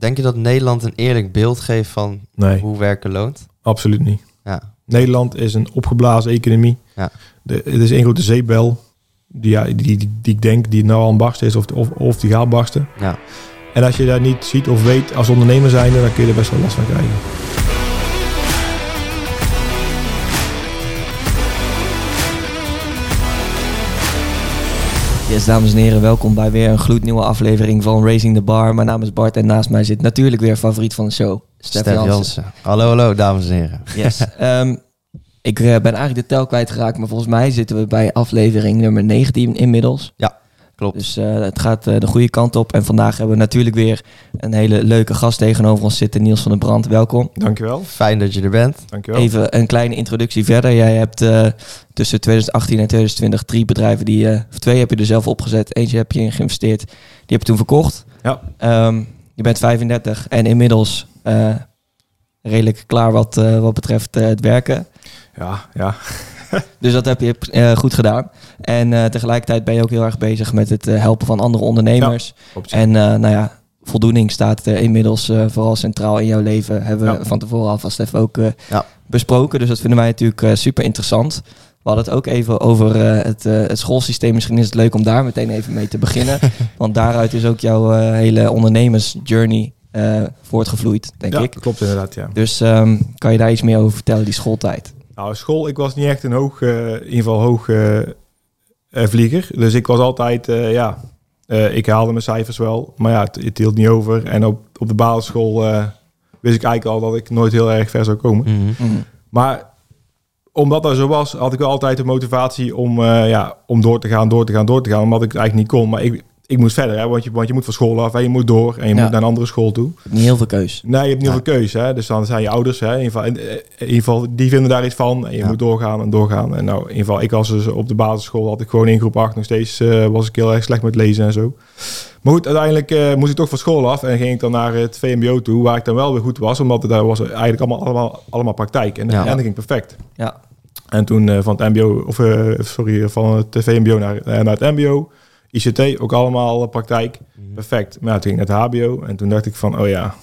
Denk je dat Nederland een eerlijk beeld geeft van Nee, hoe werken loont? absoluut niet. Ja. Nederland is een opgeblazen economie. Ja. De, het is één grote zeepbel. Die, ja, die, die, die ik denk die nou al aan barsten is of, of, of die gaat barsten. Ja. En als je dat niet ziet of weet als ondernemer zijnde, dan kun je er best wel last van krijgen. Yes, dames en heren, welkom bij weer een gloednieuwe aflevering van Raising the Bar. Mijn naam is Bart en naast mij zit natuurlijk weer favoriet van de show, Stef Stef Jansen. Jansen. Hallo, hallo, dames en heren. Yes. Ehm, ik eh, ben eigenlijk de tel kwijtgeraakt, maar volgens mij zitten we bij aflevering nummer 19 inmiddels. Klopt. Dus eh, het gaat eh, de goede kant op. En vandaag hebben we natuurlijk weer een hele leuke gast tegenover ons zitten, Niels van den Brand. Welkom. Dankjewel. Fijn dat je er bent. Dankjewel. Even een kleine introductie verder. Jij hebt eh, tussen 2018 en 2020 drie bedrijven die, eh, of twee heb je er zelf opgezet. Eentje heb je in geïnvesteerd. Die heb je toen verkocht. Ja. Ehm, je bent 35 en inmiddels eh, redelijk klaar wat, eh, wat betreft eh, het werken. Ja, ja. Dus dat heb je eh, goed gedaan. En eh, tegelijkertijd ben je ook heel erg bezig met het eh, helpen van andere ondernemers. En nou ja, voldoening staat inmiddels vooral centraal in jouw leven. Hebben we van tevoren alvast even ook besproken. Dus dat vinden wij natuurlijk super interessant. We hadden het ook even over het, eh, het schoolsysteem. Misschien is het leuk om daar meteen even mee te beginnen. Want daaruit is ook jouw eh, hele ondernemersjourney voortgevloeid, denk ja, ik. klopt inderdaad, ja. Dus ehm, kan je daar iets meer over vertellen, die schooltijd? Nou, school, ik was niet echt een hoog, eh, in ieder geval hoog eh, eh, vlieger. Dus ik was altijd, ja, ik haalde mijn cijfers wel. Maar ja, het, het hield niet over. En op, op de basisschool wist ik eigenlijk al dat ik nooit heel erg ver zou komen. Mhm. Maar omdat dat zo was, had ik wel altijd de motivatie om, ja, om door te gaan, door te gaan, door te gaan. Omdat ik het eigenlijk niet kon. Maar ik, ik moest verder, hè, want, je, want je moet van school af en je moet door. En je Ja. moet naar een andere school toe. Niet heel veel keus. Nee, je hebt niet Ja. heel veel keuze. Hè? Dus dan zijn je ouders, hè, in, ieder geval, in, in ieder geval, die vinden daar iets van. En je Ja. moet doorgaan en doorgaan. En nou, in ieder geval, ik was dus op de basisschool, had ik gewoon in groep 8 nog steeds, eh, was ik heel erg slecht met lezen en zo. Maar goed, uiteindelijk eh, moest ik toch van school af en ging ik dan naar het VMBO toe, waar ik dan wel weer goed was, omdat het daar was eigenlijk allemaal, allemaal, allemaal praktijk. En, dat ging perfect. Ja. En toen eh, van het MBO, of eh, sorry, van het VMBO naar, eh, naar het MBO, ICT, ook allemaal eh, praktijk. Perfect. Maar ja, toen ging ik naar het HBO en toen dacht ik van, oh ja,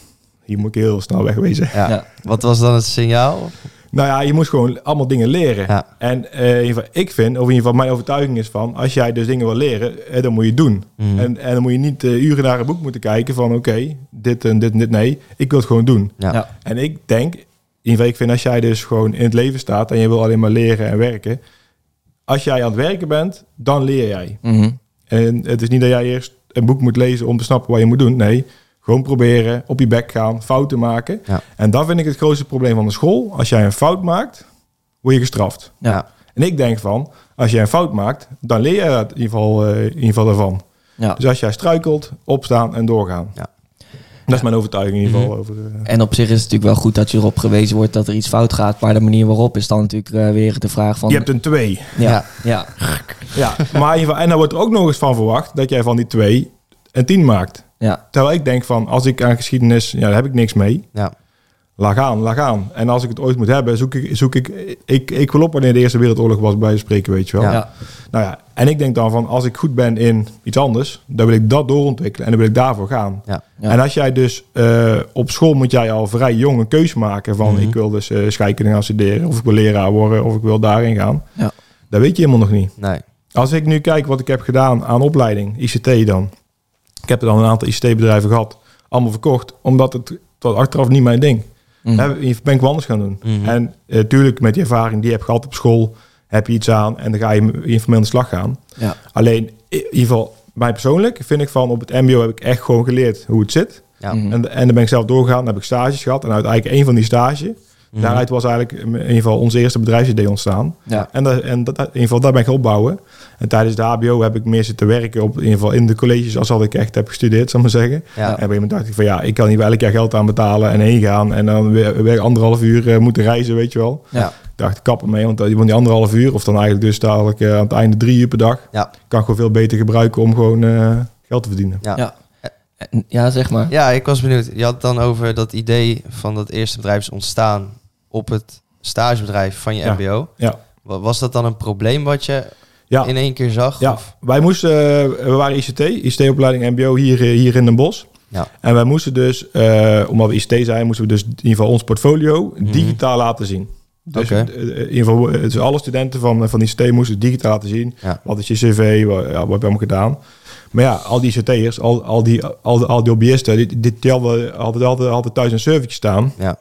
hier moet ik heel snel wegwezen. Ja. Ja. Wat was dan het signaal? Nou ja, je moet gewoon allemaal dingen leren. Ja. En eh, in ieder geval, ik vind, of in ieder geval mijn overtuiging is van, als jij dus dingen wil leren, eh, dan moet je het doen. Mhm. En, en dan moet je niet uren naar een boek moeten kijken van, oké, dit en dit en dit. Nee, ik wil het gewoon doen. Ja. Ja. En ik denk, in ieder geval, ik vind als jij dus gewoon in het leven staat en je wil alleen maar leren en werken, als jij aan het werken bent, dan leer jij. Mhm. En het is niet dat jij eerst een boek moet lezen om te snappen wat je moet doen. Nee, gewoon proberen, op je bek gaan, fouten maken. Ja. En dat vind ik het grootste probleem van de school. Als jij een fout maakt, word je gestraft. Ja. En ik denk van, als jij een fout maakt, dan leer je dat in ieder geval, eh, in ieder geval daarvan. Ja. Dus als jij struikelt, opstaan en doorgaan. Ja. Dat is mijn overtuiging in ieder geval. Mhm. Over, eh, En op zich is het natuurlijk wel goed dat je erop gewezen wordt dat er iets fout gaat. Maar de manier waarop is dan natuurlijk eh, weer de vraag van... je hebt een 2. ja, Ja. ja. Maar in ieder geval, en dan wordt er ook nog eens van verwacht dat jij van die 2 een 10 maakt. ja, Terwijl ik denk van, als ik aan geschiedenis, ja, daar heb ik niks mee. Ja. Laag aan, laag aan. En als ik het ooit moet hebben, zoek ik, zoek ik, ik, ik wil op wanneer de Eerste Wereldoorlog was bij spreken, weet je wel. Ja. Nou ja, en ik denk dan van, als ik goed ben in iets anders, dan wil ik dat doorontwikkelen en dan wil ik daarvoor gaan. Ja. Ja. En als jij dus eh, op school moet jij al vrij jong een keuze maken van, Mhm. ik wil dus eh scheikunde gaan studeren, of ik wil leraar worden, of ik wil daarin gaan. Ja. Dat weet je helemaal nog niet. Nee. Als ik nu kijk wat ik heb gedaan aan opleiding, ICT dan. Ik heb er dan een aantal ICT-bedrijven gehad, allemaal verkocht, omdat het, was achteraf niet mijn ding. Hè, ben ik wel anders gaan doen. Mhm. En natuurlijk met die ervaring die je hebt gehad op school, heb je iets aan en dan ga je informeel aan de slag gaan. Ja. Alleen, in ieder geval, mij persoonlijk vind ik van op het mbo heb ik echt gewoon geleerd hoe het zit. Ja. Mhm. En, en dan ben ik zelf doorgegaan, dan heb ik stages gehad. En uiteindelijk een van die stages, Mhm. daaruit was eigenlijk in ieder geval onze eerste bedrijfsidee ontstaan. Ja. En, dat, en dat, in ieder geval, daar ben ik gaan opbouwen. En tijdens de HBO heb ik meer zitten werken op in ieder geval in de colleges als dat ik echt heb gestudeerd, zal ik maar zeggen. Ja. En op een moment dacht ik van ja, ik kan hier wel elk jaar geld aan betalen en heen gaan. En dan weer, weer anderhalf uur eh, moeten reizen, weet je wel. Ja. Ik dacht, kap ermee, want die van die anderhalf uur, of dan eigenlijk dus dadelijk eh, aan het einde drie uur per dag, Ja. kan ik gewoon veel beter gebruiken om gewoon eh, geld te verdienen. Ja. Ja. Zeg maar. Ja, ik was benieuwd. Je had het dan over dat idee van dat eerste bedrijf is ontstaan op het stagebedrijf van je Ja. MBO. Ja. Wa- Was dat dan een probleem wat je Ja. in één keer zag? Ja, Of? wij moesten, eh, we waren ICT, ICT-opleiding MBO hier, eh, hier in Den Bosch. Ja. En wij moesten dus, eh, omdat we ICT zijn, moesten we dus in ieder geval ons portfolio Mhm. digitaal laten zien. Dus in ieder geval, dus alle studenten van, van ICT moesten digitaal laten zien. Ja. Wat is je cv, wat, ja, wat heb je allemaal gedaan. Maar ja, al die ICT'ers, al, al, die, al, die- al die hobbyisten, die, die, die hadden altijd, altijd, altijd thuis een servertje staan. Ja.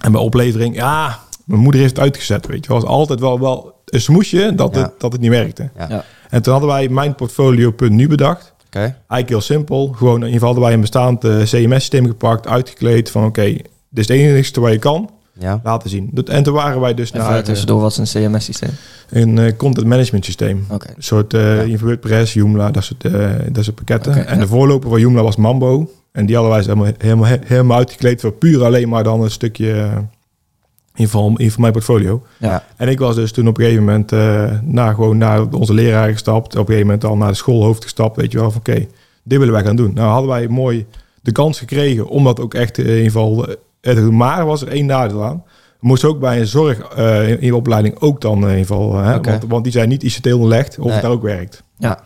En bij oplevering, ja, mijn moeder heeft het uitgezet, weet je. Het was altijd wel, wel een smoesje dat, Ja. het, dat het niet werkte. Ja. Ja. En toen hadden wij mijn portfolio.nu bedacht. Oké. Eigenlijk heel simpel. Gewoon in ieder geval hadden wij een bestaand eh, CMS-systeem gepakt, uitgekleed van oké, dit is het enige wat je kan Ja. laten zien. Dat- En toen waren wij dus Even naar tussendoor, wat is een CMS-systeem? eh, een eh, content management systeem. Oké. Een soort eh in WordPress, Joomla, dat soort, eh, dat soort pakketten. En ja. de voorloper van Joomla was Mambo. En die hadden wij helemaal, helemaal, helemaal uitgekleed voor puur alleen maar dan een stukje, eh, in geval, in mijn portfolio. Ja. En ik was dus toen op een gegeven moment eh naar, gewoon naar onze leraar gestapt. Op een gegeven moment al naar de schoolhoofd gestapt. Weet je wel, van oké, dit willen wij gaan doen. Nou hadden wij mooi de kans gekregen om dat ook echt eh, in ieder geval eh. Maar was er één nadeel aan. We moesten ook bij een zorg eh, in de opleiding ook dan in ieder geval. Hè, Oké. want, want die zijn niet ICT onderlegd of Nee. het daar ook werkt. Ja.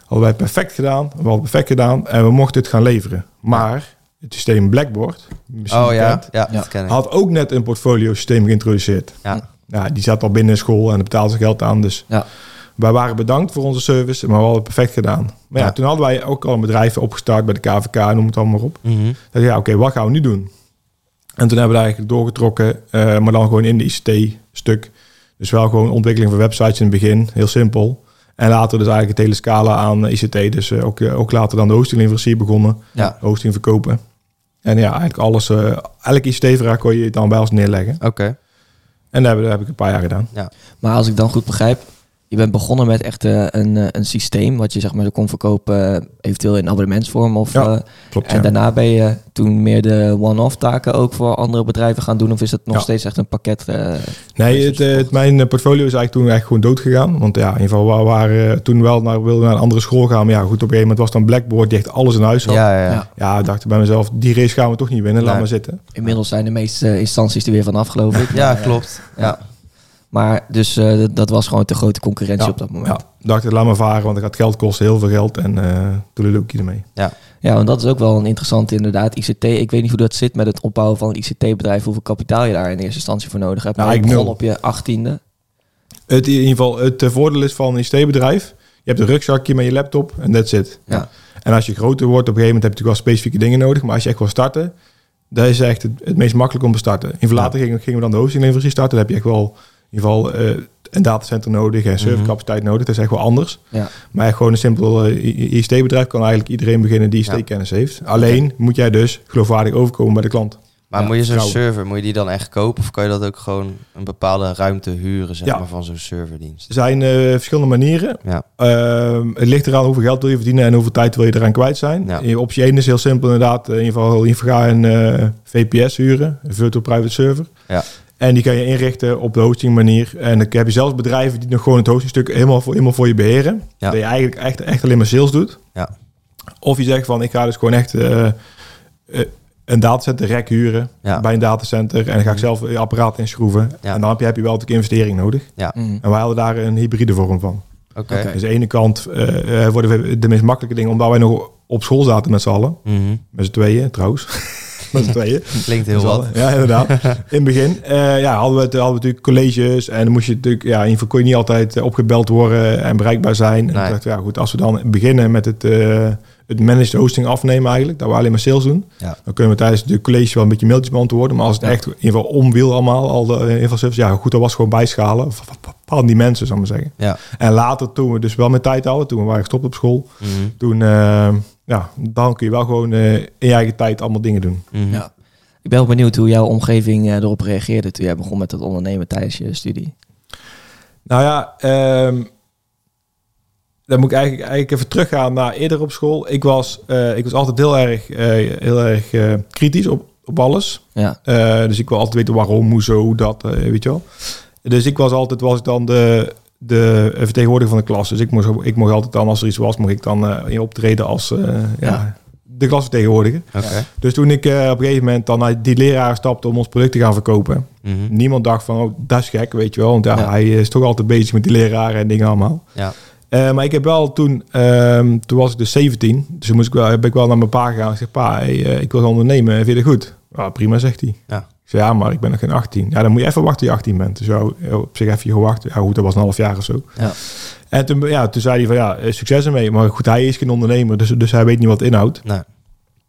Hadden wij perfect gedaan. We hadden perfect gedaan en we mochten het gaan leveren. Maar het systeem Blackboard, misschien Oh ja. bekend, Ja, Ja. dat ken ik. had ook net een portfolio systeem geïntroduceerd. Ja. Ja, die zat al binnen school en daar betaalde ze geld aan. Dus Ja. wij waren bedankt voor onze service, maar we hadden het perfect gedaan. Maar ja, toen hadden wij ook al een bedrijf opgestart bij de KVK, noem het allemaal maar op. Mhm. Dat ja, oké, wat gaan we nu doen? En toen hebben we eigenlijk doorgetrokken, eh, maar dan gewoon in de ICT-stuk. Dus wel gewoon ontwikkeling van websites in het begin, heel simpel. En later dus eigenlijk het hele scala aan ICT. Dus eh, ook, eh, ook later dan de hostingleverancier begonnen, Ja. hosting verkopen. En ja, eigenlijk alles, elke ICT-vraag kon je dan bij ons neerleggen. Oké. En dat heb, dat heb ik een paar jaar gedaan. Maar als ik dan goed begrijp, je bent begonnen met echt eh, een, eh, een systeem wat je zeg maar kon verkopen, eh, eventueel in abonnementsvorm. Of, Ja, Klopt, en ja. daarna ben je toen meer de one-off taken ook voor andere bedrijven gaan doen? Of is het nog Ja. steeds echt een pakket? Nee, het, het, mijn portfolio is eigenlijk toen echt gewoon dood gegaan. Want ja, in ieder geval, we waren toen wel naar, wilden naar een andere school gaan. Maar ja, goed, op een gegeven moment was dan Blackboard die echt alles in huis had. Ja, Ja, ja, ja. Ja. dacht ik bij mezelf, die race gaan we toch niet winnen, laat maar zitten. inmiddels zijn de meeste instanties er weer vanaf, geloof ik. Ja, klopt. Ja. Maar dus eh, dat- was gewoon te grote concurrentie Ja, op dat moment. Ja, dacht ik, laat maar varen, want het gaat geld kosten, heel veel geld. En eh toen loop ik ermee. Ja, want dat is ook wel een interessante inderdaad. ICT, ik weet niet hoe dat zit met het opbouwen van een ICT-bedrijf. Hoeveel kapitaal je daar in eerste instantie voor nodig hebt. Nou, Maar ik begon op je achttiende. Het, in ieder geval, het eh, voordeel is van een ICT-bedrijf. Je hebt een rugzakje met je laptop en that's it. Ja. En als je groter wordt, op een gegeven moment heb je natuurlijk wel specifieke dingen nodig. Maar als je echt wil starten, dat is echt het, het meest makkelijk om te starten. In later gingen, gingen we dan de hostingleverancier starten. Dan heb je echt wel ieder geval eh, een datacenter nodig en servercapaciteit nodig. Dat is echt wel anders. Ja. Maar gewoon een simpel eh, ICT-bedrijf kan eigenlijk iedereen beginnen die Ja. ICT-kennis heeft. Alleen moet jij dus geloofwaardig overkomen bij de klant. Maar Ja, moet je zo'n server, moet je die dan echt kopen? Of kan je dat ook gewoon een bepaalde ruimte huren, zeg Ja. maar, van zo'n serverdienst? Er zijn eh, verschillende manieren. Ja. Ehm, het ligt eraan hoeveel geld wil je verdienen en hoeveel tijd wil je eraan kwijt zijn. Ja. In Optie 1 is heel simpel inderdaad. In ieder geval, in ieder geval een eh, VPS huren, een virtual private server. Ja. En die kan je inrichten op de hosting manier. En dan heb je zelfs bedrijven die nog gewoon het hostingstuk helemaal voor, helemaal voor je beheren. Ja. Dat je eigenlijk echt, echt alleen maar sales doet. Ja. Of je zegt van ik ga dus gewoon echt eh, eh, een datacenter rek huren Ja. bij een datacenter. En dan ga ik zelf je apparaat inschroeven. Ja. En dan heb je, heb je wel natuurlijk investering nodig. Mhm. En wij hadden daar een hybride vorm van. Oké. Dus aan de ene kant eh, eh, worden we de meest makkelijke dingen, omdat wij nog op school zaten met z'n allen. Mhm. Met z'n tweeën trouwens. met z'n tweeën. Klinkt heel wat. Ja, inderdaad. In het begin eh, ja, hadden, we het, hadden we natuurlijk colleges. En dan moest je natuurlijk, ja, in ieder geval kon je niet altijd eh, opgebeld worden en bereikbaar zijn. En toen dacht ik, ja goed, als we dan beginnen met het, eh, het managed hosting afnemen eigenlijk, dat we alleen maar sales doen. Ja. Dan kunnen we tijdens de college wel een beetje mailtjes beantwoorden. Maar als het Ja. echt in ieder geval omwiel allemaal, al de, in ieder geval service, ja goed, dat was gewoon bijschalen van, die mensen, zou ik maar zeggen. Ja. En later, toen we dus wel met tijd hadden, toen we waren gestopt op school, Mhm. toen, ja, dan kun je wel gewoon eh, in je eigen tijd allemaal dingen doen. Mhm. Ja. Ik ben ook benieuwd hoe jouw omgeving eh, erop reageerde toen jij begon met het ondernemen tijdens je studie. Nou ja, ehm, dan moet ik eigenlijk, eigenlijk even teruggaan naar eerder op school. Ik was, eh, ik was altijd heel erg, eh, heel erg kritisch op, op alles. Ja, Eh, dus ik wil altijd weten waarom, hoezo, dat, eh, weet je wel. Dus ik was altijd, was ik dan de, de vertegenwoordiger van de klas. Dus ik mocht, ik mocht altijd dan, als er iets was, mocht ik dan eh, in optreden als eh, ja. Ja. de klasvertegenwoordiger. Oké. Dus toen ik eh, op een gegeven moment dan naar die leraar stapte om ons product te gaan verkopen. Mhm. Niemand dacht van, oh, dat is gek, weet je wel. Want ja, Ja. hij is toch altijd bezig met die leraren en dingen allemaal. Ja. Eh, maar ik heb wel toen, ehm, toen was ik dus 17. Dus toen moest ik wel, heb ik wel naar mijn pa gegaan. Ik zeg, pa, hey, ik wil gaan ondernemen. Vind je dat goed? Ja, prima, zegt hij. Ja. Ja, maar ik ben nog geen 18. Ja, dan moet je even wachten je 18 bent. Dus op zich even gewacht. Ja, goed, dat was een half jaar of zo. Ja. En toen, ja, toen zei hij van, ja, succes ermee. Maar goed, hij is geen ondernemer, dus, dus hij weet niet wat inhoudt. Nee.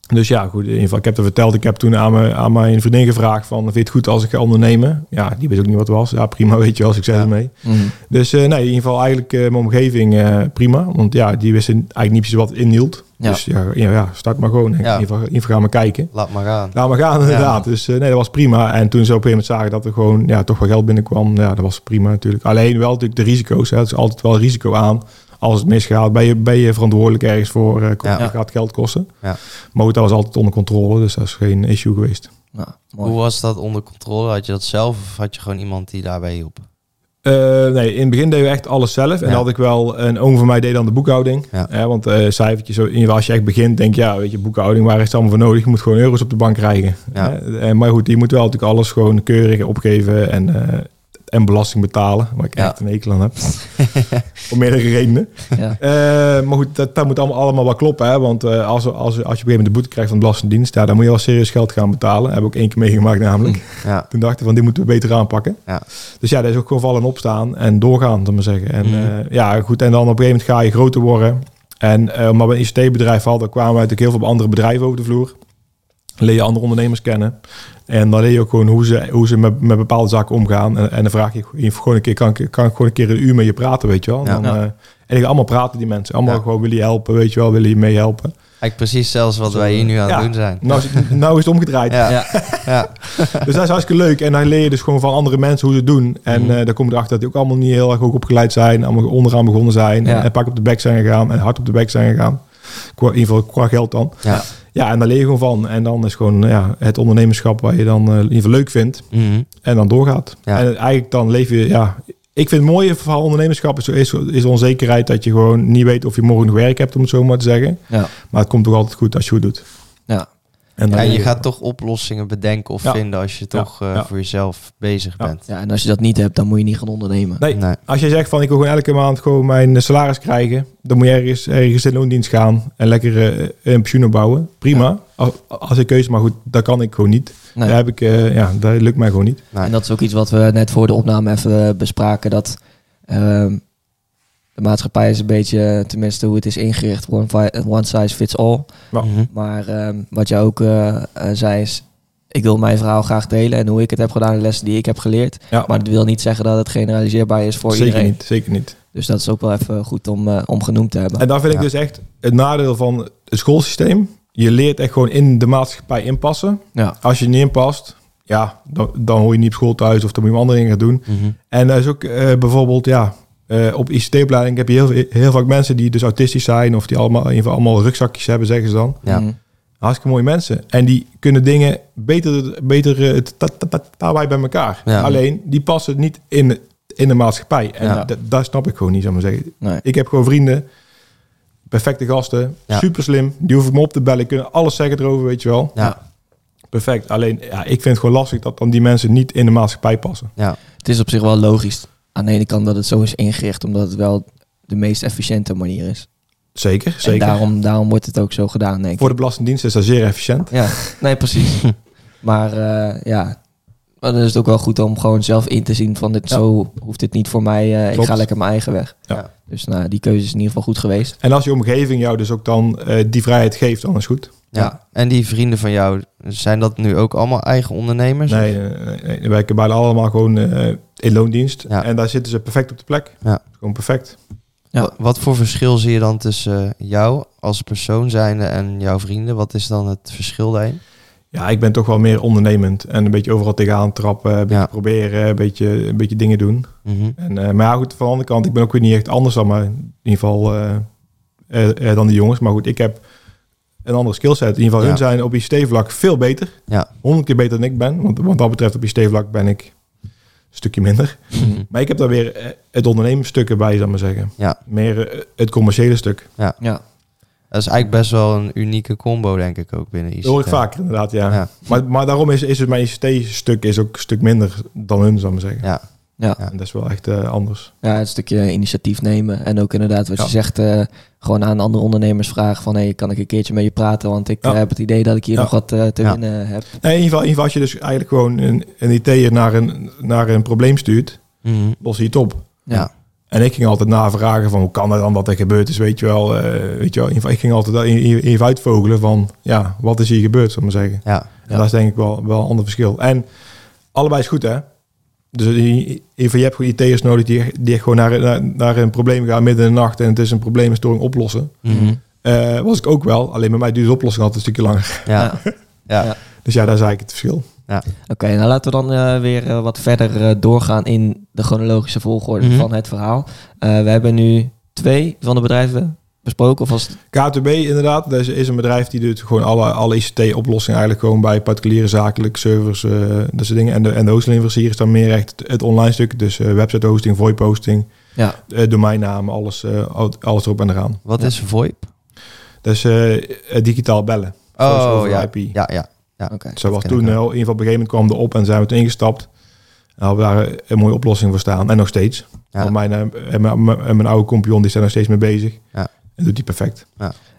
Dus ja, goed, in ieder geval, ik heb het verteld. Ik heb toen aan mijn, aan mijn vriendin gevraagd van, vind je het goed als ik ga ondernemen? Ja, die wist ook niet wat het was. Ja, prima, weet je wel, succes Ja. ermee. Mhm. Dus eh, nee, in ieder geval eigenlijk eh, mijn omgeving eh, prima. Want ja, die wisten eigenlijk niet precies wat het inhield. Ja. Dus ja, ja, start maar gewoon. Ja. In, ieder geval, gaan we kijken. Laat maar gaan. Laat maar gaan, inderdaad. Dus eh, nee, dat was prima. En toen ze op een gegeven moment zagen dat er gewoon ja, toch wel geld binnenkwam, ja, dat was prima natuurlijk. Alleen wel natuurlijk de risico's. Hè. Het is altijd wel risico aan. Als het misgaat, ben je, ben je verantwoordelijk ergens voor. eh Ja. Gaat geld kosten. Ja. Maar goed, dat was altijd onder controle. Dus dat is geen issue geweest. Nou. Hoe was dat onder controle? Had je dat zelf of had je gewoon iemand die daarbij hielp? Eh, nee, in het begin deden we echt alles zelf. En Ja. had ik wel een oom van mij deed dan de boekhouding. Ja. Ja, want eh cijfertjes, als je echt begint, denk je, ja, weet je, boekhouding, waar is het allemaal voor nodig? Je moet gewoon euro's op de bank krijgen. Ja. Eh, maar goed, je moet wel natuurlijk alles gewoon keurig opgeven en, eh, en belasting betalen. Waar ik Ja. echt een hekel aan heb. Voor meerdere redenen. Ja. Eh, maar goed, dat, dat moet allemaal, allemaal wel kloppen. Hè? Want eh, als, als, als je op een gegeven moment de boete krijgt van de Belastingdienst, ja, dan moet je wel serieus geld gaan betalen. Heb ik ook één keer meegemaakt namelijk. Ja. Toen dachten we van, die moeten we beter aanpakken. Ja. Dus ja, dat is ook gewoon vallen en opstaan en doorgaan, zal maar zeggen. En Mhm. eh, ja, goed. En dan op een gegeven moment ga je groter worden. En omdat we een ICT-bedrijf hadden, kwamen we natuurlijk heel veel andere bedrijven over de vloer. Leer je andere ondernemers kennen. En dan leer je ook gewoon hoe ze, hoe ze met, met bepaalde zaken omgaan. En, en dan vraag je gewoon een keer, kan, ik- kan ik gewoon een keer een uur met je praten, weet je wel. Ja. Dan, Ja. eh, en ik allemaal praten die mensen. Allemaal Ja. gewoon willen je helpen, weet je wel, willen je meehelpen. Eigenlijk precies zelfs wat Zo, wij hier nu aan het doen zijn. Nou is, het, nou is het omgedraaid. Ja. Ja. Ja. Dus dat is hartstikke leuk. En dan leer je dus gewoon van andere mensen hoe ze het doen. En Mhm. eh dan kom je erachter dat die ook allemaal niet heel erg hoog opgeleid zijn. Allemaal onderaan begonnen zijn. Ja. En pak op de bek zijn gegaan. En hard op de bek zijn gegaan. Qua, in ieder geval qua geld dan. Ja. Ja, en daar leer je gewoon van. En dan is gewoon ja, het ondernemerschap waar je dan eh, in ieder geval leuk vindt. Mhm. En dan doorgaat. Ja. En eigenlijk dan leef je... Ja, ik vind het mooie van ondernemerschap is, is, is onzekerheid dat je gewoon niet weet of je morgen nog werk hebt, om het zo maar te zeggen. Ja. Maar het komt toch altijd goed als je het doet. En dan Ja, leer je gaat toch oplossingen bedenken of Ja. vinden als je toch eh, Ja. voor jezelf bezig Ja. bent. ja, en als je dat niet hebt, dan moet je niet gaan ondernemen. Nee, Nee. Als je zegt van ik wil gewoon elke maand gewoon mijn salaris krijgen, dan moet je ergens, ergens in loondienst gaan en lekker eh, een pensioen opbouwen. Prima. Als, als ik keuze, maar goed, dat kan ik gewoon niet. Nee. Daar heb ik, eh, ja, dat lukt mij gewoon niet. Nee. En dat is ook iets wat we net voor de opname even bespraken. Dat ehm, de maatschappij is een beetje, tenminste hoe het is ingericht, one, one size fits all. Ja. Mhm. Maar ehm, wat jij ook eh, eh, zei is, ik wil mijn verhaal graag delen en hoe ik het heb gedaan, de lessen die ik heb geleerd. Ja, Maar dat wil niet zeggen dat het generaliseerbaar is voor zeker iedereen. niet. Zeker niet. Dus dat is ook wel even goed om, eh, om genoemd te hebben. En daar vind ik dus echt het nadeel van het schoolsysteem. Je leert echt gewoon in de maatschappij inpassen. Ja. Als je niet inpast, ja, dan, dan hoor je niet op school thuis of dan moet je andere dingen gaan doen. Mhm. En dat is ook eh, bijvoorbeeld, ja, eh, op ICT-opleiding heb je heel, heel vaak mensen die dus autistisch zijn of die allemaal, in ieder geval allemaal rugzakjes hebben, zeggen ze dan. Ja. Mm. Hartstikke mooie mensen. En die kunnen dingen beter, beter eh, daarbij bij elkaar. Ja. Alleen, die passen niet in, in de maatschappij. En Ja. dat, dat snap ik gewoon niet, zou ik maar zeggen. Nee. Ik heb gewoon vrienden, perfecte gasten, Ja. super slim. Die hoef ik me op te bellen, kunnen alles zeggen erover, weet je wel. Ja. Perfect. Alleen, ja, ik vind het gewoon lastig dat dan die mensen niet in de maatschappij passen. Ja. Het is op zich wel logisch. Aan de ene kant dat het zo is ingericht, omdat het wel de meest efficiënte manier is. Zeker, En zeker. daarom, daarom wordt het ook zo gedaan, denk ik. Voor de Belastingdienst is dat zeer efficiënt. Ja, nee, precies. maar eh, ja, maar dan is het ook wel goed om gewoon zelf in te zien van dit Ja. zo hoeft het niet voor mij. eh, ik ga lekker mijn eigen weg. Ja. Dus nou, die keuze is in ieder geval goed geweest. En als je omgeving jou dus ook dan eh, die vrijheid geeft, dan is goed. Ja. Ja. En die vrienden van jou, zijn dat nu ook allemaal eigen ondernemers? Nee, nee, nee, werken bijna allemaal gewoon eh, in loondienst. Ja. En daar zitten ze perfect op de plek. Ja. Gewoon perfect. Ja. Wa- Wat voor verschil zie je dan tussen eh, jou als persoon zijnde en jouw vrienden? Wat is dan het verschil daarin? Ja, ik ben toch wel meer ondernemend. En een beetje overal tegenaan trappen. Een beetje Ja. proberen, een beetje, een beetje dingen doen. Mhm. En, eh, maar ja, goed, van de andere kant, ik ben ook weer niet echt anders dan, maar in ieder geval eh, eh, dan die jongens. Maar goed, ik heb een andere skillset. In ieder geval, Ja. hun zijn op ICT-vlak veel beter. Ja. Honderd keer beter dan ik ben. Want wat dat betreft op ICT-vlak ben ik een stukje minder. Mhm. Maar ik heb daar weer het ondernemersstuk erbij, zal ik maar zeggen. Ja. Meer het commerciële stuk. Ja, Dat is eigenlijk best wel een unieke combo, denk ik ook binnen ICT. Dat hoor ik vaker inderdaad, ja. Ja. Maar, maar daarom is, is het mijn ICT-stuk is ook een stuk minder dan hun, zal ik maar zeggen. Ja. Ja. En dat is wel echt eh, anders. Ja, een stukje initiatief nemen. En ook inderdaad, wat Ja. je zegt, eh, gewoon aan andere ondernemers vragen van... hey, kan ik een keertje met je praten? Want ik Ja. eh, heb het idee dat ik hier Ja. nog wat eh, te Ja. winnen heb. Nee, in, ieder geval, in ieder geval, als je dus eigenlijk gewoon een, een IT'er naar een, naar een probleem stuurt, Mhm. los je het op. Ja. En ik ging altijd navragen van hoe kan het dan dat er gebeurd is, weet je wel. eh, weet je wel ik ging altijd even uitvogelen van, ja, wat is hier gebeurd, zal ik maar zeggen. Ja, En Ja. dat is denk ik wel, wel een ander verschil. En allebei is goed, hè? Dus geval, je hebt gewoon IT'ers nodig die, die echt gewoon naar, naar, naar een probleem gaan midden in de nacht en het is een probleem, een storing oplossen. Mhm. Eh, was ik ook wel, alleen bij mij duurt de oplossing altijd een stukje langer. ja. ja. Ja. Dus ja, daar is eigenlijk het verschil. Oké, nou laten we dan eh, weer eh, wat verder eh, doorgaan in de chronologische volgorde Mhm. van het verhaal. Eh, we hebben nu twee van de bedrijven besproken. Of was het... KTB inderdaad, dat is, is een bedrijf die doet gewoon alle, alle ICT-oplossingen eigenlijk gewoon bij particuliere zakelijk servers, eh dat soort dingen. En de, en de hostingleverancier is dan meer echt het, het online stuk, dus eh, website hosting, VoIP hosting, Ja, eh, domeinnaam, alles, eh, al- alles erop en eraan. Wat Ja. is VoIP? Dat is digitaal bellen. Oh, ja. IP. Ja, ja. Ja. Zo was toen, eh, in ieder geval op een gegeven moment kwam er op en zijn we toen ingestapt. En hadden we daar eh, een mooie oplossing voor staan. En nog steeds. Ja. Want mijn, eh, en mijn, mijn, oude compagnon die zijn nog steeds mee bezig. Ja. En doet die perfect.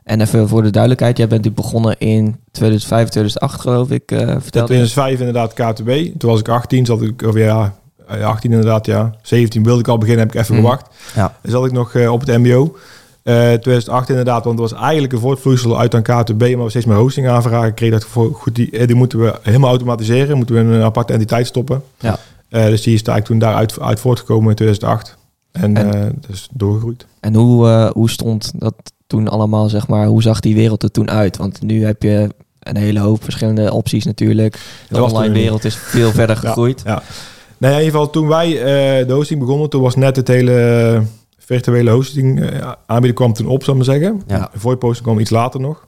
En even voor de duidelijkheid, jij bent begonnen in 2005, 2008 geloof ik, eh In vertelde. 2005 inderdaad KTB. Toen was ik 18, zat ik, of ja, eh, 18 inderdaad, ja. 17 wilde ik al beginnen, heb ik even Hmm. gewacht. Ja. Dan zat ik nog eh, op het mbo. Eh 2008 inderdaad, want het was eigenlijk een voortvloeisel uit aan KTB, maar we steeds meer hosting aanvragen. Kreeg dat voor goed, die, eh, die moeten we helemaal automatiseren, moeten we in een aparte entiteit stoppen. Ja. Eh, dus die is daar eigenlijk toen daaruit uit voortgekomen in 2008. En, En- eh dus doorgegroeid. En hoe, eh, hoe stond dat toen allemaal, zeg maar, hoe zag die wereld er toen uit? Want nu heb je een hele hoop verschillende opties natuurlijk. De Dat online wereld is veel verder gegroeid. Ja. Nee, in ieder geval toen wij eh, de hosting begonnen, toen was net het hele virtuele hosting eh, aanbieden kwam toen op, zal ik maar zeggen. Ja. VoIP hosting kwam iets later nog.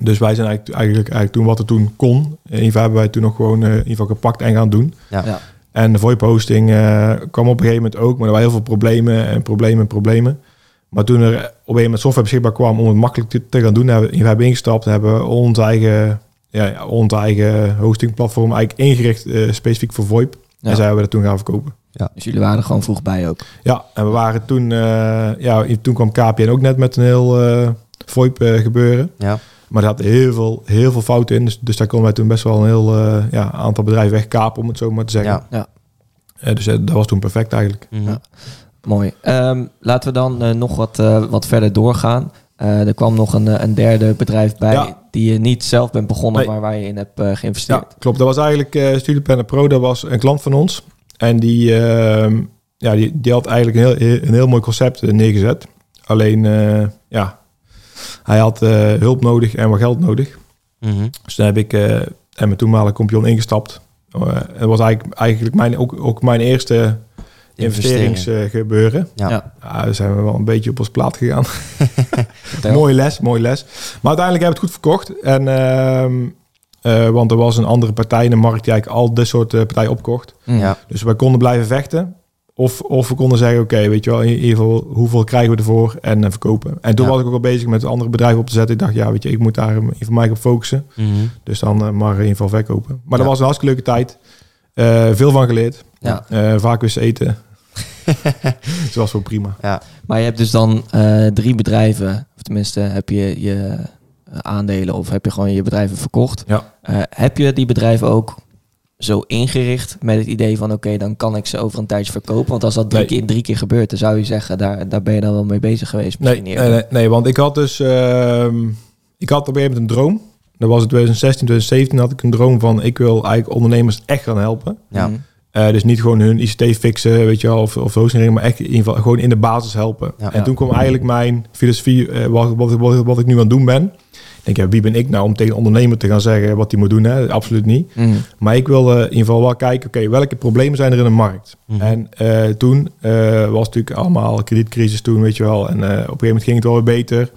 Dus wij zijn eigenlijk, eigenlijk, eigenlijk toen wat er toen kon. In ieder geval hebben wij toen nog gewoon eh, in ieder geval gepakt en gaan doen. Ja. Ja. En de VoIP hosting eh, kwam op een gegeven moment ook, maar er waren heel veel problemen en problemen en problemen. Maar toen er op een gegeven moment software beschikbaar kwam om het makkelijk te, te gaan doen, hebben we hebben ingestapt, hebben we ons eigen, ja, ons eigen hostingplatform eigenlijk ingericht eh, specifiek voor VoIP. Ja. En zijn we dat toen gaan verkopen. Dus jullie waren er gewoon vroeg bij ook. Ja, en we waren toen, eh, ja, toen kwam KPN ook net met een heel eh VoIP eh, gebeuren. Ja. Maar er had heel veel, heel veel fouten in. Dus, dus daar konden wij toen best wel een heel ja, aantal bedrijven wegkapen, om het zo maar te zeggen. Ja. Eh, dus dat was toen perfect eigenlijk. Mhm. Ja. Mooi. Ehm, laten we dan eh, nog wat, eh, wat verder doorgaan. Eh, er kwam nog een, eh, een derde bedrijf bij Ja. die je niet zelf bent begonnen, Nee. maar waar je in hebt eh, geïnvesteerd. Ja, klopt. Dat was eigenlijk eh Studieplanner Pro. Dat was een klant van ons. En die, ehm, ja, die, die had eigenlijk een heel, een heel mooi concept neergezet. Alleen, ja, hij had hulp nodig en wat geld nodig. Mhm. Dus toen heb ik en mijn toenmalige compagnon ingestapt. Eh, het was eigenlijk, eigenlijk mijn, ook, ook mijn eerste investeringsgebeuren. Ja. Ja. Ja, daar zijn we wel een beetje op ons plaat gegaan. Mooie les, mooie les. Maar uiteindelijk hebben we het goed verkocht. En, ehm, eh, want er was een andere partij in de markt die eigenlijk al dit soort eh, partijen opkocht. Mm. Ja. Dus wij konden blijven vechten. Of, of we konden zeggen, oké, weet je wel, in ieder geval, hoeveel krijgen we ervoor en eh, verkopen. En toen Ja. was ik ook al bezig met andere bedrijven op te zetten. Ik dacht, ja, weet je, ik moet daar in voor mij op focussen. Mhm. Dus dan maar in ieder geval verkopen. Maar dat was een hartstikke leuke tijd. Eh, veel van geleerd. Ja. Eh, vaak wist eten. dat was wel prima. Maar je hebt dus dan eh, drie bedrijven, of tenminste heb je je eh, aandelen of heb je gewoon je bedrijven verkocht. Ja. Eh, heb je die bedrijven ook zo ingericht met het idee van oké, dan kan ik ze over een tijdje verkopen? Want als dat drie, Nee. keer, drie keer gebeurt, dan zou je zeggen, daar, daar ben je dan wel mee bezig geweest. Nee, Misschien nee, nee, nee, want ik had dus... ehm, ik had op een gegeven moment een droom. Dat was in 2016, 2017 had ik een droom van... ik wil eigenlijk ondernemers echt gaan helpen. Ja. Eh, dus niet gewoon hun ICT fixen, weet je wel, of, of hosting, maar echt in ieder geval gewoon in de basis helpen. Ja. en Ja. toen kwam eigenlijk mijn filosofie, eh, wat, wat, wat, wat ik nu aan het doen ben. Ik denk, ja, wie ben ik nou om tegen een ondernemer te gaan zeggen wat hij moet doen? Hè? Absoluut niet. Mhm. Maar ik wil in ieder geval wel kijken, oké, welke problemen zijn er in de markt? Mhm. En eh, toen was natuurlijk allemaal kredietcrisis toen, weet je wel. En op een gegeven moment ging het wel weer beter.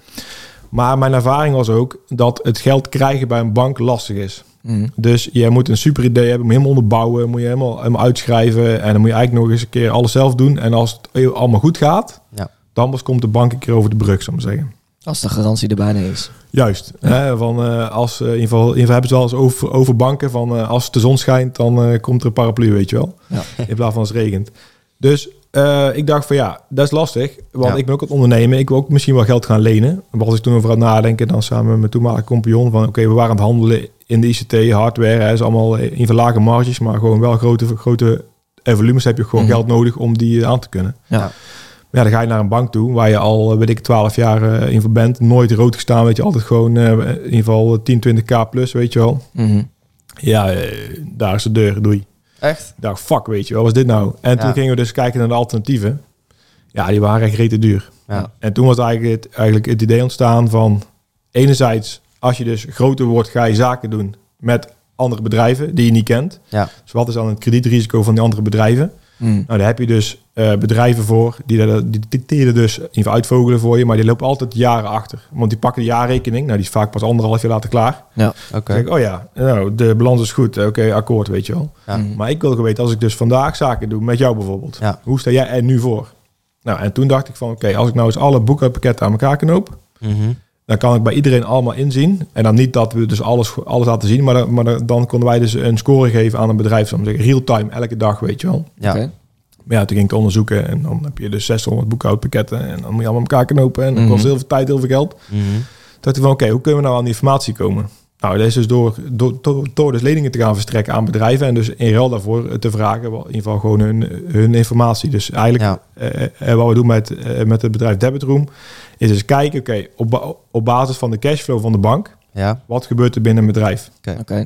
Maar mijn ervaring was ook dat het geld krijgen bij een bank lastig is. Mhm. Dus je moet een super idee hebben, moet je helemaal onderbouwen, moet je helemaal, helemaal uitschrijven. En dan moet je eigenlijk nog eens een keer alles zelf doen. En als het allemaal goed gaat, Ja. dan pas komt de bank een keer over de brug, zou ik maar zeggen. Als de garantie er bijna is. Juist. Hè, van, eh, als, eh, in, ieder geval, in ieder geval hebben ze wel eens over, over banken van eh, als de zon schijnt, dan komt er een paraplu, weet je wel. Ja. In plaats van als het regent. Dus ik dacht van ja, dat is lastig. Want Ja. ik ben ook aan het ondernemen. Ik wil ook misschien wel geld gaan lenen. Maar als ik toen over aan het nadenken, dan samen met mijn toenmalige compagnon van oké, we waren aan het handelen in de ICT, hardware. Hè, is allemaal in lage marges, maar gewoon wel grote, grote eh, volumes heb je gewoon Mhm. geld nodig om die aan te kunnen. Ja. Maar ja, dan ga je naar een bank toe waar je al, eh, weet ik, 12 jaar eh, in bent. Nooit rood gestaan, weet je. Altijd gewoon eh, in ieder geval 10, 20k plus, weet je wel. Mhm. Ja, eh, daar is de deur, doei. Echt? Ik dacht, fuck, weet je wel, wat is dit nou? En toen Ja. gingen we dus kijken naar de alternatieven. Ja, die waren echt rete duur. Ja. En toen was eigenlijk het, eigenlijk het idee ontstaan van... Enerzijds, als je dus groter wordt, ga je zaken doen met andere bedrijven die je niet kent. Ja. Dus wat is dan het kredietrisico van die andere bedrijven? Mhm. Nou, daar heb je dus eh, bedrijven voor die, dat- die dicteren dus geval uitvogelen voor je, maar die lopen altijd jaren achter. Want die pakken de jaarrekening, nou die is vaak pas anderhalf jaar later klaar. Ja. Oké. Dan denk ik, oh ja, nou, de balans is goed, oké, akkoord, weet je wel. Ja. Mhm. Maar ik wil gewoon weten, als ik dus vandaag zaken doe, met jou bijvoorbeeld, Ja. hoe sta jij er nu voor? Nou, en toen dacht ik van, oké, als ik nou eens alle boekhoudpakketten aan elkaar knoop, Mhm. Dan kan ik bij iedereen allemaal inzien. En dan niet dat we dus alles, alles laten zien, maar, dan, maar dan- konden wij dus een score geven aan een bedrijf, maar zeggen, real-time, elke dag, weet je wel. Ja. Oké. Maar ja, toen ging ik te onderzoeken en dan heb je dus 600 boekhoudpakketten en dan moet je allemaal elkaar knopen en dat Mhm. kost heel veel tijd, heel veel geld. Mhm. Toen dacht ik van, oké, hoe kunnen we nou aan die informatie komen? Nou, dat is dus door, door, door, door dus leningen te gaan verstrekken aan bedrijven en dus in ruil daarvoor te vragen, in ieder geval gewoon hun, hun informatie. Dus eigenlijk Ja. eh, eh, wat we doen met, eh, met het bedrijf Debitroom is dus kijken, oké, op, op basis van de cashflow van de bank, Ja. wat gebeurt er binnen een bedrijf? Oké.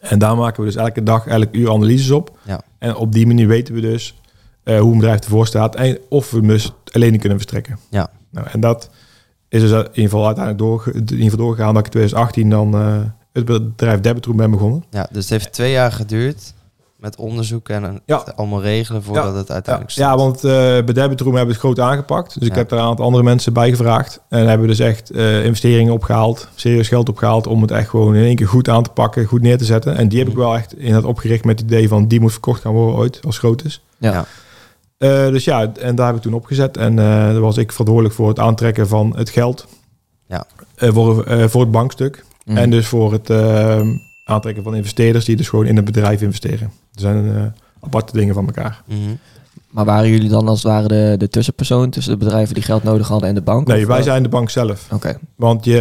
En daar maken we dus elke dag, elk uur analyses op. Ja. En op die manier weten we dus eh, hoe een bedrijf ervoor staat en of we hem dus alleen kunnen verstrekken. Ja. Nou, en dat is dus in ieder geval uiteindelijk door, in ieder geval doorgegaan dat ik in 2018 dan eh, het bedrijf Debitroom ben begonnen. ja. Dus het heeft twee jaar geduurd met onderzoek en een- Ja. allemaal regelen voordat het Ja, uiteindelijk ja, stond. want eh, bij Debitroom hebben we het groot aangepakt. Dus ik Ja. heb daar een aantal andere mensen bij gevraagd. En hebben we dus echt eh, investeringen opgehaald, serieus geld opgehaald om het echt gewoon in één keer goed aan te pakken, goed neer te zetten. En die heb ik Mhm. wel echt in het opgericht met het idee van die moet verkocht gaan worden ooit als groot is. Ja. Eh, dus ja, en daar heb ik toen opgezet. En eh daar was ik verantwoordelijk voor het aantrekken van het geld. Ja. Eh, voor, eh, voor het bankstuk. Mhm. En dus voor het aantrekken van investeerders die dus gewoon in het bedrijf investeren. Dat zijn eh, aparte dingen van elkaar. Mhm. Maar waren jullie dan als het ware de, de tussenpersoon tussen de bedrijven die geld nodig hadden en de bank? Nee, wij zijn de bank zelf. Oké. Want je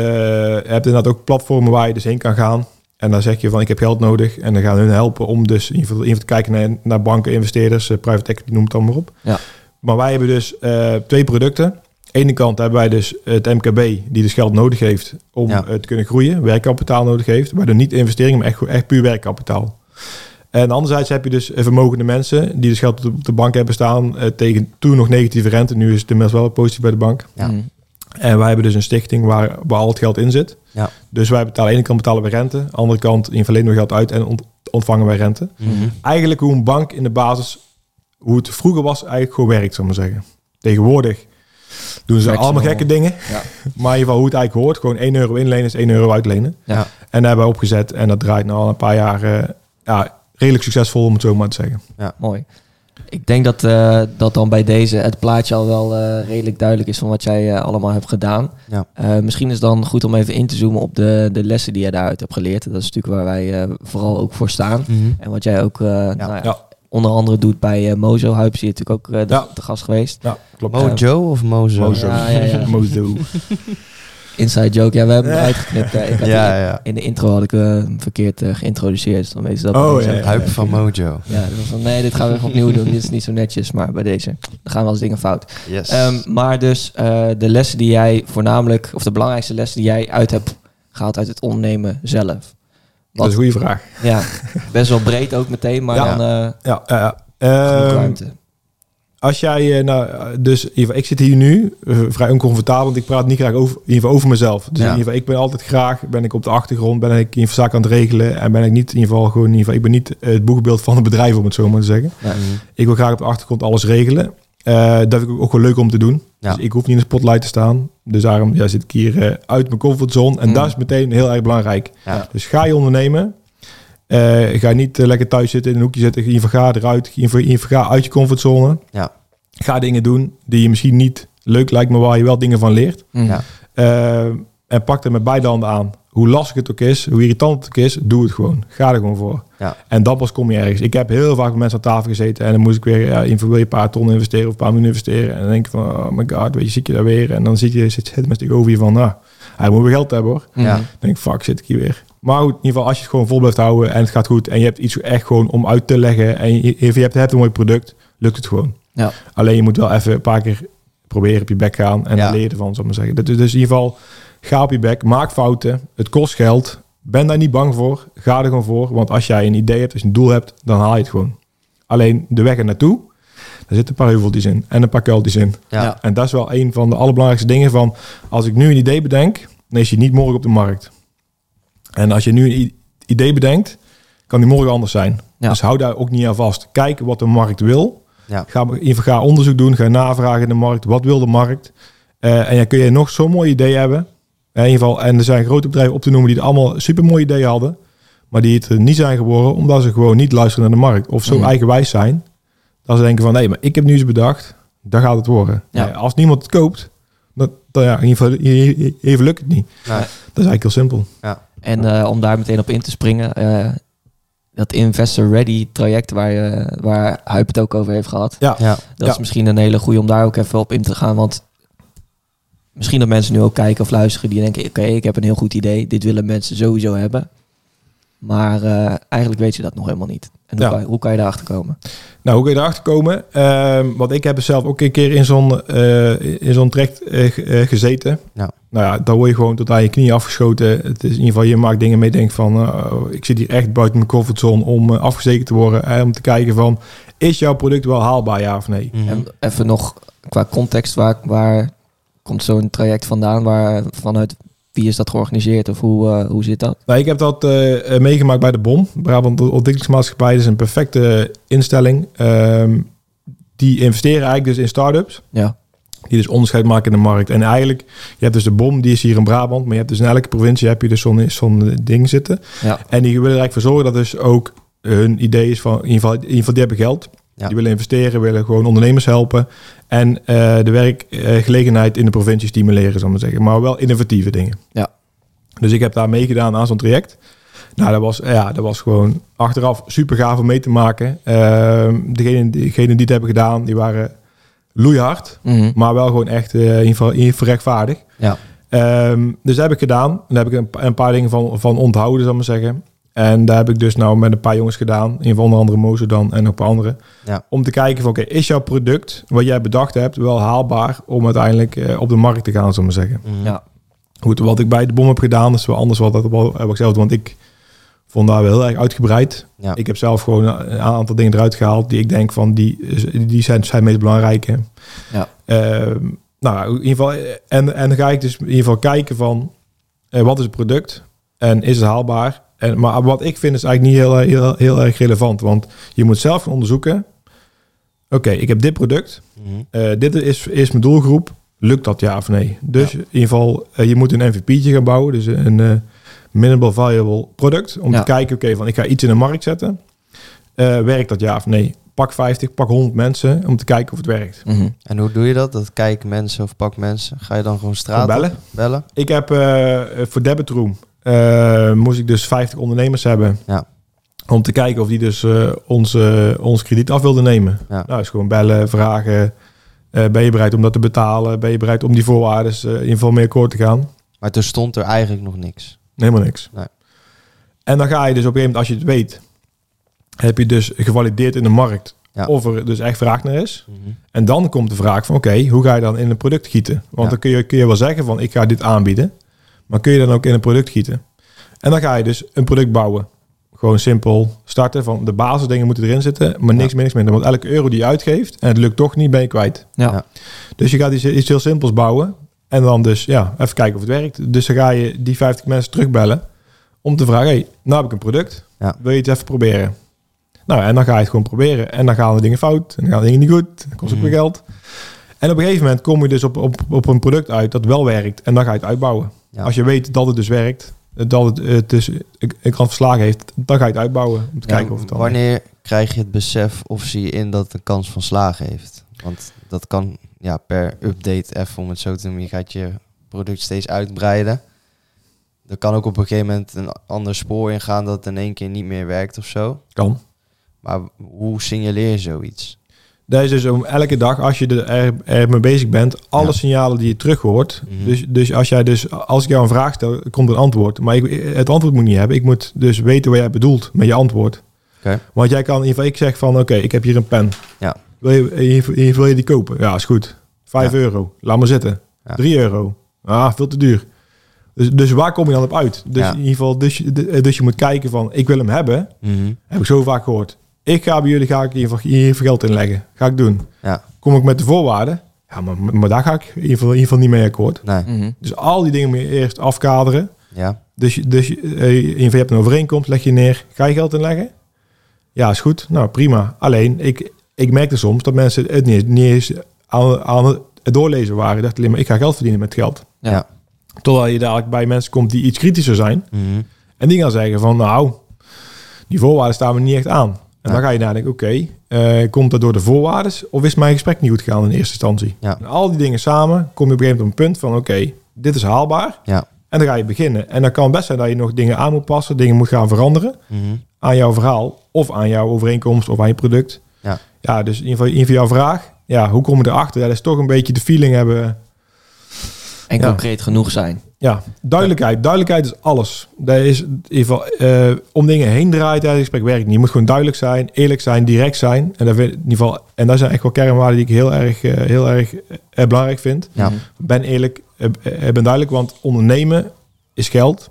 hebt inderdaad ook platformen waar je dus heen kan gaan. En dan zeg je van ik heb geld nodig. En dan gaan hun helpen om dus in ieder geval, in ieder geval te kijken naar, naar banken, investeerders, eh, private equity, noem het dan maar op. Ja. Maar wij hebben dus eh, twee producten. Aan de ene kant hebben wij dus het MKB, die dus geld nodig heeft om Ja. eh, te kunnen groeien. Werkkapitaal nodig heeft. Maar dan niet investeringen, maar echt, echt puur werkkapitaal. En anderzijds heb je dus vermogende mensen die dus geld op de bank hebben staan tegen toen nog negatieve rente. Nu is het inmiddels wel positief bij de bank. Ja. En wij hebben dus een stichting waar, waar al het geld in zit. Ja. Dus wij betalen aan de ene kant betalen we rente, aan de andere kant in verlenen we geld uit en ont- ontvangen wij rente. Mhm. Eigenlijk hoe een bank in de basis, hoe het vroeger was, eigenlijk gewoon werkt, zal ik maar zeggen. Tegenwoordig doen ze allemaal gekke dingen. Ja. Maar in ieder geval hoe het eigenlijk hoort, gewoon 1 euro inlenen is 1 euro uitlenen. Ja. Ja. En daar hebben we opgezet en dat draait nu al een paar jaar eh, ja, redelijk succesvol, om het zo maar te zeggen. Mooi. Ik denk dat, eh, dat dan bij deze het plaatje al wel eh, redelijk duidelijk is van wat jij eh, allemaal hebt gedaan. Ja. Eh, misschien is het dan goed om even in te zoomen op de, de lessen die je daaruit hebt geleerd. Dat is natuurlijk waar wij eh, vooral ook voor staan. Mhm. En wat jij ook eh, nou ja, Ja. onder andere doet bij Mozo. Zie je natuurlijk ook de, Ja. de gast geweest. Ja, klopt. Mojo of Mozo? Mozo. Ja, ja, ja. Mozo. Inside joke. Ja, we hebben hem Ja. eruit geknipt. hè. Ik had Ja, in, ja. in de intro had ik eh, hem verkeerd eh, geïntroduceerd. Dus dan weten ze dat. Oh, ja. Huip van Mojo. Ja, dat was van, nee, dit gaan we even opnieuw doen. Dit is niet zo netjes, maar bij deze dan gaan wel eens dingen fout. Yes. Ehm, maar dus eh, de lessen die jij voornamelijk, of de belangrijkste lessen die jij uit hebt gehaald uit het ondernemen zelf. Dat is een goede vraag. Ja, best wel breed ook meteen, maar Ja. dan eh Ja, ja, Ehm, ruimte. Als jij, eh, nou, dus in ieder geval, ik zit hier nu eh, vrij oncomfortabel, want ik praat niet graag over, in ieder geval over mezelf. Dus Ja. in ieder geval, ik ben altijd graag, ben ik op de achtergrond, ben ik in ieder geval zaken aan het regelen en ben ik niet in ieder geval gewoon, in ieder geval, ik ben niet eh, het boegbeeld van een bedrijf om het zo maar te zeggen. Ja. Mhm. Ik wil graag op de achtergrond alles regelen. Eh, dat vind ik ook wel leuk om te doen. Ja. Dus ik hoef niet in de spotlight te staan. Dus daarom ja, zit ik hier uit mijn comfortzone. En Mm. dat is meteen heel erg belangrijk. Ja. Dus ga je ondernemen. Eh, ga niet eh, lekker thuis zitten in een hoekje zitten. Geval ga eruit. Geval ga uit je comfortzone. Ja. Ga dingen doen die je misschien niet leuk lijkt, maar waar je wel dingen van leert. Mm. Ja. Eh, en pak er met beide handen aan. Hoe lastig het ook is, hoe irritant het ook is, doe het gewoon. Ga er gewoon voor. Ja. En dan pas kom je ergens. Ik heb heel vaak met mensen aan tafel gezeten en dan moest ik weer, ja, in- wil je een paar ton investeren of een paar miljoen investeren. En dan denk ik van, oh my god, weet je, zit je daar weer. En dan zit je, zit, zit met tegenover je van, nou, hij moet weer geld hebben hoor. Ja. Dan denk ik, fuck, zit ik hier weer. Maar goed, in ieder geval, als je het gewoon vol blijft houden en het gaat goed en je hebt iets echt gewoon om uit te leggen en je, je hebt, hebt een mooi product, lukt het gewoon. Ja. Alleen je moet wel even een paar keer proberen op je bek gaan en Ja. je ervan, zal ik maar zeggen. Dus, dus in ieder geval, ga op je bek, maak fouten, het kost geld, ben daar niet bang voor, ga er gewoon voor. Want als jij een idee hebt, als je een doel hebt, dan haal je het gewoon. Alleen de weg er naartoe, daar zitten een paar heuveltjes in en een paar kuiltjes in. Ja. En dat is wel een van de allerbelangrijkste dingen van... als ik nu een idee bedenk, dan is die niet morgen op de markt. En als je nu een idee bedenkt, kan die morgen anders zijn. Ja. Dus hou daar ook niet aan vast. Kijk wat de markt wil. Ja. Ga, ga onderzoek doen, ga navragen in de markt. Wat wil de markt? Eh, en dan kun je nog zo'n mooi idee hebben. In ieder geval, en er zijn grote bedrijven op te noemen die er allemaal super mooie ideeën hadden. Maar die het er niet zijn geworden omdat ze gewoon niet luisteren naar de markt. Of zo Mhm. eigenwijs zijn. Dat ze denken van, nee, maar ik heb nu iets bedacht. Dan gaat het worden. Ja. Ja, als niemand het koopt, dan, dan ja, in ieder geval even lukt het niet. Nee. Dat is eigenlijk heel simpel. En eh, om daar meteen op in te springen, eh, dat Investor Ready traject waar, je, waar Huip het ook over heeft gehad. Ja. Ja. Dat Ja. is misschien een hele goede om daar ook even op in te gaan. Want misschien dat mensen nu ook kijken of luisteren die denken... oké, ik heb een heel goed idee. Dit willen mensen sowieso hebben. Maar eh, eigenlijk weet je dat nog helemaal niet. En hoe, Ja. kan, hoe kan je daarachter komen? Nou, hoe kun je erachter komen? Ehm, want ik heb er zelf ook een keer in zo'n eh, in zo'n traject eh, eh, gezeten. Ja. Nou ja, dan word je gewoon tot aan je knieën afgeschoten. Het is in ieder geval, je maakt dingen mee, denk van, eh, ik zit hier echt buiten mijn comfortzone om afgezekerd te worden. En om te kijken van, is jouw product wel haalbaar, ja of nee? Mhm. En even nog qua context, waar, waar komt zo'n traject vandaan? Waar, vanuit wie is dat georganiseerd of hoe, eh, hoe zit dat? Nou, ik heb dat eh, eh, meegemaakt bij de BOM. Brabant Ontwikkelingsmaatschappij Dat is een perfecte instelling. Ehm, die investeren eigenlijk dus in start-ups. Ja, Die dus onderscheid maken in de markt. En eigenlijk, je hebt dus de BOM, die is hier in Brabant. Maar je hebt dus in elke provincie heb je dus zo'n zo'n ding zitten. ja, En die willen er eigenlijk voor zorgen dat dus ook hun idee is van... In ieder geval, in ieder geval die hebben geld. Ja. Die willen investeren, willen gewoon ondernemers helpen. En eh, de werkgelegenheid in de provincie stimuleren, zal ik maar zeggen. Maar wel innovatieve dingen. Ja. Dus ik heb daar meegedaan aan zo'n traject. Nou, dat was, ja, dat was gewoon achteraf super gaaf om mee te maken. Ehm degenen, degenen die het hebben gedaan, die waren loeihard. Mhm. Maar wel gewoon echt eh, in ieder geval, in ieder geval rechtvaardig. ja. Ehm, dus dat heb ik gedaan. Daar heb ik een paar dingen van, van onthouden, zal ik maar zeggen. En daar heb ik dus nou met een paar jongens gedaan. In onder andere Mozo dan en nog een paar anderen. Ja. Om te kijken van, oké, is jouw product, wat jij bedacht hebt, wel haalbaar om uiteindelijk eh, op de markt te gaan, zal ik maar zeggen. Mhm. ja. Goed, wat ik bij de bom heb gedaan, is wel anders wat dat heb ik zelf. Want ik vond daar wel heel erg uitgebreid. Ja. Ik heb zelf gewoon een aantal dingen eruit gehaald die ik denk van die, die zijn, zijn het meest belangrijke. Ja. Ehm, nou, in ieder geval, en, en dan ga ik dus in ieder geval kijken van eh, wat is het product en is het haalbaar. En, maar wat ik vind is eigenlijk niet heel, heel, heel erg relevant, want je moet zelf gaan onderzoeken. Oké, ik heb dit product. Mhm. Eh, dit is, is mijn doelgroep. Lukt dat ja of nee? Dus in ieder geval, eh, je moet een MVP'tje gaan bouwen. Dus een eh minimal viable product. Om Ja. te kijken, oké, van ik ga iets in de markt zetten. Werkt dat ja of nee? Pak 50, pak 100 mensen om te kijken of het werkt. Mhm. En hoe doe je dat? Dat kijken mensen of pak mensen? Ga je dan gewoon straat bellen. bellen? Ik heb voor Debitroom eh, moest ik dus 50 ondernemers hebben. Ja. Om te kijken of die dus eh, ons, eh, ons krediet af wilden nemen. Ja. Nou, is gewoon bellen, vragen. ben je bereid om dat te betalen? Ben je bereid om die voorwaarden in ieder geval mee akkoord te gaan? Maar toen stond er eigenlijk nog niks. Helemaal niks. Nee. En dan ga je dus op een gegeven moment, als je het weet, heb je dus gevalideerd in de markt Ja. of er dus echt vraag naar is. Mhm. En dan komt de vraag van, oké, hoe ga je dan in een product gieten? Want Ja. dan kun je, kun je wel zeggen van, ik ga dit aanbieden. Maar kun je dan ook in een product gieten? En dan ga je dus een product bouwen. Gewoon simpel starten van de basisdingen moeten erin zitten, maar niks Ja. meer, niks minder. Want elke euro die je uitgeeft en het lukt toch niet, ben je kwijt. Ja. Ja. Dus je gaat iets, iets heel simpels bouwen en dan dus ja, even kijken of het werkt. Dus dan ga je die 50 mensen terugbellen om te vragen, hey, nou heb ik een product, Ja. wil je het even proberen? Nou, en dan ga je het gewoon proberen. En dan gaan de dingen fout. En dan gaan de dingen niet goed. Dan kost het Mhm. weer geld. En op een gegeven moment kom je dus op, op, op een product uit dat wel werkt. En dan ga je het uitbouwen. Ja. Als je weet dat het dus werkt. Dat het eh, dus een een kant verslagen heeft. Dan ga je het uitbouwen. Om te Ja, kijken of het dan... Wanneer krijg je het besef of zie je in dat het een kans van slagen heeft? Want dat kan ja, per update even om het zo te noemen. Je gaat je product steeds uitbreiden. Er kan ook op een gegeven moment een ander spoor ingaan dat het in één keer niet meer werkt of zo. Kan. Maar hoe signaleer je zoiets? Dat is dus om elke dag, als je er, er mee bezig bent, alle Ja. signalen die je terug hoort. Mhm. Dus, dus als jij dus, als ik jou een vraag stel, komt een antwoord. Maar ik, het antwoord moet ik niet hebben. Ik moet dus weten wat jij bedoelt met je antwoord. Want jij kan in ieder geval, ik zeg van, oké, ik heb hier een pen. Ja. Wil je, in ieder geval- wil je die kopen? Ja, is goed. Vijf Ja. euro. Laat maar zitten. Ja. Drie euro. Ah, veel te duur. Dus, dus waar kom je dan op uit? Dus in ieder geval, dus, je- dus je moet kijken van, ik wil hem hebben. Mhm. Heb ik zo vaak gehoord. Ik ga bij jullie ga ik geval geld inleggen. Ga ik doen. Ja, Kom ik met de voorwaarden? Ja, maar, maar daar ga ik in ieder geval, in ieder geval niet mee akkoord. nee. Mhm. Dus al die dingen moet je eerst afkaderen. Ja, Dus, je- dus je- eh, in ieder geval, je hebt een overeenkomst, leg je neer. Ga je geld inleggen? Ja, is goed. Nou, prima. Alleen, ik, ik merkte soms dat mensen het niet, niet eens aan, aan het doorlezen waren. Ik dacht alleen maar, ik ga geld verdienen met geld. Ja. Ja. Totdat je dadelijk bij mensen komt die iets kritischer zijn. Mhm. En die gaan zeggen van, nou, die voorwaarden staan me niet echt aan. En Ja. dan ga je nadenken, oké, eh, komt dat door de voorwaarden of is mijn gesprek niet goed gegaan in eerste instantie? Ja. En al die dingen samen kom je op een gegeven moment op een punt van, oké, dit is haalbaar. ja. En dan ga je beginnen. En dan kan het best zijn dat je nog dingen aan moet passen, dingen moet gaan veranderen Mhm. aan jouw verhaal of aan jouw overeenkomst of aan je product. Ja. Ja, dus in ieder geval, in ieder geval jouw vraag. Ja, hoe kom je erachter? Ja, dat is toch een beetje de feeling hebben. En Ja. concreet genoeg zijn. Ja, duidelijkheid. Duidelijkheid is alles. Dat is in ieder geval, eh, om dingen heen draaien tijdens het gesprek werkt niet. Je moet gewoon duidelijk zijn, eerlijk zijn, direct zijn. En dat, vind, in ieder geval, en dat zijn echt wel kernwaarden die ik heel erg, eh, heel erg eh, belangrijk vind. Ja. Ben eerlijk, ben duidelijk, want ondernemen is geld.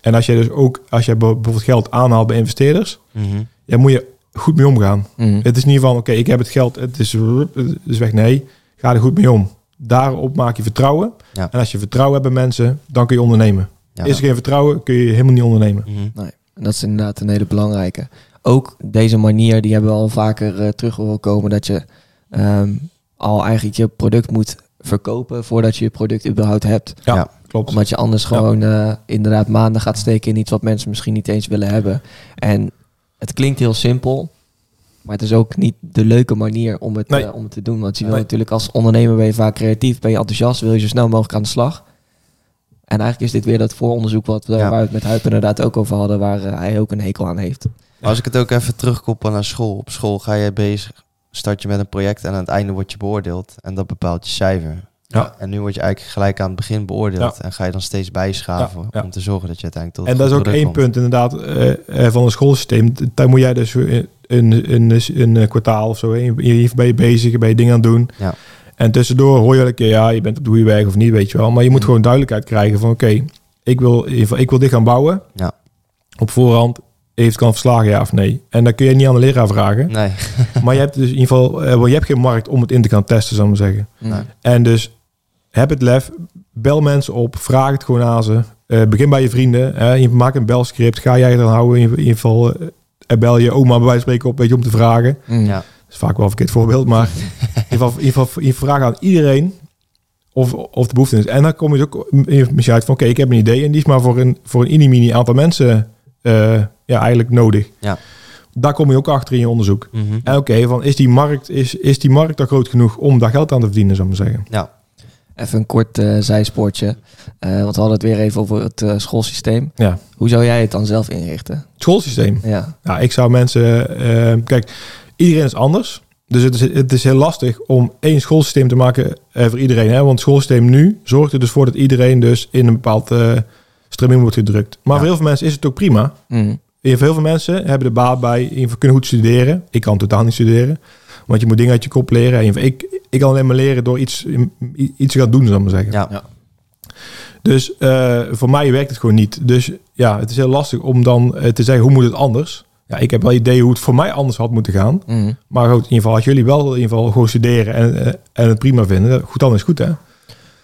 En als je dus ook, als je bijvoorbeeld geld aanhaalt bij investeerders, Mhm. ja, moet je goed mee omgaan. Mhm. Het is niet van, oké, ik heb het geld, het is, het is weg. Nee, ga er goed mee om. Daarop maak je vertrouwen. Ja. En als je vertrouwen hebt bij mensen, dan kun je ondernemen. Ja. Is er geen vertrouwen, kun je helemaal niet ondernemen. Nee, en dat is inderdaad een hele belangrijke. Ook deze manier, die hebben we al vaker eh, terug horen komen, dat je ehm, al eigenlijk je product moet verkopen voordat je je product überhaupt hebt. Ja, Ja. klopt. Omdat je anders gewoon eh, inderdaad maanden gaat steken in iets wat mensen misschien niet eens willen hebben. En het klinkt heel simpel, maar het is ook niet de leuke manier om het, Nee. eh, om het te doen. Want je wil Nee. natuurlijk als ondernemer ben je vaak creatief, ben je enthousiast, wil je zo snel mogelijk aan de slag. En eigenlijk is dit weer dat vooronderzoek wat we, Ja. waar we het met Huip inderdaad ook over hadden, waar eh, hij ook een hekel aan heeft. Als ik het ook even terugkoppel naar school. Op school ga je bezig, start je met een project en aan het einde word je beoordeeld. En dat bepaalt je cijfer. Ja. En nu word je eigenlijk gelijk aan het begin beoordeeld. En ga je dan steeds bijschaven Ja, ja. om te zorgen dat je uiteindelijk tot En dat is ook één punt inderdaad eh, van een schoolsysteem. Daar moet jij dus een, een, een, een, een kwartaal of zo, hè, hier ben je bezig, ben je dingen aan het doen. Ja. En tussendoor hoor je wel een keer, ja, je bent op de goede weg of niet, weet je wel. Maar je moet Mm. gewoon duidelijkheid krijgen van, oké, ik wil in ieder geval- ik wil dit gaan bouwen. Ja. Op voorhand, heeft kan verslagen, ja of nee. En dan kun je niet aan de leraar vragen. Nee. maar je hebt dus in ieder geval, eh, je hebt geen markt om het in te gaan testen, zou ik maar zeggen. Nee. En dus heb het lef, bel mensen op, vraag het gewoon aan ze. Eh, begin bij je vrienden, hè. je maak een belscript, ga jij dan houden. In ieder geval eh, bel je oma bij wijze van spreken op, weet je, om te vragen. Mm. Ja. Dat is vaak wel een verkeerd voorbeeld, maar in ieder geval, je vraagt aan iedereen of, of de behoefte is. En dan kom je dus ook misschien uit van, oké, ik heb een idee en die is maar voor een, voor een mini aantal mensen eh, ja, eigenlijk nodig. Ja. Daar kom je ook achter in je onderzoek. Mhm. En oké, van is die markt is, is die markt dan groot genoeg om daar geld aan te verdienen, zou ik maar zeggen. Ja. Even een kort eh, zijspoortje. Eh, want we hadden het weer even over het eh, schoolsysteem. Ja. Hoe zou jij het dan zelf inrichten? Het schoolsysteem. Ja. Ja, ik zou mensen. kijk, iedereen is anders. Dus het is, het is heel lastig om één schoolsysteem te maken voor iedereen. Hè? Want het schoolsysteem nu zorgt er dus voor dat iedereen dus in een bepaald stroming wordt gedrukt. Maar Ja. voor heel veel mensen is het ook prima. Mm. Heel veel mensen hebben de baat bij, kunnen goed studeren. Ik kan totaal niet studeren. Want je moet dingen uit je kop leren. En in ieder geval, ik, ik kan alleen maar leren door iets, iets te gaan doen, zal ik maar zeggen. Ja. Ja. Dus eh, voor mij werkt het gewoon niet. Dus ja, het is heel lastig om dan eh, te zeggen hoe moet het anders. Ja, ik heb wel ideeën hoe het voor mij anders had moeten gaan. Mm. Maar goed, in ieder geval, als jullie wel in ieder geval gewoon studeren en, eh, en het prima vinden, goed dan is goed hè.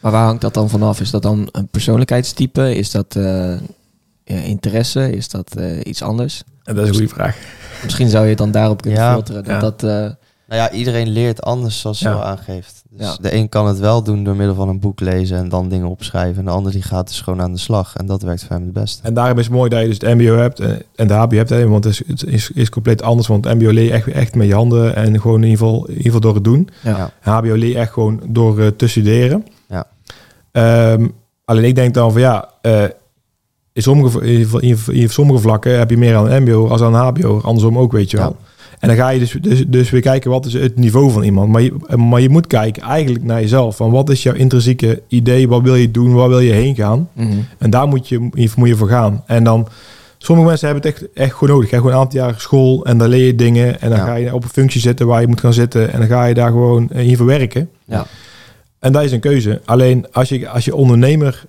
Maar waar hangt dat dan vanaf? Is dat dan een persoonlijkheidstype? Is dat eh, ja, interesse? Is dat eh, iets anders? En dat is een goede vraag. Misschien zou je het dan daarop kunnen Ja. filteren. Dat Ja. dat, eh, Nou ja, iedereen leert anders zoals je Ja. al aangeeft. Dus Ja. de een kan het wel doen door middel van een boek lezen en dan dingen opschrijven. En de ander die gaat dus gewoon aan de slag. En dat werkt voor hem het beste. En daarom is het mooi dat je dus het mbo hebt en, en de hbo hebt. Hè, want het is, het is, is compleet anders. Want het mbo leer je echt, echt met je handen en gewoon in ieder geval, in ieder geval door het doen. ja. Ja. HBO leer je echt gewoon door eh, te studeren. Ja. Ehm, Alleen ik denk dan van ja, eh, in, sommige, in, sommige vlakken heb je meer aan een mbo als aan een hbo. Andersom ook, weet je wel. En dan ga je dus, dus, dus weer kijken wat is het niveau van iemand. Maar je, maar je moet kijken eigenlijk naar jezelf. Van wat is jouw intrinsieke idee? Wat wil je doen? Waar wil je heen gaan? Mhm. En daar moet je, moet je voor gaan. En dan, sommige mensen hebben het echt, echt gewoon nodig. Je gaat gewoon een aantal jaar school en dan leer je dingen. En dan Ja. ga je op een functie zitten waar je moet gaan zitten. En dan ga je daar gewoon in verwerken. Ja. En dat is een keuze. Alleen als je, als je ondernemer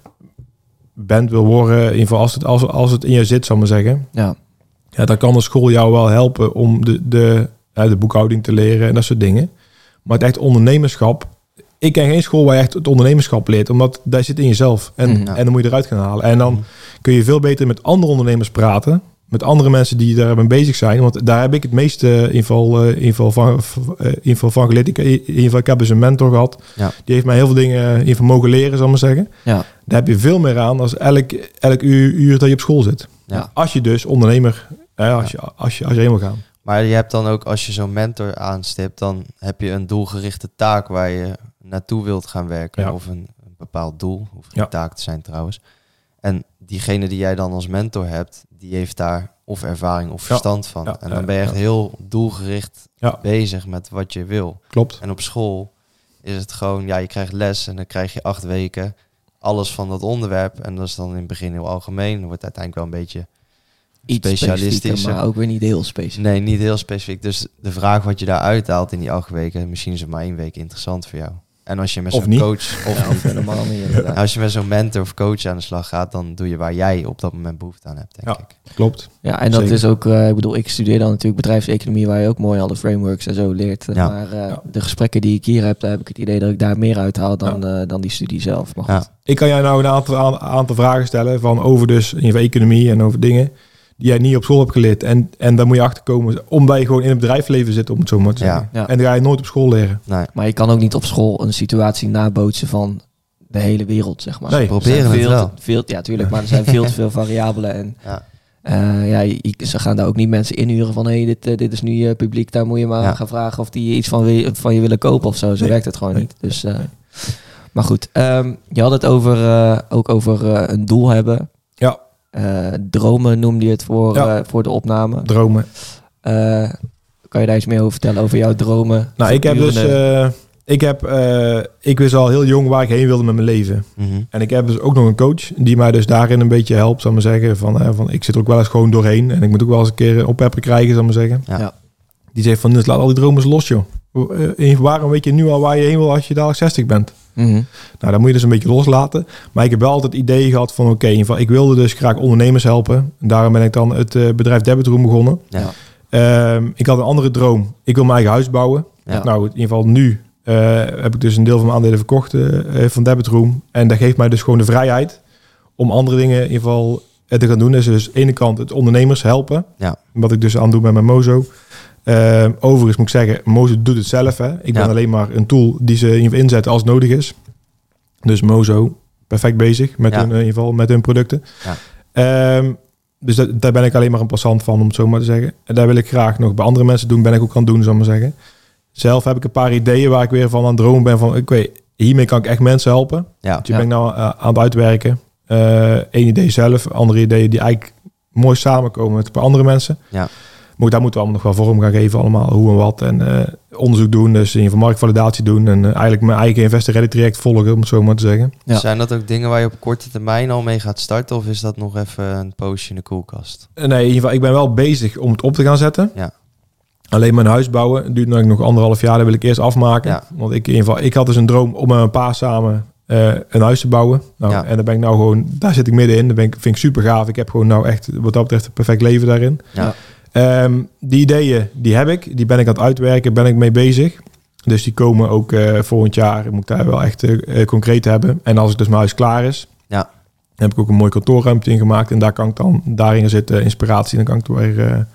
bent, wil worden, in ieder geval als het, als, als het in je zit, zal ik maar zeggen. Ja. Ja, dan kan de school jou wel helpen om de, de, de boekhouding te leren en dat soort dingen. Maar het echt ondernemerschap. Ik ken geen school waar je echt het ondernemerschap leert, omdat daar zit in jezelf. En, Mhm. en dan moet je eruit gaan halen. En dan kun je veel beter met andere ondernemers praten. Met andere mensen die daarmee bezig zijn. Want daar heb ik het meeste in ieder geval, eh, in ieder geval van, eh, in ieder geval van geleerd. Ik, in ieder geval, ik heb dus een mentor gehad. Ja. Die heeft mij heel veel dingen in ieder geval mogen leren, zal ik maar zeggen. Ja. Daar heb je veel meer aan als elk, elk uur, uur dat je op school zit. Ja. Als je dus ondernemer, eh, als, je, als, je, als je heen wil gaan. Maar je hebt dan ook, als je zo'n mentor aanstipt, dan heb je een doelgerichte taak waar je naartoe wilt gaan werken. Ja. Of een, een bepaald doel, hoeft Ja. geen taak te zijn trouwens. En diegene die jij dan als mentor hebt, die heeft daar of ervaring of verstand van. Ja, En dan ja, ben je echt ja. heel doelgericht Ja. bezig met wat je wil. Klopt. En op school is het gewoon, ja, je krijgt les en dan krijg je acht weken alles van dat onderwerp. En dat is dan in het begin heel algemeen. Dan wordt uiteindelijk wel een beetje Iets Specialistisch, maar ook weer niet heel specifiek. Nee, niet heel specifiek. Dus de vraag wat je daar uithaalt in die acht weken, misschien is het maar één week interessant voor jou. En als je met zo'n coach of Ja, of helemaal niet inderdaad. als je met zo'n mentor of coach aan de slag gaat, dan doe je waar jij op dat moment behoefte aan hebt, denk Ja. ik. Klopt. Ja, en dat Zeker. is ook, eh, ik bedoel, ik studeer dan natuurlijk bedrijfseconomie, waar je ook mooi alle frameworks en zo leert. Ja. Maar eh, Ja. de gesprekken die ik hier heb, daar heb ik het idee dat ik daar meer uithaal dan, eh, dan die studie zelf. Maar goed. Ja. Ik kan jou nou een aantal, aan- aantal vragen stellen van over dus in geval economie en over dingen die jij niet op school hebt geleerd. En, en daar moet je achter komen omdat je gewoon in het bedrijfsleven zit, om het zo maar te Ja. zeggen. Ja. En dan ga je nooit op school leren. Nee, Maar je kan ook niet op school een situatie nabootsen van de hele wereld, zeg maar. Nee. Er Proberen zijn het veel wel. veel, ja, tuurlijk, maar er zijn veel te veel variabelen. En ja. eh, ja, je- ze gaan daar ook niet mensen inhuren van... hé, hey, dit, eh, dit is nu eh, publiek, daar moet je maar Ja. gaan vragen... of die iets van, van je willen kopen of zo. Zo Nee. werkt het gewoon Nee. niet. Dus, eh, Maar goed, ehm, je had het over, eh, ook over eh, een doel hebben. Ja. Eh, dromen noemde je het voor, Ja. eh, voor de opname. Dromen. Eh, kan je daar iets meer over vertellen, over jouw dromen? Nou, ik heb dus... eh, ik, heb, eh, ik wist al heel jong waar ik heen wilde met mijn leven. Mhm. En ik heb dus ook nog een coach die mij dus daarin een beetje helpt, zal ik maar zeggen. Van, van, ik zit er ook wel eens gewoon doorheen. En ik moet ook wel eens een keer een oppepper krijgen, zal ik maar zeggen. Ja. Ja. Die zegt van, Niels, laat al die dromen los, joh. Eh, waarom weet je nu al waar je heen wil als je dadelijk 60 bent? Mhm. Nou, dan moet je dus een beetje loslaten. Maar ik heb wel altijd het idee gehad van, oké, in ieder geval, ik wilde dus graag ondernemers helpen. En daarom ben ik dan het eh, bedrijf Debit Room begonnen. Ja. Ehm, ik had een andere droom. Ik wil mijn eigen huis bouwen. Ja. Nou, in ieder geval nu eh, heb ik dus een deel van mijn aandelen verkocht eh, van Debit Room. En dat geeft mij dus gewoon de vrijheid om andere dingen in ieder geval te gaan doen. Dus, dus aan de ene kant het ondernemers helpen. Ja. Wat ik dus aan doe met mijn Mozo. Ehm, overigens moet ik zeggen, Mozo doet het zelf. Hè. Ik ben Ja. alleen maar een tool die ze inzetten als nodig is. Dus Mozo, perfect bezig met Ja. hun, eh, in ieder geval met hun producten. Ja. Ehm, dus dat, daar ben ik alleen maar een passant van, om het zo maar te zeggen. En daar wil ik graag nog bij andere mensen doen, ben ik ook aan het doen, zal ik maar zeggen. Zelf heb ik een paar ideeën waar ik weer van aan het dromen ben van, ik weet, hiermee kan ik echt mensen helpen. Dus Ja. ben ik nou eh, aan het uitwerken. Eén idee zelf, andere ideeën die eigenlijk mooi samenkomen met een paar andere mensen. Ja. Maar daar moeten we allemaal nog wel vorm gaan geven, allemaal hoe en wat. En eh, onderzoek doen, dus in ieder geval marktvalidatie doen. En eh, eigenlijk mijn eigen investor ready traject volgen, om het zo maar te zeggen. Ja. Zijn dat ook dingen waar je op korte termijn al mee gaat starten? Of is dat nog even een poosje in de koelkast? Eh, Nee, in ieder geval, ik ben wel bezig om het op te gaan zetten. Ja. Alleen mijn huis bouwen duurt nog anderhalf jaar. Dat wil ik eerst afmaken. Ja. Want ik, in ieder geval, ik had dus een droom om met mijn pa samen eh, een huis te bouwen. Nou, Ja. En daar ben ik nou gewoon, daar zit ik middenin. Dat ben ik, vind ik super gaaf. Ik heb gewoon nou echt, wat dat betreft, een perfect leven daarin. Ja. Ehm, die ideeën, die heb ik. Die ben ik aan het uitwerken, ben ik mee bezig. Dus die komen ook eh, volgend jaar. Moet ik daar wel echt eh, concreet hebben. En als ik dus mijn huis klaar is, Ja. dan heb ik ook een mooi kantoorruimte ingemaakt. En daar kan ik dan, daarin zit inspiratie. En dan kan ik het weer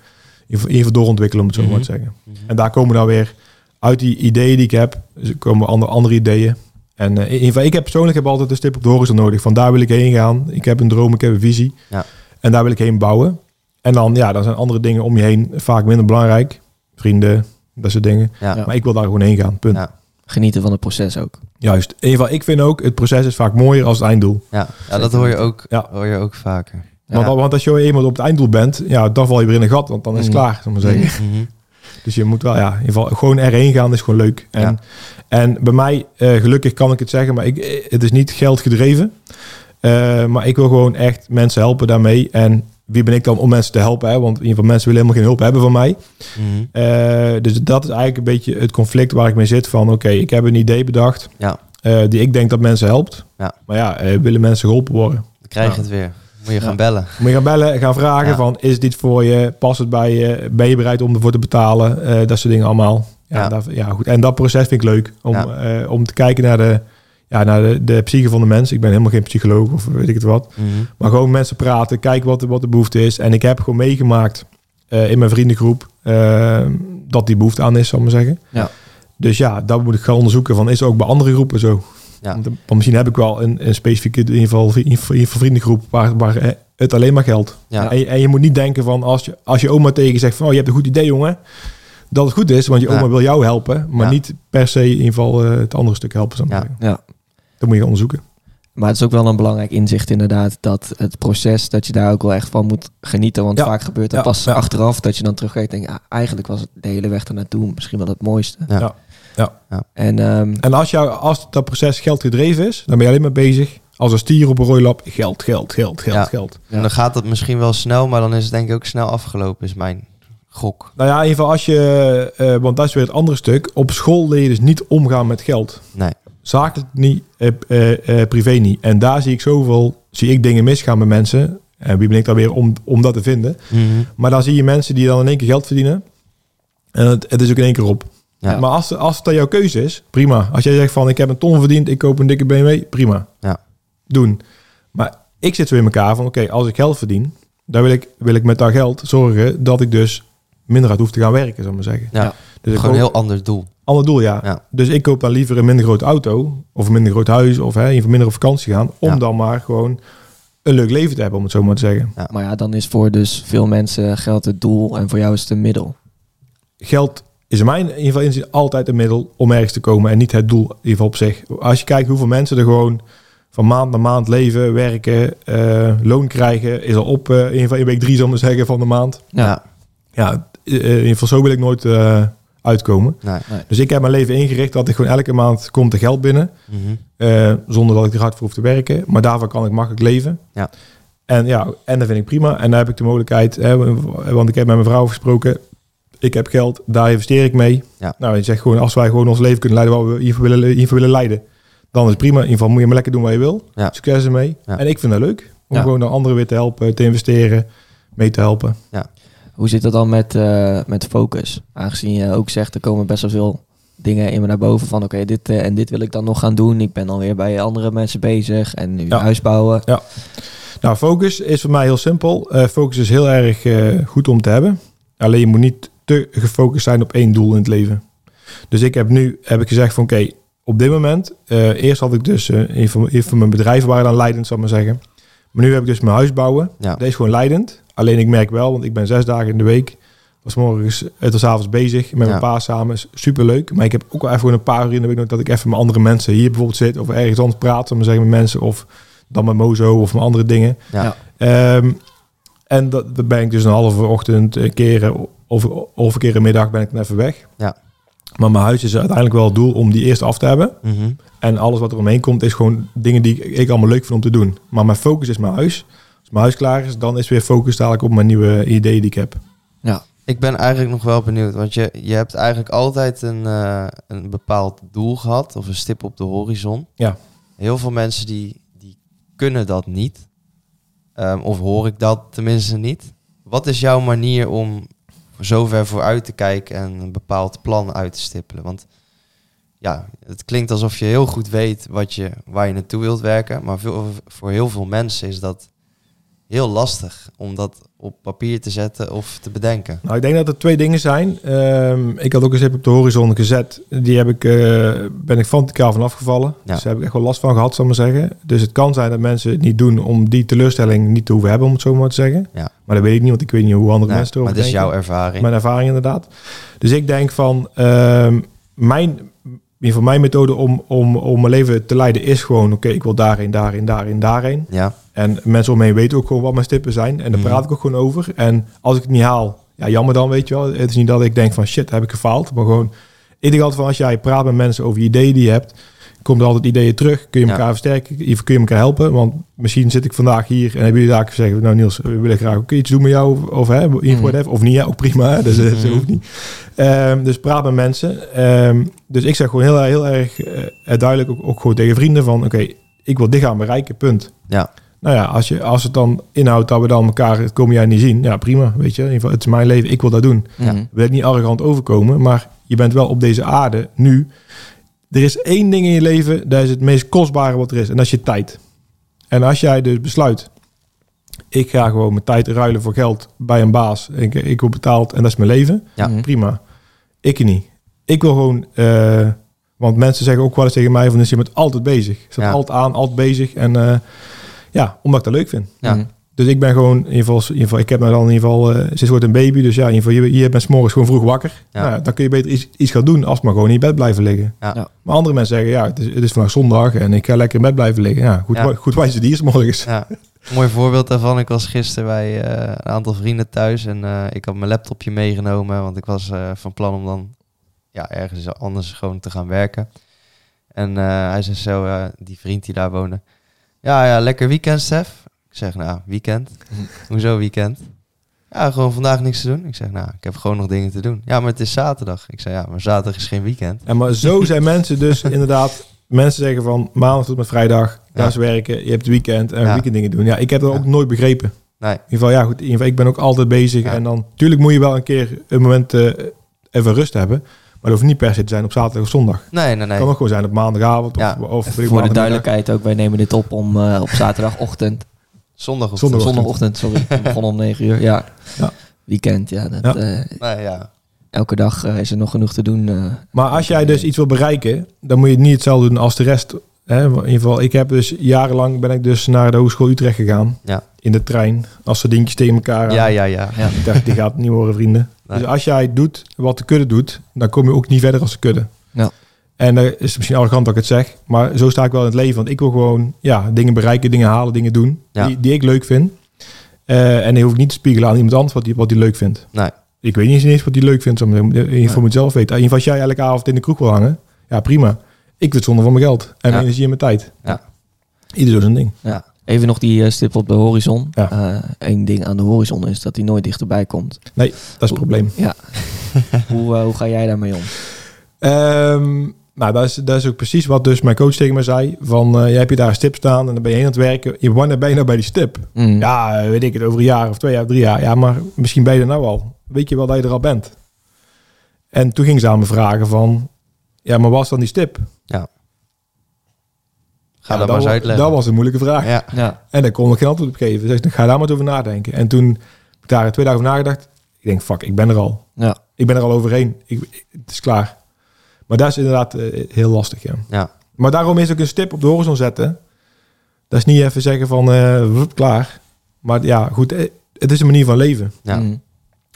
in in geval doorontwikkelen, om het zo Mhm. maar te zeggen. En daar komen dan weer uit die ideeën die ik heb, dus komen andere, andere ideeën. En in ieder geval, ik heb persoonlijk heb altijd een stip op de horizon nodig. Van daar wil ik heen gaan. Ik heb een droom, ik heb een visie. Ja. En daar wil ik heen bouwen. En dan, ja, dan zijn andere dingen om je heen vaak minder belangrijk. Vrienden, dat soort dingen. Ja. Maar ik wil daar gewoon heen gaan, punt. Ja. Genieten van het proces ook. Juist. In ieder geval, ik vind ook, het proces is vaak mooier als het einddoel. Ja, ja dat hoor je ook, Ja. hoor je ook vaker. Want, want als je eenmaal op het einddoel bent, ja, dan val je weer in een gat, want dan is het Mm. klaar, zal ik maar zeggen. Mhm. Dus je moet wel, ja, in ieder geval gewoon erheen gaan is gewoon leuk. En, Ja. en bij mij, eh, gelukkig kan ik het zeggen, maar ik, eh, het is niet geld gedreven. Eh, maar ik wil gewoon echt mensen helpen daarmee. En wie ben ik dan om mensen te helpen? Hè? Want in ieder geval mensen willen helemaal geen hulp hebben van mij. Mhm. Eh, dus dat is eigenlijk een beetje het conflict waar ik mee zit van... oké, ik heb een idee bedacht Ja. eh, die ik denk dat mensen helpt. Ja. Maar ja, eh, willen mensen geholpen worden? Dan krijg je Ja. het weer. Moet je gaan bellen. Moet je gaan bellen, gaan vragen van... is dit voor je? Past het bij je? Ben je bereid om ervoor te betalen? Dat soort dingen allemaal. Ja, Ja. goed. En dat proces vind ik leuk. Om, om te kijken naar de, ja, naar de, de psyche van de mens. Ik ben helemaal geen psycholoog of weet ik het wat. Mhm. Maar gewoon mensen praten, kijken wat de, wat de behoefte is. En ik heb gewoon meegemaakt eh, in mijn vriendengroep eh, dat die behoefte aan is, zal ik maar zeggen. Ja. Dus ja, dat moet ik gaan onderzoeken van is er ook bij andere groepen zo. Ja. Want, eh, want misschien heb ik wel een, een specifieke in ieder geval, in ieder geval vriendengroep waar, waar het alleen maar geldt. Ja. En, je- en je moet niet denken van als je, als je oma tegen je zegt van oh, je hebt een goed idee jongen. Dat het goed is, want je Ja. oma wil jou helpen. Maar Ja. niet per se in ieder geval eh, het andere stuk helpen. Ja. Ja. Dat moet je gaan onderzoeken. Maar het is ook wel een belangrijk inzicht inderdaad dat het proces, dat je daar ook wel echt van moet genieten. Want Ja. vaak gebeurt het Ja, pas ja. achteraf dat je dan terugkijkt en denkt, ah, eigenlijk was het de hele weg ernaartoe misschien wel het mooiste. Ja. Ja. En ehm, En als, jou, als dat proces geld gedreven is, dan ben je alleen maar bezig als een stier op een rooilap. Geld, geld, geld, geld, Ja. geld. En dan gaat het misschien wel snel, maar dan is het denk ik ook snel afgelopen, is mijn gok. Nou ja, in ieder geval als je, eh, want dat is weer het andere stuk. Op school leer je dus niet omgaan met geld. Nee. Zakelijk niet, eh, eh, eh, privé niet. En daar zie ik zoveel, zie ik dingen misgaan met mensen. En wie ben ik dan weer om, om dat te vinden? Mhm. Maar dan zie je mensen die dan in één keer geld verdienen. En het, het is ook in één keer op. Ja. Maar als, als het dan jouw keuze is, prima. Als jij zegt van ik heb een ton verdiend, ik koop een dikke BMW, prima. Ja. Doen. Maar ik zit zo in elkaar van oké, als ik geld verdien, dan wil ik, wil ik met dat geld zorgen dat ik dus minder hard hoef te gaan werken, zal ik maar zeggen. Ja. Ja. Dus ik Gewoon een heel ander doel. ander doel, ja. Ja. Dus ik koop dan liever een minder grote auto of een minder groot huis of hè, even minder op vakantie gaan, om Ja. dan maar gewoon een leuk leven te hebben, om het zo maar te zeggen. maar ja, dan is voor dus veel mensen geld het doel en voor jou is het een middel. Geld is in mijn in ieder geval inzien altijd een middel om ergens te komen en niet het doel in ieder geval op zich. Als je kijkt hoeveel mensen er gewoon van maand naar maand leven, werken, eh, loon krijgen, is al op eh, in ieder geval in week drie, zal ik maar zeggen, van de maand. Ja. Ja. Ja, eh, in ieder geval zo wil ik nooit eh, uitkomen. Nee. Dus ik heb mijn leven ingericht dat ik gewoon elke maand komt er geld binnen. Eh, zonder dat ik er hard voor hoef te werken. Maar daarvan kan ik makkelijk leven. Ja. En ja, en dat vind ik prima. En dan heb ik de mogelijkheid, hè, want ik heb met mijn vrouw gesproken. Ik heb geld, daar investeer ik mee. Ja. Nou, je zegt gewoon, als wij gewoon ons leven kunnen leiden waar we hiervoor willen, hiervoor willen leiden. Dan is het prima. In ieder geval moet je maar lekker doen wat je wil. Ja. Succes ermee. Ja. En ik vind dat leuk. Om Ja. gewoon de anderen weer te helpen, te investeren, mee te helpen. Hoe zit het dan met, eh, met focus? Aangezien je ook zegt, er komen best wel veel dingen in me naar boven van oké, dit eh, en dit wil ik dan nog gaan doen. Ik ben alweer bij andere mensen bezig en nu Ja. huis bouwen. Nou, focus is voor mij heel simpel. Eh, focus is heel erg goed om te hebben. Alleen je moet niet te gefocust zijn op één doel in het leven. Dus ik heb nu heb ik gezegd van oké, op dit moment, eerst had ik dus een, van, een van mijn bedrijven waren dan leidend, zal ik maar zeggen. Maar nu heb ik dus mijn huis bouwen. Ja. Dat is gewoon leidend. Alleen ik merk wel, want ik ben zes dagen in de week. Was morgens eh, tot 's avonds bezig met Ja. mijn pa samen. Super leuk. Maar ik heb ook wel even een paar uur in de week dat ik even met andere mensen hier bijvoorbeeld zit. Of ergens anders praat, ik maar zeggen, met mensen. Of dan met Mozo of met andere dingen. Ja. Ja. Ehm, en dat, dat ben ik dus een halve ochtend een keer, eh, of, of een keer een middag ben ik dan even weg. Ja. Maar mijn huis is uiteindelijk wel het doel om die eerst af te hebben. Mhm. En alles wat er omheen komt is gewoon dingen die ik, ik allemaal leuk vind om te doen. Maar mijn focus is mijn huis. Als mijn huis klaar is, dan is weer focus dadelijk op mijn nieuwe ideeën die ik heb. Ja. Ik ben eigenlijk nog wel benieuwd, want je, je hebt eigenlijk altijd een, eh, een bepaald doel gehad, of een stip op de horizon. Ja. Heel veel mensen die, die kunnen dat niet, Ehm, of hoor ik dat tenminste niet. Wat is jouw manier om zo ver vooruit te kijken en een bepaald plan uit te stippelen? Want ja, het klinkt alsof je heel goed weet wat je, waar je naartoe wilt werken, maar voor heel veel mensen is dat heel lastig om dat op papier te zetten of te bedenken. Nou, ik denk dat er twee dingen zijn. Ehm, ik had ook een stip op de horizon gezet. Die heb ik, eh, ben ik fanaticaal van afgevallen. Ja. Dus daar heb ik echt wel last van gehad, zal ik maar zeggen. Dus het kan zijn dat mensen het niet doen om die teleurstelling niet te hoeven hebben, om het zo maar te zeggen. Ja. Maar dat weet ik niet, want ik weet niet hoe andere Nee, mensen maar erover het is jouw ervaring. Mijn ervaring inderdaad. Dus ik denk van, ehm, mijn, ieder geval mijn methode om, om, om mijn leven te leiden is gewoon... oké, ik wil daarheen, daarheen, daarheen, daarheen. Ja, En mensen om me heen weten ook gewoon wat mijn stippen zijn. En daar Mhm. praat ik ook gewoon over. En als ik het niet haal, ja, jammer dan, weet je wel. Het is niet dat ik denk van shit, heb ik gefaald. Maar gewoon, ik denk altijd van als jij praat met mensen over ideeën die je hebt, komt er altijd ideeën terug. Kun je Ja. elkaar versterken, kun je elkaar helpen. Want misschien zit ik vandaag hier en hebben jullie daar gezegd, nou Niels, we willen graag ook iets doen met jou. Of, hè, info Mhm. whatever. of niet, ja, ook prima. Hè, dus dat Mhm. hoeft niet. Ehm, dus praat met mensen. Ehm, dus ik zeg gewoon heel, heel erg eh, duidelijk ook, ook gewoon tegen vrienden van, oké, ik wil dit gaan bereiken, punt. ja, Nou ja, als, je, als het dan inhoudt dat we dan elkaar het komende jaar niet zien, ja prima, weet je. In ieder geval, het is mijn leven, ik wil dat doen. Ik wil niet arrogant overkomen, maar je bent wel op deze aarde nu. Er is één ding in je leven, dat is het meest kostbare wat er is, en dat is je tijd. En als jij dus besluit, ik ga gewoon mijn tijd ruilen voor geld bij een baas, ik, ik word betaald en dat is mijn leven, Ja. Mhm. prima. Ik niet. Ik wil gewoon, eh, want mensen zeggen ook wel eens tegen mij van, dus je bent altijd bezig. Je staat Ja. altijd aan, altijd bezig. En eh, ja, omdat ik dat leuk vind. Ja. Dus ik ben gewoon, in ieder geval, in ieder geval ik heb nou dan in ieder geval, eh sinds wordt een baby. Dus ja, in ieder geval, je, je bent 's morgens gewoon vroeg wakker. Ja. Nou, ja, dan kun je beter iets, iets gaan doen als maar gewoon in je bed blijven liggen. Ja. Ja. Maar andere mensen zeggen, ja, het is, het is vandaag zondag en ik ga lekker in bed blijven liggen. Ja, goed, Ja. wa- goed wijze die is morgens. mooi voorbeeld daarvan. Ik was gisteren bij eh, een aantal vrienden thuis en eh, ik had mijn laptopje meegenomen, want ik was eh, van plan om dan ja, ergens anders gewoon te gaan werken. En eh, hij zei zo, eh, die vriend die daar woonde, ja, ja, lekker weekend, Stef. Ik zeg, nou, weekend? Hoezo weekend? Ja, gewoon vandaag niks te doen. Ik zeg, nou, ik heb gewoon nog dingen te doen. Ja, maar het is zaterdag. Ik zeg, ja, maar zaterdag is geen weekend. En maar zo zijn mensen dus inderdaad, mensen zeggen van maandag tot met vrijdag, Ja. thuis werken, je hebt het weekend en Ja. weekend dingen doen. Ja, ik heb dat Ja. ook nooit begrepen. Nee, In ieder geval, ja goed, in ieder geval, ik ben ook altijd bezig. Ja. En dan, tuurlijk moet je wel een keer een moment eh, even rust hebben. Maar dat hoeft niet per se te zijn op zaterdag of zondag. nee, nee, nee. kan ook gewoon zijn op maandagavond of, Ja. of ik, Voor de duidelijkheid ook, wij nemen dit op om eh, op zaterdagochtend. Zondag of Zondag. Zondagochtend, sorry. We begonnen om 9 uur. Ja. Ja. Weekend, ja. Dat, Ja. eh, Nee, ja. elke dag eh, is er nog genoeg te doen. eh. Maar als jij dus iets wil bereiken, dan moet je niet hetzelfde doen als de rest. Hè? In ieder geval, ik heb dus jarenlang ben ik dus naar de Hogeschool Utrecht gegaan. Ja. In de trein, als sardientjes tegen elkaar aan. Ja, ja, ja. ja. Ik dacht, die gaat het niet horen, vrienden. Nee. Dus als jij doet wat de kudde doet, dan kom je ook niet verder als de kudde. Ja. En dat is misschien arrogant dat ik het zeg, maar zo sta ik wel in het leven. Want ik wil gewoon ja, dingen bereiken, dingen halen, dingen doen Ja. die, die ik leuk vind. Eh, en die hoef ik niet te spiegelen aan iemand anders wat die, wat die leuk vindt. Nee. Ik weet niet eens wat die leuk vindt. zo meteen. In ieder geval moet je zelf weten. In als jij elke avond in de kroeg wil hangen, ja prima. Ik vind het zonde van mijn geld en Ja. mijn energie en mijn tijd. Ja. Ieder zo zijn ding. Ja. Even nog die eh, stip op de horizon. Ja. Eén ding aan de horizon is dat hij nooit dichterbij komt. Dat is het probleem. Ja. hoe, eh, hoe ga jij daarmee om? Ehm, nou, dat is, dat is ook precies wat dus mijn coach tegen mij zei. Van, eh, je hebt je daar een stip staan en dan ben je heen aan het werken. Je, wanneer ben je nou bij die stip? Mm. Ja, weet ik het, over een jaar of twee jaar, drie jaar. Ja, maar misschien ben je er nou al. Weet je wel dat je er al bent? En toen ging ze aan me vragen van... Ja, maar was dan die stip? Ga Ja, dat maar eens uitleggen. Dat was een moeilijke vraag. Ja, Ja. En daar kon ik geen antwoord op geven. Dus ik ga daar maar over nadenken. En toen heb ik daar twee dagen over nagedacht. Ik denk, fuck, ik ben er al. Ja. Ik ben er al overheen. Ik, ik- het is klaar. Maar dat is inderdaad eh, heel lastig, ja. ja, Maar daarom is ook een stip op de horizon zetten. Dat is niet even zeggen van, eh, wup, klaar. Maar ja, goed, eh, het is een manier van leven. ja. Mm.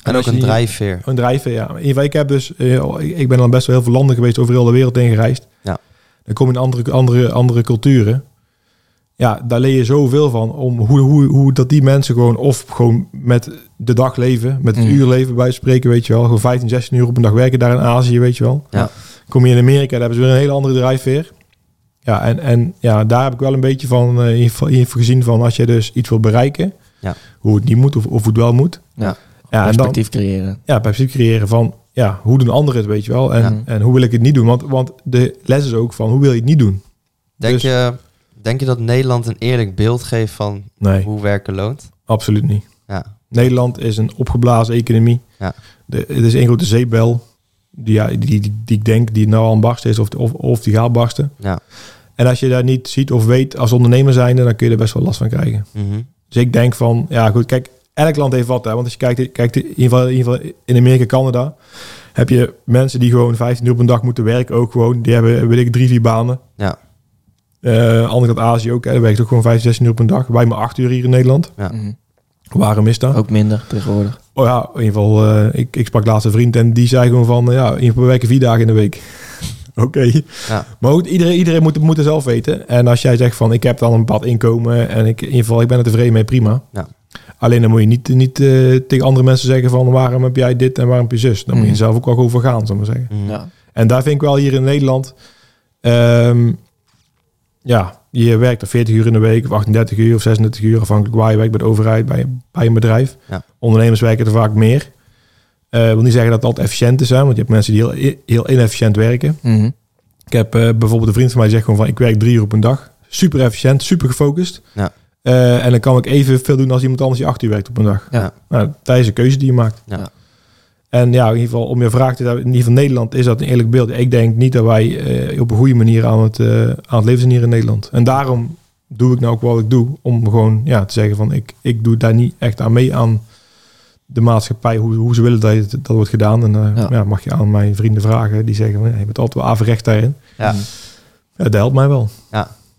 En ook een drijfveer. Een drijfveer, ja. Ik heb dus, ik ik ben dan best wel heel veel landen geweest, over heel de wereld heen gereisd. Ja. Dan kom je in andere, andere, andere culturen. Ja, daar leer je zoveel van. Om hoe, hoe, hoe dat die mensen gewoon, of gewoon met de dag leven, met het Mm. uur leven bij spreken, weet je wel. Gewoon 15, 16 uur op een dag werken daar in Azië, weet je wel. Ja. Kom je in Amerika, daar hebben ze weer een hele andere drijfveer. Ja, en, en ja, daar heb ik wel een beetje van eh, in in gezien van als je dus iets wil bereiken, Ja. hoe het niet moet of, of hoe het wel moet. Ja. Ja, dan, Perspectief creëren. ja, perspectief creëren van ja, hoe doen anderen het, weet je wel. En, Ja. en hoe wil ik het niet doen? Want, want de les is ook van hoe wil je het niet doen? Denk, Dus- je, denk je dat Nederland een eerlijk beeld geeft van Nee, hoe werken loont? absoluut niet. Ja, Nederland is een opgeblazen economie. Ja. De, het is één grote zeepbel. Die, die, die, die ik denk die nou al aan het barsten is of, of, of die gaat barsten. ja. En als je daar niet ziet of weet als ondernemer zijnde, dan kun je er best wel last van krijgen. Mhm. Dus ik denk van, ja goed, kijk, elk land heeft wat. Hè? Want als je kijkt, kijkt in, ieder geval, in ieder geval in Amerika, Canada, heb je mensen die gewoon 15 uur op een dag moeten werken ook gewoon. Die hebben, weet ik, drie, vier banen. Ja. Eh andere kant Azië ook, hè. daar werkt ook gewoon 15, 16 uur op een dag. Wij maar 8 uur hier in Nederland. Ja. Mhm. Waarom is dat? Ook minder tegenwoordig. Oh ja, in ieder geval, eh, ik, ik sprak laatst een vriend en die zei gewoon van, eh, ja, in ieder geval we werken vier dagen in de week. Oké. Ja. Maar goed, iedereen, iedereen moet, moet het zelf weten. En als jij zegt van ik heb dan een bepaald inkomen en ik in ieder geval ik ben er tevreden mee, prima. Ja. Alleen dan moet je niet, niet eh, tegen andere mensen zeggen van waarom heb jij dit en waarom heb je zus. Dan moet je Mhm. zelf ook wel over gaan, zal ik maar zeggen. Mhm. Ja. En daar vind ik wel hier in Nederland. ehm, ja, je werkt er 40 uur in de week, of 38 uur of 36 uur, afhankelijk waar je werkt bij de overheid, bij, bij een bedrijf. Ja. Ondernemers werken er vaak meer. Eh wil niet zeggen dat het altijd efficiënt is, hè, want je hebt mensen die heel, heel inefficiënt werken. Mhm. Ik heb eh, bijvoorbeeld een vriend van mij die zegt gewoon van ik werk drie uur op een dag. Super efficiënt, super gefocust. Ja. Eh, en dan kan ik even veel doen als iemand anders die acht uur werkt op een dag. Ja. Nou, dat is een keuze die je maakt. Ja. En ja, in ieder geval, om je vraag te stellen, in ieder geval Nederland is dat een eerlijk beeld. Ik denk niet dat wij eh, op een goede manier aan het, eh, aan het leven zijn hier in Nederland. En daarom doe ik nou ook wat ik doe. Om gewoon ja, te zeggen van ik, ik doe daar niet echt aan mee aan de maatschappij. Hoe, hoe ze willen dat het- dat wordt gedaan. En eh, Ja. ja. mag je aan mijn vrienden vragen. Die zeggen van ja, je bent altijd wel averecht daarin. Ja. Mhm. Ja, dat helpt mij wel.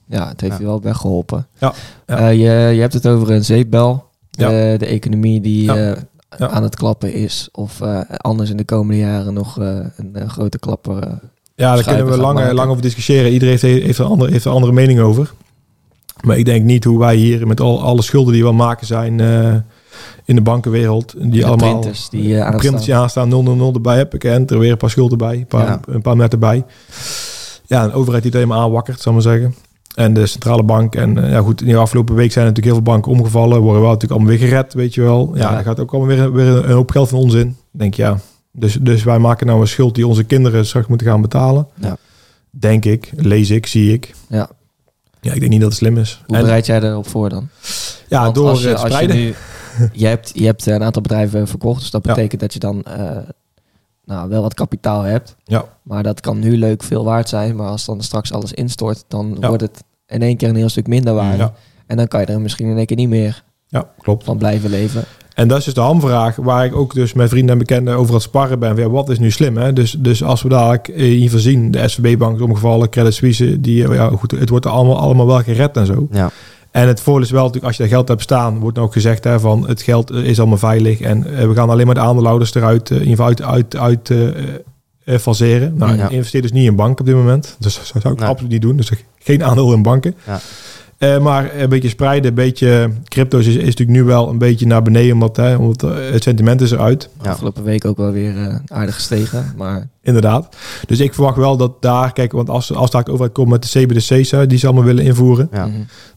Ja, het heeft Ja. je wel weggeholpen. Ja, ja. Eh, je, je hebt het over een zeepbel. Ja. De, de economie die Ja. eh, Ja. aan het klappen is. Of eh, anders in de komende jaren nog eh, een, grote klapper. eh. Ja, daar kunnen we lang, over discussiëren. Iedereen heeft, heeft, een andere, heeft een andere mening over. Maar ik denk niet hoe wij hier met al, alle schulden die we maken zijn in de bankenwereld. Die de allemaal printers die aanstaan. printers die aanstaan, 000 erbij heb ik. En er weer een paar schulden bij, een paar, Ja. een paar netten bij. Ja, een overheid die het helemaal aanwakkert, zal ik maar zeggen. En de centrale bank. En eh, ja, goed, in de afgelopen week zijn natuurlijk heel veel banken omgevallen. Worden wel natuurlijk allemaal weer gered, weet je wel. Ja, Ja. gaat ook allemaal weer, weer een hoop geld van onzin. Ik denk ja. Dus, dus wij maken nou een schuld die onze kinderen straks moeten gaan betalen. Ja. Denk ik, lees ik, zie ik. Ja. Ja, ik denk niet dat het slim is. Hoe En, bereid jij erop voor dan? ja, Want door als je, het als je spreiden. nu, je, hebt, je hebt een aantal bedrijven verkocht, dus dat Ja. betekent dat je dan eh, nou, wel wat kapitaal hebt. Ja. Maar dat kan nu leuk veel waard zijn, maar als dan straks alles instort, dan Ja. wordt het in één keer een heel stuk minder waard. Ja. En dan kan je er misschien in één keer niet meer ja, klopt. van blijven leven. En dat is dus de hamvraag waar ik ook dus met vrienden en bekenden over het sparren ben. Ja, wat is nu slim? Hè? Dus, dus als we dadelijk ieder geval zien, de SVB-bank is omgevallen, Credit Suisse, die, ja, goed, het wordt allemaal, allemaal wel gered en zo. Ja. En het voordeel is wel natuurlijk, als je daar geld hebt staan, wordt ook gezegd hè, van het geld eh, is allemaal veilig en eh, we gaan alleen maar de aandeelhouders eruit, eh, in ieder geval uit, uit, uit faseren. Nou, Ja. investeer dus niet in banken op dit moment. Dus dat zou ik absoluut niet doen. Dus geen aandeel in banken. Ja. Eh, maar een beetje spreiden, een beetje crypto's is, is natuurlijk nu wel een beetje naar beneden, omdat, hè, omdat eh, het sentiment is eruit. Ja. Afgelopen week ook wel weer eh, aardig gestegen. Maar Inderdaad. Dus ik verwacht wel dat daar, kijk, want als, als daar overheid komt met de CBDC's, die ze allemaal willen invoeren, Ja.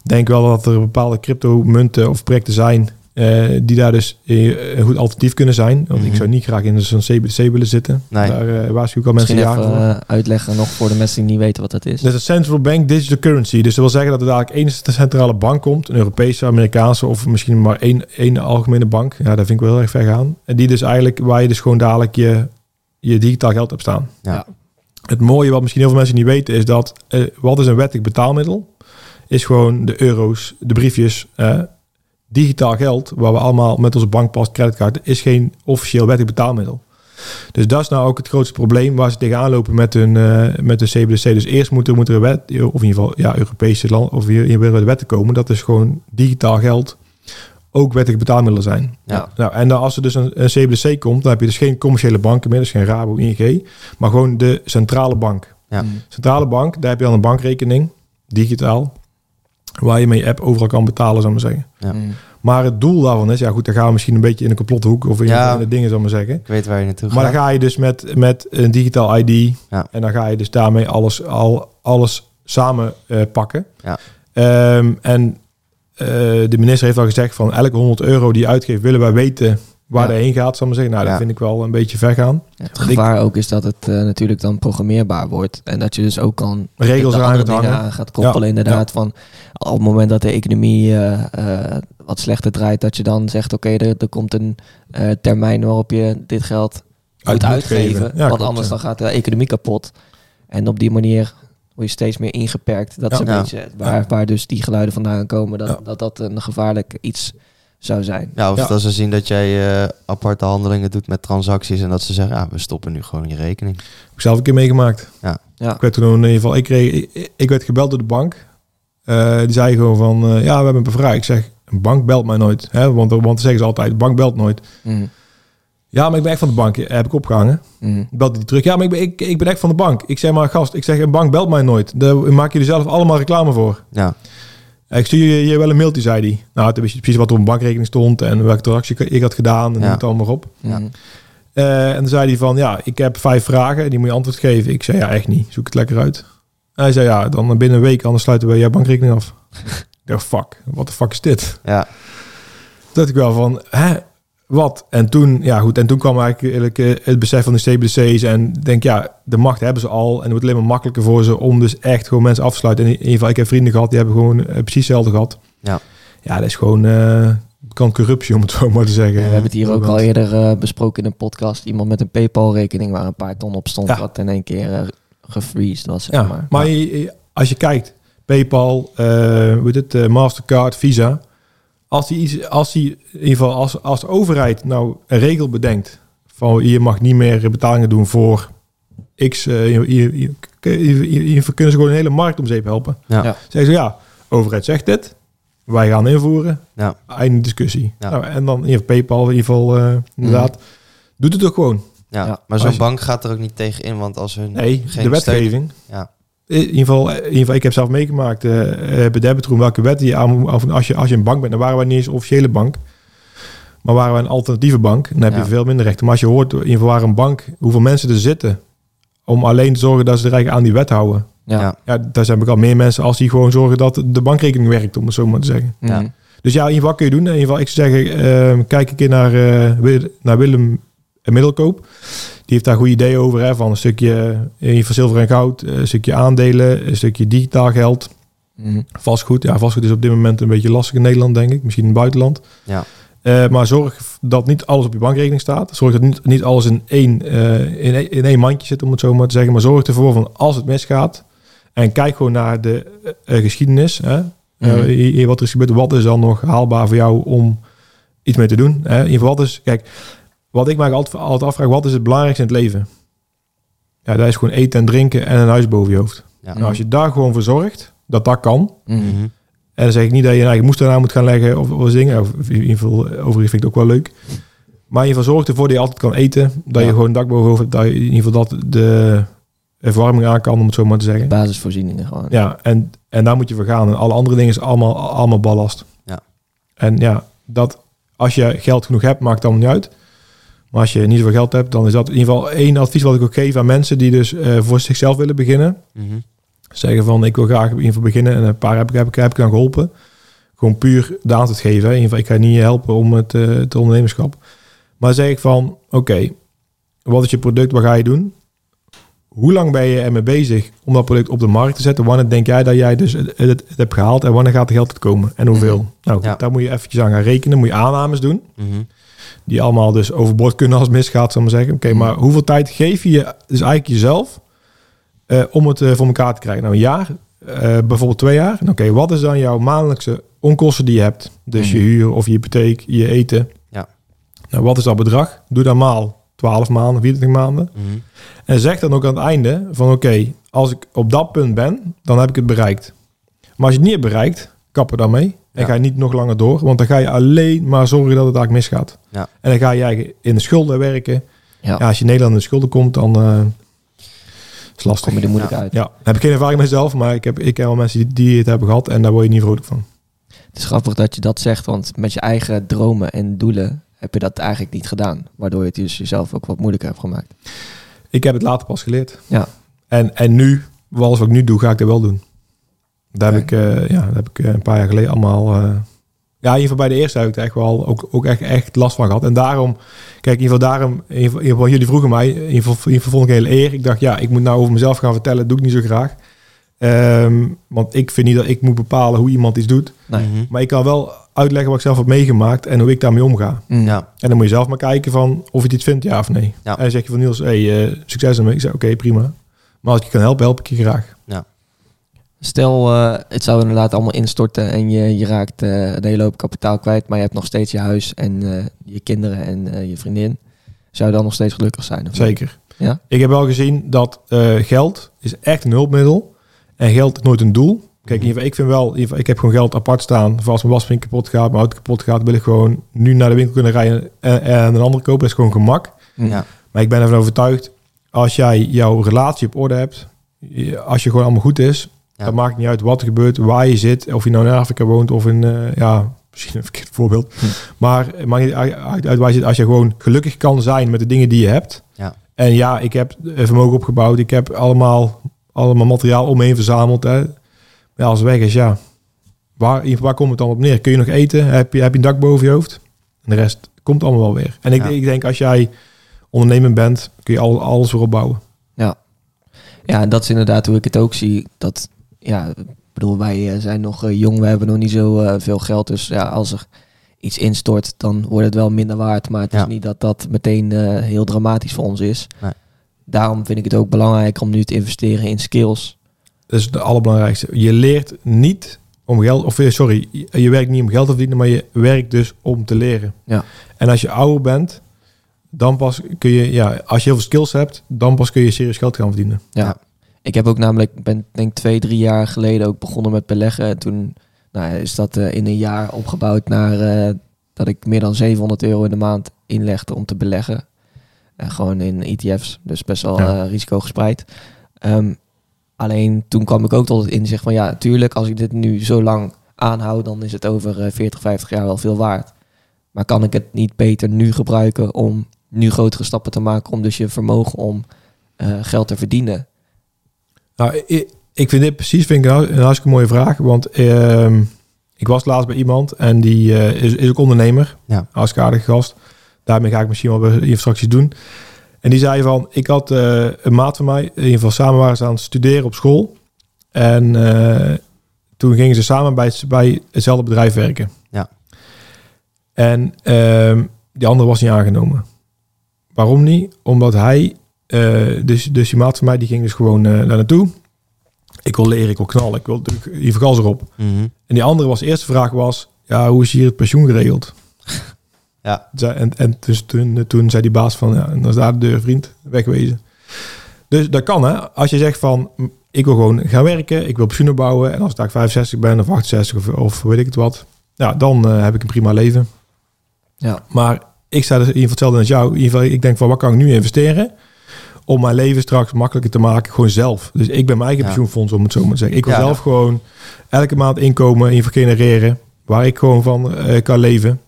denk wel dat er bepaalde crypto-munten of projecten zijn eh, die daar dus eh, een goed alternatief kunnen zijn. Want ik Mhm. zou niet graag in zo'n CBDC willen zitten. Nee. Daar eh waarschuw ik al mensen misschien jaren even voor. eh, uitleggen nog voor de mensen die niet weten wat dat is. Dat is een central bank digital currency. Dus dat wil zeggen dat er dadelijk één centrale bank komt. Een Europese, Amerikaanse of misschien maar één, één algemene bank. Ja, daar vind ik wel heel erg ver gaan. En die dus eigenlijk, waar je dus gewoon dadelijk je, je digitaal geld hebt staan. Ja. Ja. Het mooie wat misschien heel veel mensen niet weten is dat, eh, wat is een wettig betaalmiddel? Is gewoon de euro's, de briefjes, eh, digitaal geld, waar we allemaal met onze bankpas, creditcard, is geen officieel wettig betaalmiddel. Dus dat is nou ook het grootste probleem waar ze tegenaan lopen met hun, eh, met de CBDC. Dus eerst moet er, moet er een wet, of in ieder geval ja, Europese land, of hier, hier willen de wetten komen. Dat is gewoon digitaal geld ook wettig betaalmiddelen zijn. Ja. Nou, en dan als er dus een, een CBDC komt, dan heb je dus geen commerciële banken meer, dus geen Rabo, ING, maar gewoon de centrale bank. Ja. Mhm. Centrale bank, daar heb je dan een bankrekening, digitaal, waar je met je app overal kan betalen, zou ik maar zeggen. Ja. Mhm. Maar het doel daarvan is, ja goed, dan gaan we misschien een beetje in een complothoek of in, Ja. de dingen, zou ik maar zeggen. Ik weet waar je naartoe Maar gaat. dan ga je dus met, met een digitaal ID Ja. en dan ga je dus daarmee alles, al, alles samen eh, pakken. Ja. Ehm, en eh, de minister heeft al gezegd van elke 100 euro die je uitgeeft, willen wij weten waar Ja. hij heen gaat, zal ik maar zeggen. Nou, Ja. dat vind ik wel een beetje ver gaan. Ja, het gevaar ook is dat het eh, natuurlijk dan programmeerbaar wordt. En dat je dus ook kan Regels andere gaat hangen. aan gaat koppelen. Ja, Inderdaad, van op het moment dat de economie eh, eh, wat slechter draait, dat je dan zegt: Oké, er, er komt een eh, termijn waarop je dit geld moet Uit moet uitgeven. want klopt, anders ja. dan gaat de economie kapot. En op die manier word je steeds meer ingeperkt. Dat is Ja. een Ja. beetje waar, waar dus die geluiden vandaan komen. Dat, Ja. dat dat een gevaarlijk iets zou zijn. Ja, of Ja. dat ze zien dat jij eh, aparte handelingen doet met transacties en dat ze zeggen, ja, we stoppen nu gewoon je rekening. Heb ik zelf een keer meegemaakt. Ja. Ja. Ik werd toen in ieder geval, ik, kreeg, ik, ik werd gebeld door de bank. Eh, die zei gewoon van, eh, ja, we hebben een vraag. Ik zeg, een bank belt mij nooit. Hè? Want, want dan zeggen ze altijd, de bank belt nooit. Mhm. Ja, maar ik ben echt van de bank. Heb ik opgehangen. Mhm. Belt hij terug. Ja, maar ik ben, ik, ik ben echt van de bank. Ik zeg maar, gast, ik zeg, een bank belt mij nooit. Daar maak je er zelf allemaal reclame voor. Ja, Ik stuur je, je wel een mailtje, zei hij. Nou, toen wist je precies wat er op een bankrekening stond en welke transactie ik- had gedaan en Ja. het allemaal op. Mhm. Eh, en dan zei hij van, ja, ik heb vijf vragen, die moet je antwoord geven. Ik zei, ja, echt niet. Zoek het lekker uit. Hij zei, ja, dan binnen een week, anders sluiten we jouw bankrekening af. ik dacht, fuck, wat de fuck is dit? ja, Toen dacht ik wel van, hè, wat? En toen, ja goed, en toen kwam eigenlijk eh, het besef van de CBDC's en denk, ja, de macht hebben ze al en het wordt alleen maar makkelijker voor ze om dus echt gewoon mensen af te sluiten. En in ieder geval, ik heb vrienden gehad, die hebben gewoon eh, precies hetzelfde gehad. Ja. Ja, dat is gewoon, eh, kan corruptie om het zo maar te zeggen. we hebben het hier ook al eerder besproken in een podcast. Iemand met een PayPal-rekening waar een paar ton op stond, Ja. wat in één keer uh, gefreezed was. Zeg Ja, maar. maar, als je kijkt, PayPal, hoe heet het, Mastercard, Visa. Als die iets, als die, in ieder geval als, als de overheid nou een regel bedenkt van je mag niet meer betalingen doen voor X, eh, je, je, je, kunnen ze gewoon een hele markt om zeep helpen. ja, Ja. Zeggen ze ja, overheid zegt dit, wij gaan invoeren, ja, einde discussie. Ja. Nou, en dan in ieder geval PayPal, in ieder geval eh, inderdaad, doet het ook gewoon. ja. Ja, Maar zo'n bank gaat er ook niet tegen in, want als hun Nee, geen de wetgeving. Ja, In ieder, geval, in ieder geval, ik heb zelf meegemaakt uh, bij Debitroom welke wet je aan moet- als je als je een bank bent, dan waren wij niet eens een officiële bank, maar waren wij een alternatieve bank. Dan heb Ja. je veel minder rechten. Maar als je hoort, in ieder geval waar een bank, hoeveel mensen er zitten, om alleen te zorgen dat ze er eigenlijk aan die wet houden. ja. ja. Daar zijn ook al meer mensen als die gewoon zorgen dat de bankrekening werkt, om het zo maar te zeggen. Ja. Dus ja, in ieder geval kun je doen. In ieder geval, ik zou zeggen, eh, kijk een keer naar, eh, naar Willem Middelkoop. Die heeft daar goede ideeën over, hè, van een stukje eh, geval zilver en goud, een stukje aandelen, een stukje digitaal geld. Mhm. Vastgoed, ja, vastgoed is op dit moment een beetje lastig in Nederland, denk ik. Misschien in het buitenland. Ja. Eh, maar zorg dat niet alles op je bankrekening staat. Zorg dat niet, niet alles in één, eh, in, één, in één mandje zit, om het zo maar te zeggen. Maar zorg ervoor van als het misgaat. En kijk gewoon naar de eh, eh, geschiedenis. Hè? Mhm. Eh, wat er is gebeurd. Wat is dan nog haalbaar voor jou om iets mee te doen? Hè? In ieder geval, wat is... Kijk, wat ik me altijd, altijd afvraag. Wat is het belangrijkste in het leven? Ja, dat is gewoon eten en drinken en een huis boven je hoofd. ja. Nou, als je daar gewoon voor zorgt, dat dat kan... Mhm. En dan zeg ik niet dat je een eigen moest daarna moet gaan leggen of, of dingen. Of in ieder geval, eh, overigens vind ik het ook wel leuk. Maar in ieder geval zorg ervoor dat je altijd kan eten. Dat Ja. je gewoon een dak boven je hoofd hebt. Dat je in ieder geval dat de verwarming aan kan, om het zo maar te zeggen. Basisvoorzieningen gewoon. Ja, en, en daar moet je voor gaan. En alle andere dingen is allemaal, allemaal ballast. Ja. En ja, dat als je geld genoeg hebt, maakt het allemaal niet uit. Maar als je niet zoveel geld hebt, dan is dat in ieder geval één advies wat ik ook geef aan mensen die dus eh, voor zichzelf willen beginnen. Mhm. Zeggen van, ik wil graag in ieder geval beginnen. En een paar heb ik, heb ik, heb ik aan geholpen. Gewoon puur de aanzet geven. In ieder geval, ik ga je niet helpen om het, eh, het ondernemerschap. Maar zeg ik van, oké, wat is je product? Wat ga je doen? Hoe lang ben je ermee bezig om dat product op de markt te zetten? Wanneer denk jij dat jij dus het, het, het hebt gehaald? En wanneer gaat het geld komen? En hoeveel? Nou, Ja. daar moet je eventjes aan gaan rekenen. Moet je aannames doen. Mhm. Die allemaal dus overboord kunnen als het misgaat, zal ik maar zeggen. Oké, maar hoeveel tijd geef je dus eigenlijk jezelf eh, om het eh, voor elkaar te krijgen? Nou, een jaar, eh, bijvoorbeeld twee jaar. En Oké, wat is dan jouw maandelijkse onkosten die je hebt? Dus je Mhm. huur of je hypotheek, je eten. Ja. Nou, wat is dat bedrag? Doe dan maal 12 maanden, 24 maanden. Mhm. En zeg dan ook aan het einde van oké, als ik op dat punt ben, dan heb ik het bereikt. Maar als je het niet hebt bereikt, kap er dan mee. En ga je niet nog langer door. Want dan ga je alleen maar zorgen dat het eigenlijk misgaat. Ja. En dan ga je eigenlijk in de schulden werken. Ja. Ja, als je in Nederland in de schulden komt, dan eh, is het lastig. Kom je er moeilijk Ja. uit. Ja, heb ik geen ervaring mezelf, maar ik, heb, ik ken wel mensen die, die het hebben gehad en daar word je niet vrolijk van. Het is grappig dat je dat zegt, want met je eigen dromen en doelen heb je dat eigenlijk niet gedaan. Waardoor je het dus jezelf ook wat moeilijker hebt gemaakt. Ik heb het later pas geleerd. Ja. En, en nu, wat ik nu doe, ga ik dat wel doen. Daar heb ik, eh, ja, daar heb ik eh, een paar jaar geleden allemaal... eh, ja, in ieder geval bij de eerste heb ik er echt wel ook, ook echt, echt last van gehad. En daarom, kijk, in ieder geval daarom, in ieder geval, jullie vroegen mij, in ieder geval, in ieder geval vond ik hele eer. Ik dacht, ja, ik moet nou over mezelf gaan vertellen, dat doe ik niet zo graag. Ehm, want ik vind niet dat ik moet bepalen hoe iemand iets doet. Nee. Mhm. Maar ik kan wel uitleggen wat ik zelf heb meegemaakt en hoe ik daarmee omga. Mm. Ja, En dan moet je zelf maar kijken van of je het iets vindt, ja of nee. Ja. En dan zeg je van Niels, hey, succes ermee. Ik zeg, oké, prima. Maar als ik je kan helpen, help ik je graag. Stel, eh, het zou inderdaad allemaal instorten en je, je raakt eh een hele hoop kapitaal kwijt, maar je hebt nog steeds je huis en eh, je kinderen en eh, je vriendin. Zou je dan nog steeds gelukkig zijn? Of? Zeker. Ja? Ik heb wel gezien dat eh, geld is echt een hulpmiddel. En geld is nooit een doel. Kijk, in ieder geval, ik vind wel, in ieder geval, ik heb gewoon geld apart staan. Voor als mijn wasmachine kapot gaat, mijn auto kapot gaat, wil ik gewoon nu naar de winkel kunnen rijden en, en een andere kopen. Dat is gewoon gemak. Ja. Maar ik ben ervan overtuigd, als jij jouw relatie op orde hebt, als je gewoon allemaal goed is, Ja. dan maakt niet uit wat er gebeurt, waar je zit, of je nou in Afrika woont of in, eh, ja, misschien een verkeerd voorbeeld. Hm. Maar het maakt niet uit, uit, waar je zit, als je gewoon gelukkig kan zijn met de dingen die je hebt. Ja. En ja, ik heb vermogen opgebouwd, ik heb allemaal, allemaal materiaal om me heen verzameld. Hè. Ja, als het weg is, ja. Waar, waar komt het dan op neer? Kun je nog eten? Heb je, heb je een dak boven je hoofd? En de rest komt allemaal wel weer. En ik, Ja. ik denk, als jij ondernemer bent, kun je al, alles weer opbouwen. Ja, en dat is inderdaad hoe ik het ook zie. Dat, ja, ik bedoel, wij eh, zijn nog eh, jong, we hebben nog niet zo eh, veel geld. Dus ja, als er iets instort, dan wordt het wel minder waard. Maar het Ja. is niet dat dat meteen eh, heel dramatisch voor ons is. Nee. Daarom vind ik het ook belangrijk om nu te investeren in skills. Dat is het allerbelangrijkste. Je leert niet om geld, of sorry, je- je werkt niet om geld te verdienen, maar je werkt dus om te leren. Ja. En als je ouder bent, dan pas kun je, ja, als je heel veel skills hebt, dan pas kun je serieus geld gaan verdienen. Ja. Ik heb ook namelijk, ik ben denk twee, drie jaar geleden ook begonnen met beleggen. En toen nou, is dat eh, in een jaar opgebouwd naar eh, dat ik meer dan 700 euro in de maand inlegde om te beleggen. En gewoon in ETF's, dus best wel Ja. eh, risicogespreid. Ehm, alleen toen kwam ik ook tot het inzicht van ja, tuurlijk, als ik dit nu zo lang aanhoud, dan is het over eh, 40, 50 jaar wel veel waard. Maar kan ik het niet beter nu gebruiken om nu grotere stappen te maken, om dus je vermogen om geld te verdienen Nou, ik, ik vind dit precies vind ik een, een hartstikke mooie vraag. Want ehm, ik was laatst bij iemand en die eh, is, is ook ondernemer. Ja. Hartstikke aardige gast. Daarmee ga ik misschien wel hier straks iets doen. En die zei van, ik had eh, een maat van mij, in ieder geval samen waren ze aan het studeren op school. En eh, toen gingen ze samen bij, het- bij hetzelfde bedrijf werken. Ja. En ehm, die andere was niet aangenomen. Waarom niet? Omdat hij, dus, dus die maat van mij, die ging dus gewoon eh, daar naartoe. Ik wil leren, ik wil knallen, ik wil hier vergas erop. Mhm. En die andere was, de eerste vraag was, ja, hoe is hier het pensioen geregeld? Ja. En, en dus toen, toen zei die baas van, ja, en dan is daar de deur, vriend, wegwezen. Dus dat kan, hè. Als je zegt van, ik wil gewoon gaan werken, ik wil pensioen opbouwen. En als ik daar 65 ben of 68 of, of weet ik het wat. Ja, dan eh, heb ik een prima leven. Ja. Maar ik sta dus in ieder geval hetzelfde als jou. In ieder geval, ik denk van, wat kan ik nu investeren? Om mijn leven straks makkelijker te maken, gewoon zelf. Dus ik ben mijn eigen Ja. pensioenfonds, om het zo maar te zeggen. Ik wil Ja. zelf gewoon elke maand inkomen, in genereren. Waar ik gewoon van eh, kan leven.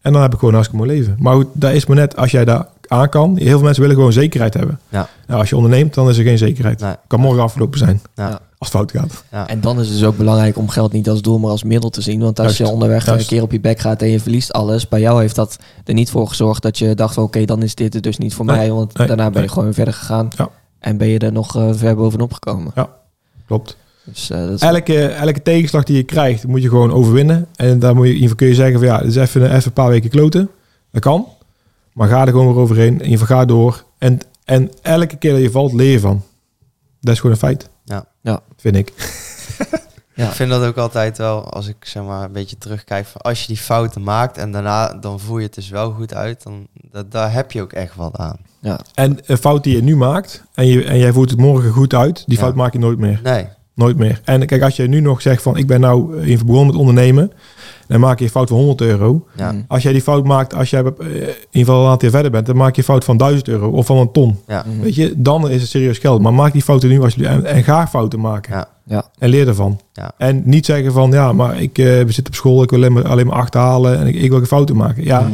En dan heb ik gewoon een hartstikke mooi leven. Maar goed, dat is maar net als jij daar aan kan. Heel veel mensen willen gewoon zekerheid hebben. Ja. Nou, als je onderneemt, dan is er geen zekerheid. Nee. Kan morgen afgelopen zijn. Ja. Ja. Als het fout gaat. Ja. En dan is het dus ook belangrijk om geld niet als doel, maar als middel te zien. Want als Juist, je onderweg juist. een keer op je bek gaat en je verliest alles, bij jou heeft dat er niet voor gezorgd dat je dacht van oké, dan is dit het dus niet voor Nee, mij. Want nee, daarna ben je nee. gewoon weer verder gegaan. Ja. En ben je er nog eh, ver bovenop gekomen. Klopt. Dus, eh, dat is, Elke, elke tegenslag die je krijgt, moet je gewoon overwinnen. En daar moet je, in ieder geval kun je zeggen van ja, dus even, even een paar weken kloten. Dat kan. Maar ga er gewoon weer overheen. In ieder geval ga door. En, en elke keer dat je valt, leer je van. Dat is gewoon een feit. Ja. Ja. Vind ik. ja. Ik vind dat ook altijd wel, als ik zeg maar een beetje terugkijk, van als je die fouten maakt en daarna dan voer je het dus wel goed uit, dan dat, daar heb je ook echt wat aan. ja. En een fout die je nu maakt, en, je, en jij voert het morgen goed uit, die Ja. fout maak je nooit meer. Nee, Nooit meer. En kijk, als je nu nog zegt van ik ben nou in begonnen met ondernemen, dan maak je een fout van 100 euro. ja, Mm. Als jij die fout maakt, als jij eh, in ieder geval een aantal jaar verder bent, dan maak je een fout van 1000 euro of van een ton. ja, Mhm. Weet je, dan is het serieus geld. Maar maak die fouten nu alsjeblieft en, en ga fouten maken. ja, Ja. En leer ervan. Ja. En niet zeggen van ja, maar ik eh, we zitten op school, ik wil alleen maar, alleen maar acht halen en ik, ik wil geen fouten maken. Ja, Mhm.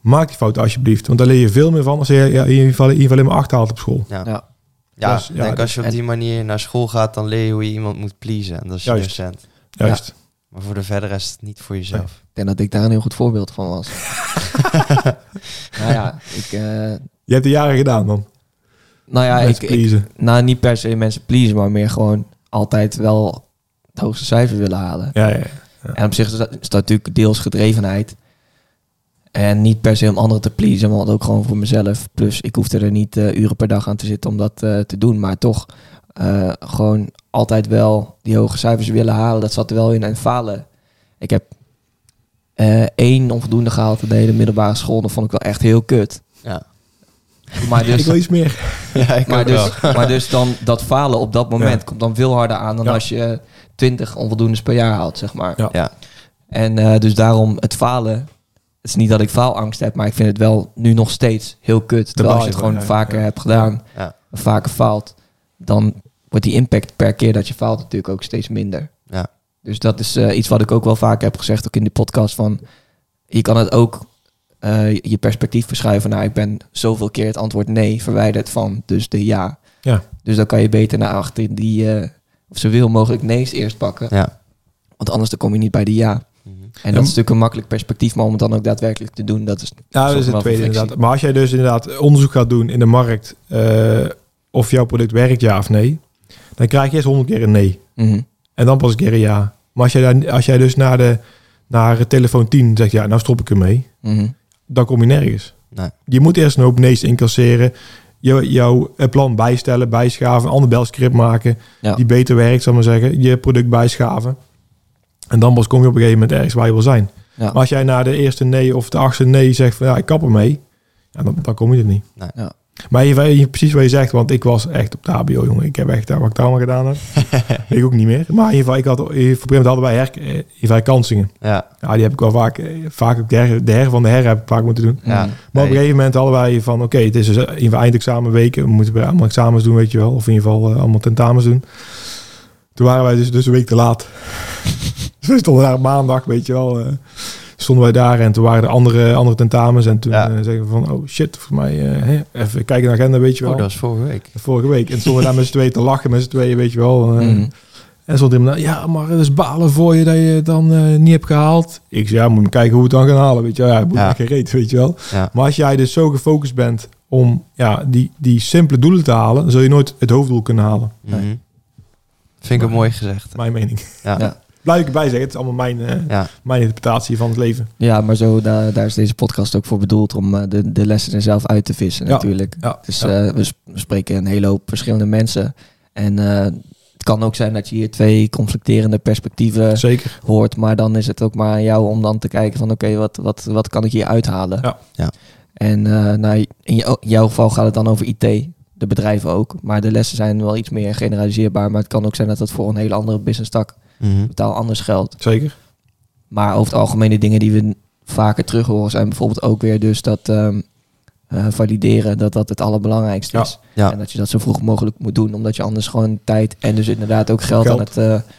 maak die fouten alsjeblieft. Want daar leer je veel meer van als je ja, in, ieder geval, in ieder geval alleen maar acht haalt op school. ja. Ja. Ja, Dus, ik ja, denk als je op die manier naar school gaat, dan leer je hoe je iemand moet pleasen. En dat is je Juist. docent. Juist. Maar voor de verder is het niet voor jezelf. Ik denk dat ik daar een heel goed voorbeeld van was. nou ja, ik, eh, Je hebt de jaren gedaan dan. nou ja, ik, ik, nou niet per se mensen pleasen, maar meer gewoon altijd wel het hoogste cijfer willen halen. Ja, ja, ja. En op zich is dat, is dat natuurlijk deels gedrevenheid. En niet per se om anderen te pleasen, maar ook gewoon voor mezelf. Plus, ik hoefde er niet eh, uren per dag aan te zitten om dat eh, te doen. Maar toch eh, gewoon altijd wel die hoge cijfers willen halen. Dat zat er wel in. En falen. Ik heb eh, één onvoldoende gehaald in de hele middelbare school. Dat vond ik wel echt heel kut. Ja, Maar Ik dus, wil iets meer. ja ik maar wel. dus, maar dus dan dat falen op dat moment Ja. komt dan veel harder aan dan Ja. als je 20 onvoldoendes per jaar haalt, zeg maar. Ja. Ja. En eh, dus daarom het falen. Het is niet dat ik faalangst heb, maar ik vind het wel nu nog steeds heel kut. Terwijl als je het gewoon vaker ja. hebt gedaan, vaker faalt, dan wordt die impact per keer dat je faalt natuurlijk ook steeds minder. Ja. Dus dat is eh, iets wat ik ook wel vaker heb gezegd, ook in de podcast. Van, je kan het ook eh, je perspectief verschuiven naar ik ben zoveel keer het antwoord nee verwijderd van dus de ja. Ja. Dus dan kan je beter naar achter die eh, of zoveel mogelijk nee's eerst pakken. Ja. Want anders dan kom je niet bij de ja. Mhm. En dat is natuurlijk een makkelijk perspectief, maar om het dan ook daadwerkelijk te doen, dat is Ja, dat is het tweede inderdaad. Maar als jij dus inderdaad onderzoek gaat doen in de markt eh, of jouw product werkt ja of nee, dan krijg je eerst honderd keer een nee. Mhm. En dan pas een keer een ja. Maar als jij, daar, als jij dus naar, de, naar telefoon 10 zegt, ja, nou stop ik ermee, Mhm. dan kom je nergens. Nee. Je moet eerst een hoop nee's incasseren, je, jouw eh, plan bijstellen, bijschaven, een ander belscript maken Ja. die beter werkt, zal maar zeggen. Je product bijschaven. En dan pas kom je op een gegeven moment ergens waar je wil zijn. Ja. Maar als jij na de eerste nee of de achtste nee zegt van ja, ik kap ermee, ja, dan, dan kom je er niet. Nee. Ja. Maar je, je- precies wat je zegt, want ik was echt op de HBO, jongen. Ik heb echt daar wat ik daar allemaal gedaan heb. weet ik ook niet meer. Maar in ieder geval, ik had, op een gegeven moment hadden wij her, eh, in ieder geval herkansingen. Ja. Ja, die heb ik wel vaak, eh, vaak ook de her, de her van de her heb ik vaak moeten doen. Ja. Maar op een gegeven moment hadden wij van, oké, het is dus in ieder eindexamenweken. We moeten allemaal examens doen, weet je wel. Of in ieder geval eh, allemaal tentamens doen. Toen waren wij dus, dus een week te laat. dus we stonden daar maandag, weet je wel. eh, stonden wij daar en toen waren er andere, andere tentamens. En toen Ja. eh, zeggen we van, oh shit, voor mij, eh, hè, even kijken naar de agenda, weet je wel. Oh, dat was vorige week. Vorige week. En stonden we daar met z'n tweeën te lachen, met z'n tweeën, weet je wel. eh, Mhm. En stond iemand, ja, maar het is balen voor je dat je het dan eh, niet hebt gehaald. Ik zei, ja, moet je kijken hoe we het dan gaan halen, weet je wel. Ja, moet Ja. ja. geen reet, weet je wel. Ja. Maar als jij dus zo gefocust bent om ja, die, die simpele doelen te halen, dan zul je nooit het hoofddoel kunnen halen. Mhm. Vind ik een mooi gezegd. Mijn mening. Ja. Ja. Blijf ik erbij zeggen, het is allemaal mijn, eh, Ja. mijn interpretatie van het leven. Ja, maar zo, daar, daar is deze podcast ook voor bedoeld om eh, de, de lessen er zelf uit te vissen Ja. natuurlijk. Ja, Dus ja. eh, we, sp- we spreken een hele hoop verschillende mensen. En eh, het kan ook zijn dat je hier twee conflicterende perspectieven Zeker. hoort. Maar dan is het ook maar aan jou om dan te kijken van oké, wat, wat, wat kan ik hier uithalen? Ja. Ja. En eh, nou, in jou- jouw geval gaat het dan over IT, de bedrijven ook. Maar de lessen zijn wel iets meer generaliseerbaar. Maar het kan ook zijn dat dat voor een hele andere business tak Mhm. totaal anders geldt. Zeker. Maar over het algemeen de dingen die we vaker terug horen zijn bijvoorbeeld ook weer dus dat ehm, eh, valideren dat dat het allerbelangrijkste Ja. is. Ja. En dat je dat zo vroeg mogelijk moet doen, omdat je anders gewoon tijd en dus inderdaad ook geld, Geld. Aan, het, eh,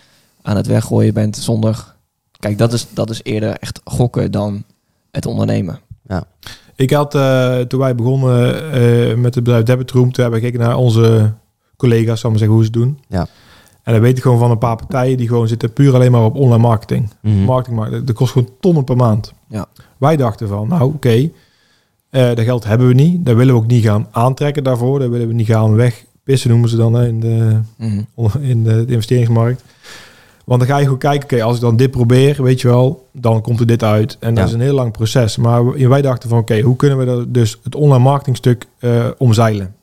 aan het weggooien bent zonder... Kijk, dat is, dat is eerder echt gokken dan het ondernemen. Ik had, eh, toen wij begonnen eh, met het bedrijf Debit Room, toen hebben we gekeken naar onze collega's, zal ik maar zeggen, hoe ze het doen. Ja. En dan weet ik gewoon van een paar partijen die gewoon zitten puur alleen maar op online marketing. Mhm. Marketing, dat kost gewoon tonnen per maand. Ja. Wij dachten van, nou oké, eh, dat geld hebben we niet. Dat willen we ook niet gaan aantrekken daarvoor. Dat willen we niet gaan wegpissen, noemen ze dan hè, in, de, Mhm. in de, de investeringsmarkt. Want dan ga je goed kijken, oké, als ik dan dit probeer, weet je wel, dan komt er dit uit. En dat Ja. is een heel lang proces. Maar wij dachten van, oké, hoe kunnen we dat dus het online marketingstuk eh omzeilen?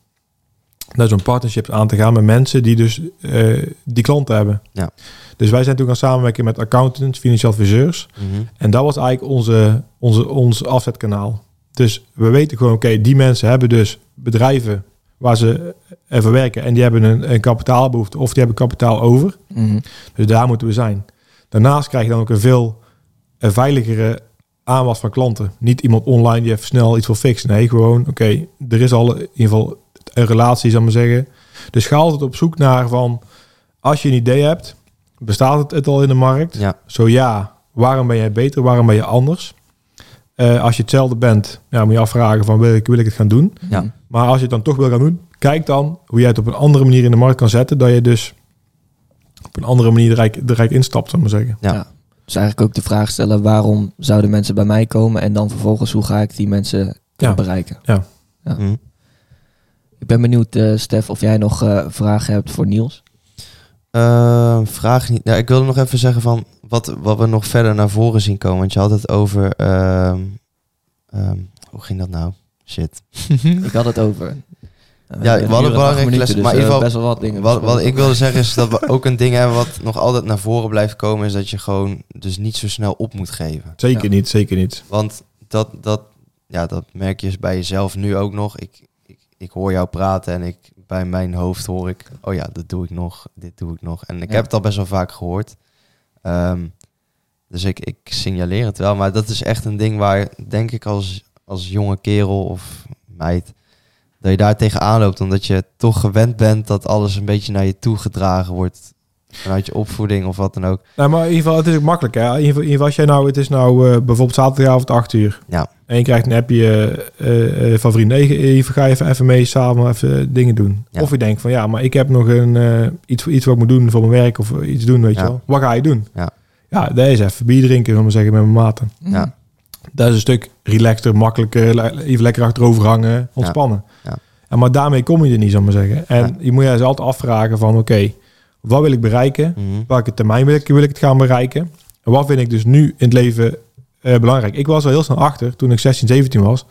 Dat is om partnerships aan te gaan met mensen die dus eh, die klanten hebben. Ja. Dus wij zijn toen gaan samenwerken met accountants, financieel adviseurs. Mhm. En dat was eigenlijk onze, onze, ons afzetkanaal. Dus we weten gewoon, oké, die mensen hebben dus bedrijven waar ze even werken en die hebben een, een kapitaalbehoefte of die hebben kapitaal over. Mhm. Dus daar moeten we zijn. Daarnaast krijg je dan ook een veel eh, veiligere aanwas van klanten. Niet iemand online die even snel iets wil fixen. Nee, gewoon, oké, er is al in ieder geval een relatie, zal ik maar zeggen. Dus ga altijd op zoek naar van, als je een idee hebt, bestaat het, het al in de markt? Ja. Zo ja, waarom ben jij beter? Waarom ben je anders? Eh, als je hetzelfde bent, ja, moet je afvragen van wil ik, wil ik het gaan doen? Ja. Maar als je het dan toch wil gaan doen, kijk dan hoe jij het op een andere manier in de markt kan zetten. Dat je dus op een andere manier er rijk, rijk instapt, zal ik maar zeggen. Ja. Ja. Dus eigenlijk ook de vraag stellen waarom zouden mensen bij mij komen en dan vervolgens hoe ga ik die mensen Ja. bereiken. Mhm. Ik ben benieuwd, eh, Stef, of jij nog eh, vragen hebt voor Niels. Ehm, vraag niet. Ja, ik wilde nog even zeggen van wat, wat we nog verder naar voren zien komen. Want je had het over. ehm, ehm, hoe ging dat nou? Shit. Ik had het over. Eh, Ja, we hadden belangrijke minuten, lessen, dus, maar in ieder geval- best wel wat dingen. Wat, wat ik wilde zeggen is dat we ook een ding hebben wat nog altijd naar voren blijft komen. Is dat je gewoon dus niet zo snel op moet geven. Zeker Ja. niet, zeker niet. Want dat, dat, ja, dat merk je bij jezelf nu ook nog. Ik, ik, hoor jou praten en ik bij mijn hoofd hoor ik, oh ja, dat doe ik nog, dit doe ik nog. En ik Ja. heb het al best wel vaak gehoord. Ehm, dus ik, ik signaleer het wel, maar dat is echt een ding waar, denk ik, als, als jonge kerel of meid, dat je daar tegenaan loopt, omdat je toch gewend bent dat alles een beetje naar je toe gedragen wordt vanuit je opvoeding of wat dan ook. Nou, maar in ieder geval, het is ook makkelijk. Hè? In ieder geval, in ieder geval, als jij nou, het is nou eh, bijvoorbeeld zaterdagavond 8 uur. Ja. En je krijgt een appje eh, eh, van vrienden. Nee, even, ga even, even mee samen even dingen doen. Ja. Of je denkt van ja, maar ik heb nog een, eh, iets, iets wat ik moet doen voor mijn werk of iets doen, weet Ja. je wel. Wat ga je doen? Ja. Ja, dat is even bier drinken, zullen we maar zeggen, met mijn maten. Ja. Dat is een stuk relaxter, makkelijker, even lekker achterover hangen, ontspannen. Ja. En maar daarmee kom je er niet, zal maar zeggen. En Ja. je moet je dus altijd afvragen van oké, wat wil ik bereiken? Mhm. welke termijn wil ik, wil ik het gaan bereiken? En wat vind ik dus nu in het leven eh, belangrijk? Ik was al heel snel achter toen ik 16, 17 was.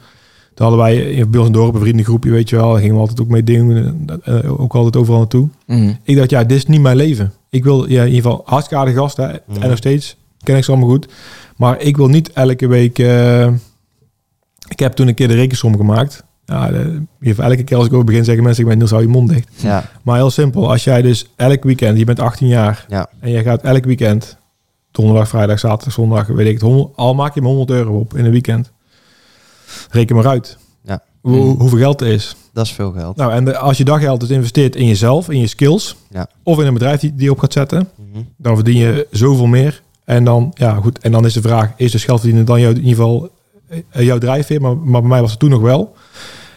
Toen hadden wij in bij ons in het dorp een vriendengroepje, weet je wel. Daar gingen we altijd ook mee dingen, eh, eh, ook altijd overal naartoe. Mhm. Ik dacht, ja, dit is niet mijn leven. Ik wil ja, in ieder geval hartstikke aardige gasten. Mhm. En nog steeds ken ik ze allemaal goed. Maar ik wil niet elke week... eh, ik heb toen een keer de rekensom gemaakt. Ja, elke keer als ik over begin zeggen mensen... Ik ben Niels, hou je mond dicht. Ja, Maar heel simpel. Als jij dus elk weekend... Je bent 18 jaar. Ja. En je gaat elk weekend... Donderdag, vrijdag, zaterdag, zondag... Weet ik het. 100 al maak je maar 100 euro op in een weekend. Reken maar uit. Ja. Hoe, Mm. Hoeveel geld er is. dat is veel geld. Nou, en de- als je dat geld dus investeert in jezelf, in je skills... Ja. Of in een bedrijf die, die je op gaat zetten... Mhm. Dan verdien je zoveel meer. En dan, ja goed. En dan is de vraag... Is dus geld verdienen dan jouw, in ieder geval jouw drijfveer? Maar, maar bij mij was het toen nog wel.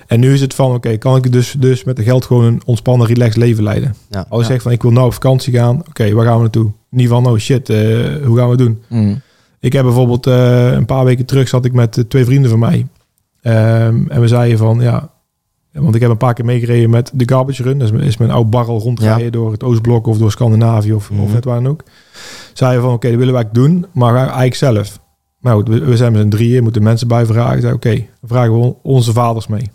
En nu is het van... Oké, kan ik dus, dus met de geld gewoon een ontspannen, relaxed leven leiden? Ja. Als je Ja. zegt van ik wil nou op vakantie gaan, oké, waar gaan we naartoe? Niet van, oh shit, eh, hoe gaan we het doen? Mhm. Ik heb bijvoorbeeld eh, een paar weken terug zat ik met eh, twee vrienden van mij. Ehm, en we zeiden van ja, want ik heb een paar keer meegereden met de Garbage Run. Dat is, mijn oude barrel rondrijden door het Oostblok of door Scandinavië of, of net waar dan ook. Zeiden van oké, dat willen wij doen, maar eigenlijk zelf. Nou we, we zijn met z'n drieën, moeten mensen bij vragen. Zei oké, dan vragen we on- onze vaders mee.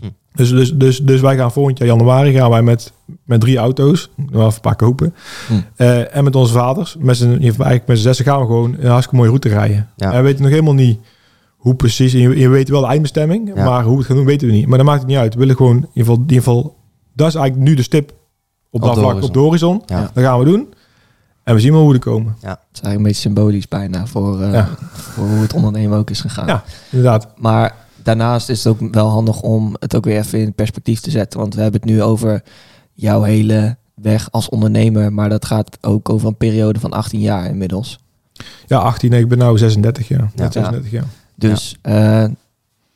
Hm. Dus, dus, dus, dus wij gaan volgend jaar januari gaan wij met, met drie auto's, wel even een paar kopen. Hm. Eh, en met onze vaders, met z'n, eigenlijk met z'n zessen gaan we gewoon een hartstikke mooie route rijden. Ja. En we weten nog helemaal niet hoe precies, en je, je weet wel de eindbestemming, Ja. maar hoe we het gaan doen weten we niet. Maar dat maakt het niet uit. We willen gewoon, in ieder geval, in ieder geval dat is eigenlijk nu de stip op, dat de vlak, horizon. op de horizon. Ja. Dat gaan we doen. En we zien wel hoe we er komen. Het is eigenlijk een beetje symbolisch bijna voor, eh, Ja. voor hoe het ondernemen ook is gegaan. Ja. Inderdaad. Maar daarnaast is het ook wel handig om het ook weer even in perspectief te zetten. Want we hebben het nu over jouw hele weg als ondernemer. Maar dat gaat ook over een periode van 18 jaar inmiddels. Ja, 18, nee, ik ben nu 36 jaar. Ja. Net 36 jaar. Dus eh,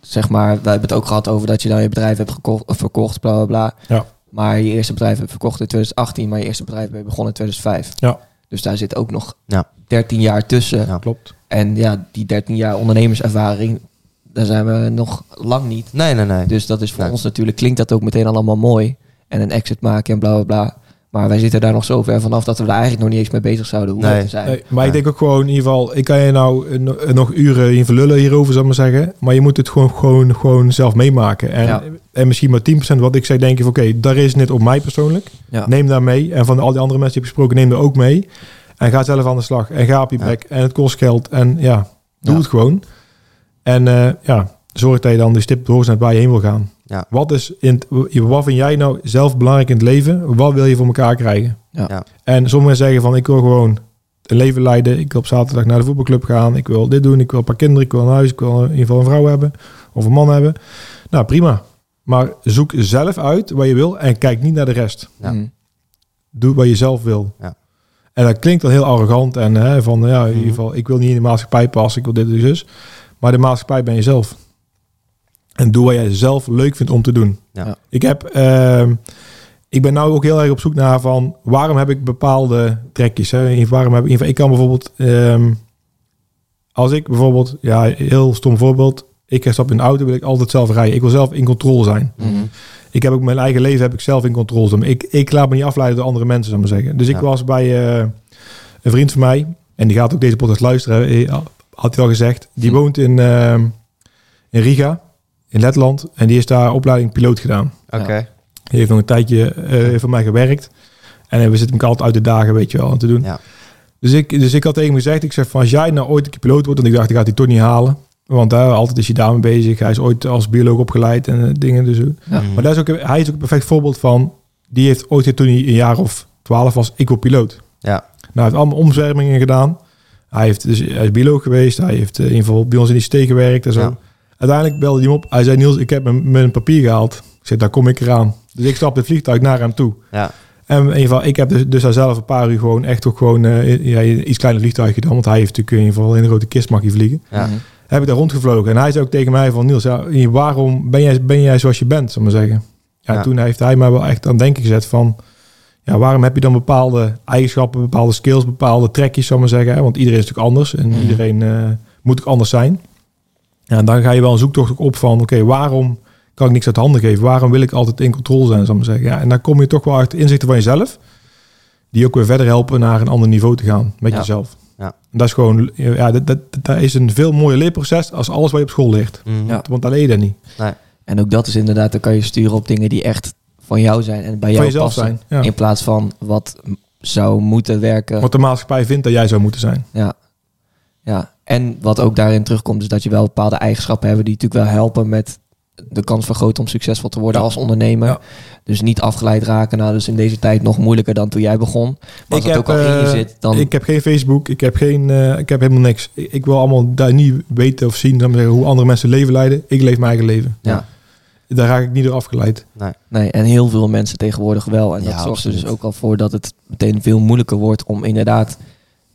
zeg maar, we hebben het ook gehad over dat je dan je bedrijf hebt gekocht, of verkocht, bla bla bla. Ja. Maar je eerste bedrijf hebt verkocht in 2018, maar je eerste bedrijf ben je begonnen in 2005. Ja. Dus daar zit ook nog Ja. 13 jaar tussen. Ja. Klopt. En ja, die 13 jaar ondernemerservaring, daar zijn we nog lang niet. Nee, nee, nee. Dus dat is voor Nee. ons natuurlijk, klinkt dat ook meteen allemaal mooi. En een exit maken en bla bla bla. Maar wij zitten daar nog zo ver vanaf dat we daar eigenlijk nog niet eens mee bezig zouden hoeven Nee. te zijn. Nee, maar ik denk ook gewoon, in ieder geval, ik kan je nou eh, eh, nog uren in verlullen hierover, zal ik maar zeggen. Maar je moet het gewoon, gewoon, gewoon zelf meemaken. En, Ja. en misschien maar 10% wat ik zeg, denk je van, oké, daar is net op mij persoonlijk. Ja. Neem daar mee. En van al die andere mensen die ik gesproken, neem er ook mee. En ga zelf aan de slag. En ga op je Ja. bek. En het kost geld. En ja, doe Ja. het gewoon. En eh, ja, zorg dat je dan de stip hebt waar je heen wil gaan. Ja. Wat, is in het- wat vind jij nou zelf belangrijk in het leven? Wat wil je voor elkaar krijgen? Ja. Ja. En sommigen zeggen van, ik wil gewoon een leven leiden. Ik wil op zaterdag naar de voetbalclub gaan. Ik wil dit doen. Ik wil een paar kinderen. Ik wil een huis. Ik wil in ieder geval een vrouw hebben. Of een man hebben. Nou, prima. Maar zoek zelf uit wat je wil. En kijk niet naar de rest Ja. Mm. doe wat je zelf wil. Ja. En dat klinkt dan heel arrogant en hè, van ja, in Mhm. ieder geval, ik wil niet in de maatschappij passen, ik wil dit en zus. Maar de maatschappij ben je zelf. En doe wat jij zelf leuk vindt om te doen. Ja. Ik heb, ehm, ik ben nou ook heel erg op zoek naar van waarom heb ik bepaalde trekjes. Hè? In- Waarom heb ik, ik kan bijvoorbeeld, ehm, als ik bijvoorbeeld, ja, heel stom voorbeeld, ik stap in de auto, wil ik altijd zelf rijden. Ik wil zelf in controle zijn. Mhm. Ik heb ook mijn eigen leven heb ik zelf in controle. Ik, ik laat me niet afleiden door andere mensen, zal ik maar zeggen. Dus ik Ja. was bij eh, een vriend van mij. En die gaat ook deze podcast luisteren. Had hij al gezegd. Die Hm. woont in, eh, in Riga, in Letland. En die is daar opleiding piloot gedaan. Oké. Die heeft nog een tijdje eh voor mij gewerkt. En we zitten elkaar altijd uit de dagen, weet je wel, aan te doen. Ja. Dus ik, dus ik had tegen hem gezegd, ik zeg van als jij nou ooit een keer piloot wordt, en ik dacht, ik ga die toch niet halen. Want uh, altijd is hij daarmee bezig. Hij is ooit als bioloog opgeleid en uh, dingen. Dus, Ja. Mhm. Maar dat is ook, hij is ook een perfect voorbeeld van... Die heeft ooit toen hij een jaar of twaalf was, ik wil piloot. Ja. Nou, hij heeft allemaal omzwermingen gedaan. Hij, heeft, dus, hij is bioloog geweest. Hij heeft eh, in ieder geval bij ons in die steek gewerkt en zo. Ja. Uiteindelijk belde hij hem op. Hij zei, Niels, ik heb mijn, mijn papier gehaald. Ik zei, daar kom ik eraan. Dus ik stap het vliegtuig naar hem toe. Ja. En in ieder geval, ik heb dus, dus daar zelf een paar uur gewoon echt ook gewoon eh, ja, iets kleiner vliegtuig gedaan. Want hij heeft natuurlijk in ieder geval in een grote kist mag hij vliegen. Ja. Mhm. Heb ik daar rondgevlogen. En hij zei ook tegen mij van Niels, ja, waarom ben jij, ben jij zoals je bent, zal ik maar zeggen. Ja, Ja. toen heeft hij mij wel echt aan het denken gezet van... Ja, waarom heb je dan bepaalde eigenschappen, bepaalde skills, bepaalde trekjes, zal ik maar zeggen. Want iedereen is natuurlijk anders en Mhm. iedereen eh, moet ook anders zijn. Ja, en dan ga je wel een zoektocht op van, oké, waarom kan ik niks uit handen geven? Waarom wil ik altijd in controle zijn, zal ik maar zeggen. Ja, en dan kom je toch wel uit inzichten van jezelf, die ook weer verder helpen naar een ander niveau te gaan met Ja. jezelf. Ja. En dat is gewoon, ja, dat, dat, dat is een veel mooier leerproces als alles wat je op school leert. Mhm. Ja. Want dan leer je dat niet. En ook dat is inderdaad, dan kan je sturen op dingen die echt van jou zijn en bij jou Van passen. zijn. Ja. In plaats van wat zou moeten werken. Wat de maatschappij vindt dat jij zou moeten zijn. Ja. Ja. En wat ook daarin terugkomt, is dat je wel bepaalde eigenschappen hebt die natuurlijk wel helpen met de kans vergroten om succesvol te worden Ja. als ondernemer. Ja. Dus niet afgeleid raken. Nou, dus in deze tijd nog moeilijker dan toen jij begon. Maar als het ook al in je eh, zit, dan... ik heb geen Facebook, ik heb, geen, eh, ik heb helemaal niks. Ik, ik wil allemaal daar niet weten of zien ik zeggen, hoe andere mensen leven leiden. Ik leef mijn eigen leven. ja. Daar raak ik niet door afgeleid. Nee, en heel veel mensen tegenwoordig wel. En dat Ja, zorgt er dus ook al voor dat het meteen veel moeilijker wordt om inderdaad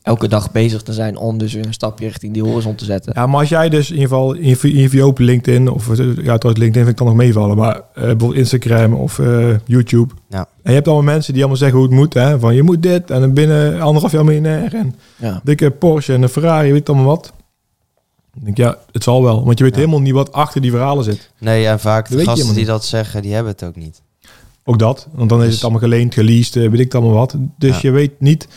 elke dag bezig te zijn om dus een stapje richting die horizon te zetten. Ja, maar als jij dus in ieder geval in je, open LinkedIn, of eh, ja, trouwens LinkedIn vind ik dan nog meevallen, maar eh, bijvoorbeeld Instagram of eh, YouTube. Ja. En je hebt allemaal mensen die allemaal zeggen hoe het moet. Hè? Van je moet dit en dan binnen anderhalf jaar miljonair en Ja. dikke Porsche en een Ferrari, weet allemaal wat. Ik denk, ja, het zal wel. Want je weet Ja. helemaal niet wat achter die verhalen zit. Nee, en vaak Dat de gasten die dat zeggen, die hebben het ook niet. Ook dat. Want dan is Dus- het allemaal geleend, geleased, weet ik allemaal wat. Dus Ja. je weet niet...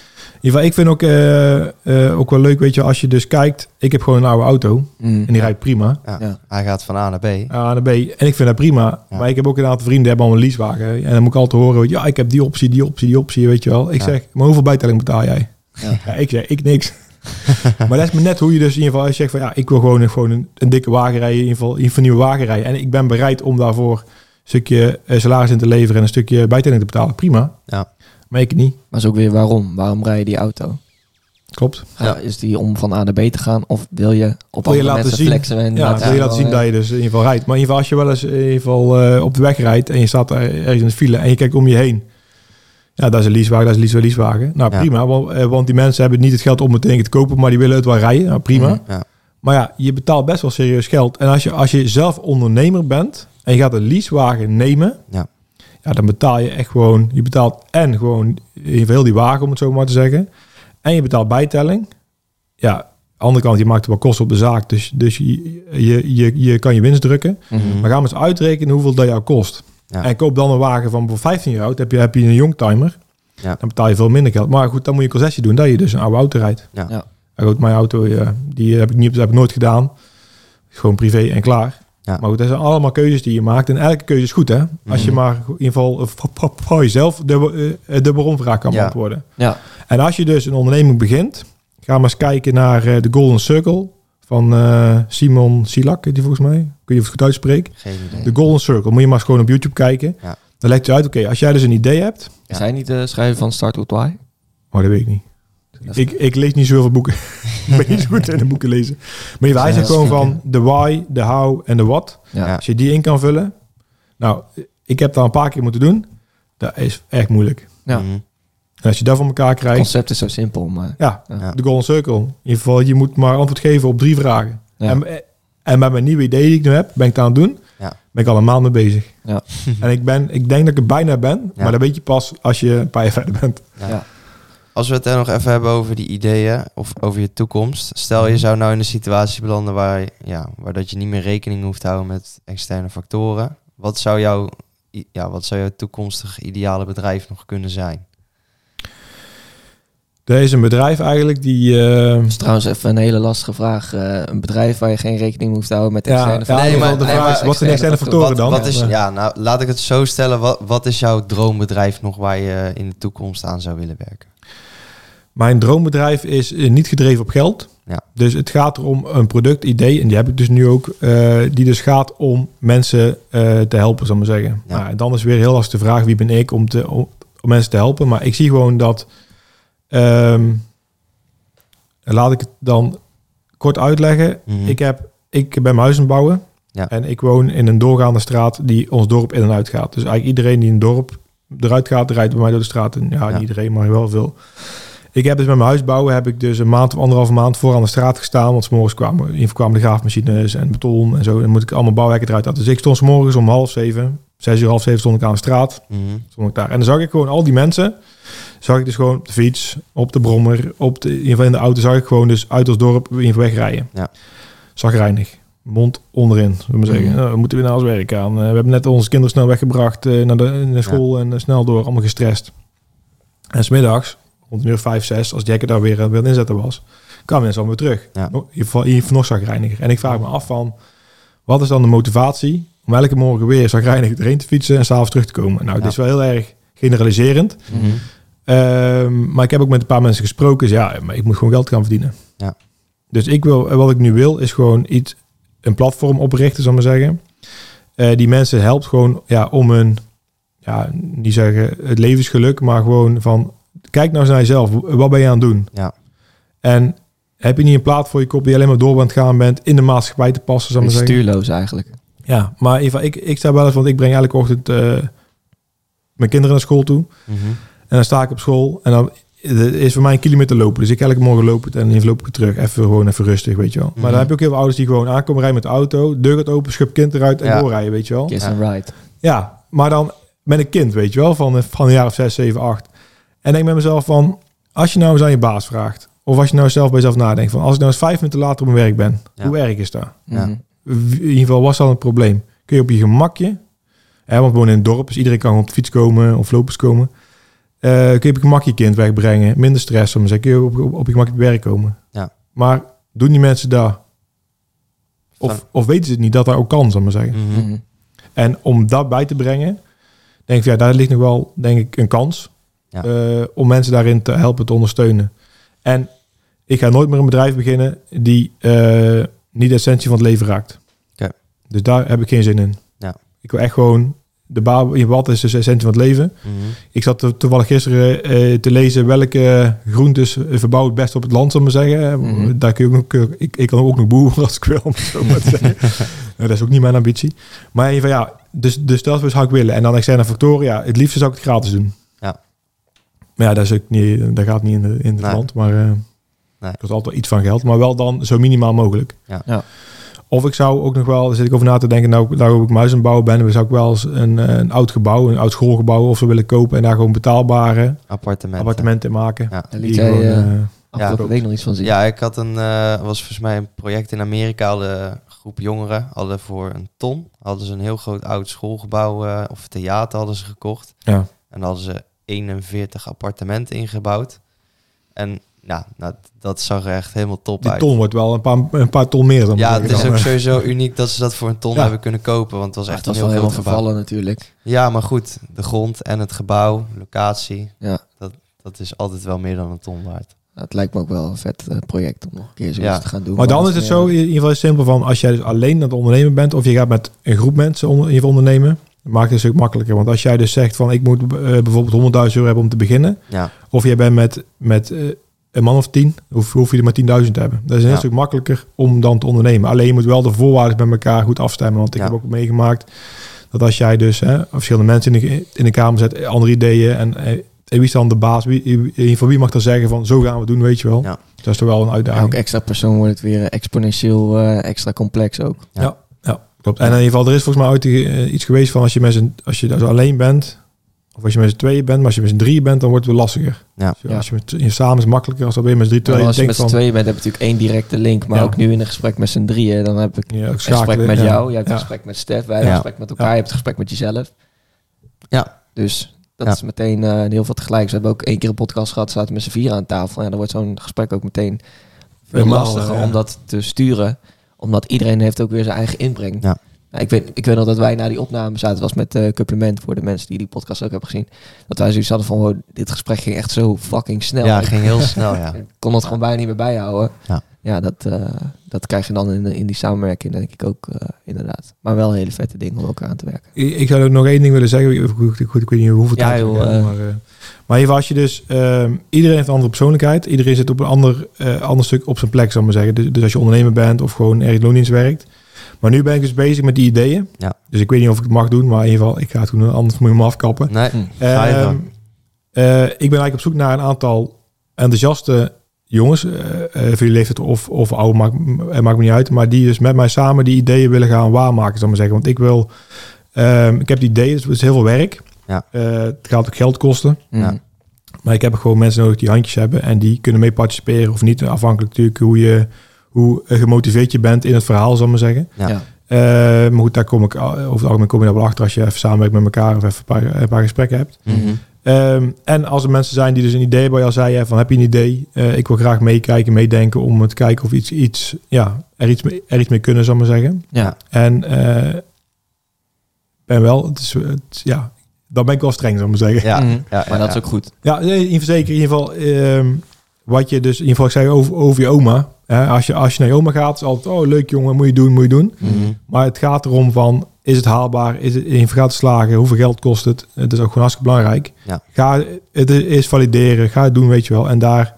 In ieder geval, ik vind ook, eh, eh, ook wel leuk, weet je, als je dus kijkt... Ik heb gewoon een oude auto Mm. en die rijdt prima. Ja. Ja. Hij gaat van A naar B. A naar B. En ik vind dat prima. Ja. Maar ik heb ook een aantal vrienden die hebben allemaal een leasewagen. En dan moet ik altijd horen, ja, ik heb die optie, die optie, die optie, weet je wel. Ik Ja. zeg, maar hoeveel bijtelling betaal jij? Ja. Ja, ik zeg, ik niks. maar dat is me net hoe je dus in ieder geval, als je zegt van, ja, ik wil gewoon, een- gewoon een, een dikke wagen rijden, in ieder geval in ieder geval een nieuwe wagen rijden. En ik ben bereid om daarvoor een stukje eh, salaris in te leveren en een stukje bijtelling te betalen. Prima. Ja. Maar ik niet. Maar is ook weer waarom? Waarom rij je die auto? Klopt. Ja. Is die om van A naar B te gaan? Of wil je op Wil je andere laten mensen zien- flexen? En Ja, wil je laten zien dat je dus in ieder geval rijdt. Maar in ieder geval, als je wel eens in ieder geval eh, op de weg rijdt en je staat er ergens in de file en je kijkt om je heen. Ja, dat is een leasewagen, dat is een lease- leasewagen. Nou, Ja. prima, want, eh, want die mensen hebben niet het geld om ding te kopen, maar die willen het wel rijden. Nou, prima. Mhm. Ja. Maar ja, je betaalt best wel serieus geld. En als je, als je zelf ondernemer bent en je gaat een leasewagen nemen, Ja. Ja, dan betaal je echt gewoon, je betaalt en gewoon heel die wagen, om het zo maar te zeggen. En je betaalt bijtelling. Ja, aan de andere kant, je maakt er wel kosten op de zaak. Dus, dus je, je, je, je kan je winst drukken. Mhm. Maar gaan we eens uitrekenen hoeveel dat jou kost. Ja. En koop dan een wagen van voor 15 jaar oud. Heb je, heb je een youngtimer. Ja. Dan betaal je veel minder geld. Maar goed, dan moet je een concessie doen dat je dus een oude auto rijdt. Ja. Ja. Maar goed, mijn auto, ja, die heb ik, niet, heb ik nooit gedaan. Gewoon privé en klaar. Ja. Maar goed, dat zijn allemaal keuzes die je maakt. En elke keuze is goed, hè? Als je Mhm. maar in ieder geval eh, voor- jezelf de, eh, de waarom-vraag kan Ja. beantwoorden. Ja. En als je dus een onderneming begint, ga maar eens kijken naar eh, de Golden Circle van eh, Simon Silak, die volgens mij. Of ik het goed idee. De Golden Circle. Moet je maar eens gewoon op YouTube kijken. Ja. Dan legt hij uit, oké, als jij dus een idee hebt... Is hij niet de schrijver van Start With Why? Oh, dat weet ik niet. Ik, ik lees niet zoveel boeken. ik ben niet zo goed in de boeken lezen. Maar zegt dat gewoon van de why, de how en de what. Ja. Als je die in kan vullen. Nou, ik heb dat een paar keer moeten doen. Dat is echt moeilijk. Ja. Mhm. En als je dat van elkaar Het krijgt... concept is zo simpel, maar... Ja, Ja. de Golden Circle. In ieder geval, je moet maar antwoord geven op drie vragen. Ja. En, en met mijn nieuwe idee die ik nu heb, ben ik het aan het doen. Ja. Ben ik al een maand mee bezig. Ja. en ik, ben, ik denk dat ik er bijna ben. Ja. Maar dat weet je pas als je een paar jaar verder bent. Ja. Als we het er nog even hebben over die ideeën of over je toekomst. Stel Mhm. je zou nou in een situatie belanden waar, ja, waar dat je niet meer rekening hoeft te houden met externe factoren. Wat zou jouw, ja, wat zou jouw toekomstig ideale bedrijf nog kunnen zijn? Er is een bedrijf eigenlijk die... eh, Dat is trouwens even een hele lastige vraag. Eh, een bedrijf waar je geen rekening hoeft te houden met externe ja, factoren. nee, maar de Nee, vraag is, wat zijn de externe factoren Wat, dan? wat is, Ja. ja, nou, laat ik het zo stellen. Wat, wat is jouw droombedrijf nog waar je in de toekomst aan zou willen werken? Mijn droombedrijf is eh, niet gedreven op geld. Ja. Dus het gaat erom een productidee. En die heb ik dus nu ook. eh, die dus gaat om mensen eh, te helpen, zal ik maar zeggen. Ja. Nou, dan is weer heel lastig de vraag. Wie ben ik om, te, om, om mensen te helpen? Maar ik zie gewoon dat... ehm, laat ik het dan kort uitleggen. Mhm. Ik, heb, ik ben mijn huis aan het bouwen. Ja. En ik woon in een doorgaande straat die ons dorp in en uit gaat. Dus eigenlijk iedereen die in een dorp eruit gaat, rijdt bij mij door de straat. En ja, iedereen, maar wel veel. Ik heb dus met mijn huis bouwen, heb ik dus een maand of anderhalve maand voor aan de straat gestaan. Want 's morgens kwamen, kwamen de graafmachines en beton en zo. En dan moet ik allemaal bouwwerken eruit halen. Dus ik stond 's morgens om half zeven, zes uur, half zeven stond ik aan de straat. Mhm. Stond ik daar. En dan zag ik gewoon al die mensen. Zag ik dus gewoon op de fiets, op de brommer, op de, in ieder geval in de auto. Zag ik gewoon dus uit ons dorp in ieder wegrijden. Ja. Zagrijnig. Mond onderin, zullen we zeggen. Mhm. Nou, we moeten weer naar ons werk aan. Eh, we hebben net onze kinderen snel weggebracht eh, naar de, naar school en eh, snel door. Allemaal gestrest. En smiddags, rond een uur vijf, zes, als Jack daar weer, weer aan het inzetten was, kwamen mensen alweer terug. Ja. Ieder geval nog zagrijniger. En ik vraag me af van, wat is dan de motivatie om elke morgen weer zagrijnig erheen te fietsen en s'avonds terug te komen? Nou, Ja. dit is wel heel erg generaliserend. Mhm. Ehm, maar ik heb ook met een paar mensen gesproken. Dus ja, maar ik moet gewoon geld gaan verdienen. Ja. Dus ik wil, wat ik nu wil, is gewoon iets, een platform oprichten, zal ik maar zeggen. Eh, die mensen helpt gewoon ja, om hun, ja, niet zeggen het levensgeluk, maar gewoon van, kijk nou eens naar jezelf. Wat ben je aan het doen? Ja. En heb je niet een plaat voor je kop die alleen maar door aan het gaan bent in de maatschappij te passen, zal ik maar zeggen. Stuurloos eigenlijk. Ja, maar geval, ik, ik sta wel eens, want ik breng elke ochtend eh, mijn kinderen naar school toe. Mhm. En dan sta ik op school en dan het is voor mij een kilometer lopen. Dus ik elke morgen loop het en dan loop ik terug. Even gewoon even rustig, weet je wel. Maar Mhm. dan heb je ook heel veel ouders die gewoon aankomen rijden met de auto. Deur gaat open, schub kind eruit en Ja. doorrijden, weet je wel. Kiss Ja. and ride. Ja, maar dan met een kind, weet je wel, van, van een jaar of zes, zeven, acht. En denk met mezelf van, als je nou eens aan je baas vraagt. Of als je nou zelf bij jezelf nadenkt van, als ik nou eens vijf minuten later op mijn werk ben. Ja. Hoe erg is dat? Ja. Mhm. in ieder geval was dat een probleem. Kun je op je gemakje, hè, want we wonen in het dorp, dus iedereen kan gewoon op de fiets komen of lopers komen. Eh, kun je op je gemakje kind wegbrengen, minder stress, om zeggen, kun je op, op, op je gemak werk komen. Ja. Maar doen die mensen dat? Of, of weten ze het niet dat dat ook kan, zal ik maar zeggen. Mhm. En om dat bij te brengen, denk ik, ja, daar ligt nog wel, denk ik, een kans Ja. eh, om mensen daarin te helpen, te ondersteunen. En ik ga nooit meer een bedrijf beginnen die eh, niet de essentie van het leven raakt. Dus daar heb ik geen zin in. Ja. Ik wil echt gewoon de baan. Wat is dus de essentie van het leven? Mhm. Ik zat to- toevallig gisteren eh, te lezen welke groentes verbouwen het best op het land, zal ik maar zeggen. Mhm. Daar kun je ook nog, ik, ik kan ook nog boeren als ik wil, om zo maar te zeggen. Nou, dat is ook niet mijn ambitie. Maar in ieder geval, ja, dus, dus dat zou ik willen. En dan externe factoren, ja, het liefste zou ik het gratis doen. Ja. Maar ja, dat, is ook niet, dat gaat niet in, de, in het Nee. land, maar eh Nee. kost altijd wel iets van geld. Maar wel dan zo minimaal mogelijk. Ja. Ja. Of ik zou ook nog wel, daar zit ik over na te denken, nou, nou ik muis aan bouwen ben, dan zou ik wel eens een, eh, een oud gebouw, een oud schoolgebouw of zo willen kopen en daar gewoon betaalbare Appartementen. appartementen in maken. Ja. Daar Die liet jij gewoon, eh, afgelopen Ja. week nog iets van zien. Ja, ik had een, eh, was volgens mij een project in Amerika. Hadden een groep jongeren hadden voor een ton hadden ze een heel groot oud schoolgebouw of theater hadden ze gekocht. Ja. En daar hadden ze 41 appartementen ingebouwd. En ja, nou, dat zag er echt helemaal top die uit. ton wordt wel een paar, een paar ton meer dan. Ja, het is ook sowieso uniek dat ze dat voor een ton Ja. hebben kunnen kopen. Want het was Maar echt het was een wel heel helemaal vervallen natuurlijk. Ja, maar goed, de grond en het gebouw, locatie, Ja. dat, dat is altijd wel meer dan een ton waard. Het lijkt me ook wel een vet eh, project om nog een keer zoiets Ja. te gaan doen. Maar dan is het zo, in ieder geval is het simpel van, als jij dus alleen aan het ondernemen bent, of je gaat met een groep mensen onder, in ieder geval ondernemen, maakt het een stuk makkelijker. Want als jij dus zegt van, ik moet eh, bijvoorbeeld 100.000 euro hebben om te beginnen, Ja, of jij bent met, met eh, een man of tien, hoef, hoef je er maar 10.000 te hebben. Dat is een heel Ja. stuk makkelijker om dan te ondernemen. Alleen je moet wel de voorwaarden met elkaar goed afstemmen. Want ik Ja. heb ook meegemaakt dat als jij dus hè, verschillende mensen in de, in de kamer zet, andere ideeën en, eh, en wie is dan de baas? Wie, wie, van wie mag dan zeggen van zo gaan we het doen, weet je wel? Ja. Dat is toch wel een uitdaging. Elke extra persoon wordt het weer exponentieel eh, extra complex ook. Ja, ja klopt. En in ieder geval, er is volgens mij ooit eh, iets geweest van als je, met z'n, als je daar zo alleen bent, of als je met z'n tweeën bent, maar als je met z'n drieën bent, dan wordt het wel lastiger. ja. Je, Ja. als je met, je samen is makkelijker als dat weer met z'n drie. Terwijl als je je met z'n tweeën bent, heb je natuurlijk één directe link. Maar Ja. ook nu in een gesprek met z'n drieën, dan heb ik een gesprek met ja. jou. Jij hebt Ja. een gesprek met Stef. Wij hebben een gesprek met elkaar. Ja. Je hebt een gesprek met jezelf. Ja. Dus dat Ja. is meteen eh, heel veel tegelijk. We hebben ook één keer een podcast gehad, zaten met z'n vier aan tafel. Ja, dan wordt zo'n gesprek ook meteen veel lastiger ja. om dat te sturen. Omdat iedereen heeft ook weer zijn eigen inbreng. Ja. Nou, ik, weet, ik weet nog dat wij na die opname zaten, was met eh compliment voor de mensen die die podcast ook hebben gezien. Dat wij zoiets hadden van, wow, dit gesprek ging echt zo fucking snel. Ja, Ik ging heel snel, ja. kon het gewoon bijna niet meer bijhouden. Ja. Ja, dat, eh, dat krijg je dan in, in die samenwerking, denk ik ook, eh, inderdaad. Maar wel hele vette dingen om elkaar aan te werken. Ik, ik zou ook nog één ding willen zeggen. Ik, goed, goed, ik weet niet hoeveel Ja, tijd joh, hebben, maar, eh, maar even als je dus... ehm, iedereen heeft een andere persoonlijkheid. Iedereen zit op een ander, eh, ander stuk op zijn plek, zal ik maar zeggen. Dus, dus als je ondernemer bent of gewoon ergens loondienst werkt. Maar nu ben ik dus bezig met die ideeën. Ja. Dus ik weet niet of ik het mag doen, maar in ieder geval, ik ga het doen. Anders moet je me afkappen. Nee, Hm. ga je Ehm, eh, ik ben eigenlijk op zoek naar een aantal enthousiaste jongens, eh eh, voor jullie leeftijd of, of ouder, maakt, eh, maakt me niet uit, maar die dus met mij samen die ideeën willen gaan waarmaken, zal ik maar zeggen. Want ik wil, ehm, ik heb die ideeën, dus het is heel veel werk. Ja. Eh, het gaat ook geld kosten, Ja. Mm. maar ik heb gewoon mensen nodig die handjes hebben en die kunnen mee participeren of niet, afhankelijk natuurlijk hoe je hoe gemotiveerd je bent in het verhaal, zal ik maar zeggen. Ja. Eh, maar goed, daar kom ik over het algemeen kom je daar wel achter als je even samenwerkt met elkaar of even een paar, een paar gesprekken hebt. Mhm. Ehm, en als er mensen zijn die dus een idee hebben, al zei je van heb je een idee, Eh, ik wil graag meekijken, meedenken om te kijken of iets, iets ja, er, iets mee, er iets mee kunnen, zal ik maar zeggen. Ja. En eh, ben wel, het is, het is- ja, dan ben ik wel streng, zal ik maar zeggen. Ja, Mhm. ja, Maar ja, dat is ook goed. Ja, nee, in ieder geval zeker. In ieder geval, ehm, wat je dus, in ieder geval, ik zei over, over je oma. Hè, als, je, als je naar je oma gaat, is het altijd, oh leuk jongen, moet je doen, moet je doen. Mhm. Maar het gaat erom van, is het haalbaar? Is het in gaat slagen? Hoeveel geld kost het? Het is ook gewoon hartstikke belangrijk. Ja. Ga het is valideren, ga het doen, weet je wel. En daar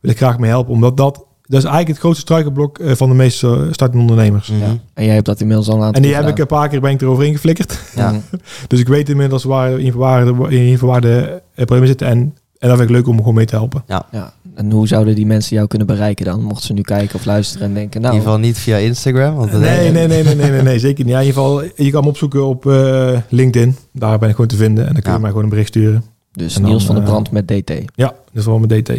wil ik graag mee helpen, omdat dat, dat is eigenlijk het grootste struikelblok eh, van de meeste eh, startende ondernemers. Mhm. Ja. En jij hebt dat inmiddels al een aantal En die heb ik een paar keer ben ik erover ingeflikkerd. Ja. Dus ik weet inmiddels waar, in waar, de- in waar eh, problemen zitten. En, en dat vind ik leuk om gewoon mee te helpen. Ja. En hoe zouden die mensen jou kunnen bereiken dan? Mochten ze nu kijken of luisteren en denken, In nou, ieder geval niet via Instagram. Want Nee, nee, nee, nee, nee, nee, nee, zeker niet. Ja, in ieder geval, je kan me opzoeken op eh, LinkedIn. Daar ben ik gewoon te vinden. En dan kun je Ja. mij gewoon een bericht sturen. dus dan, Niels van de Brand met DT. Oké. Ja, is wel mijn DT.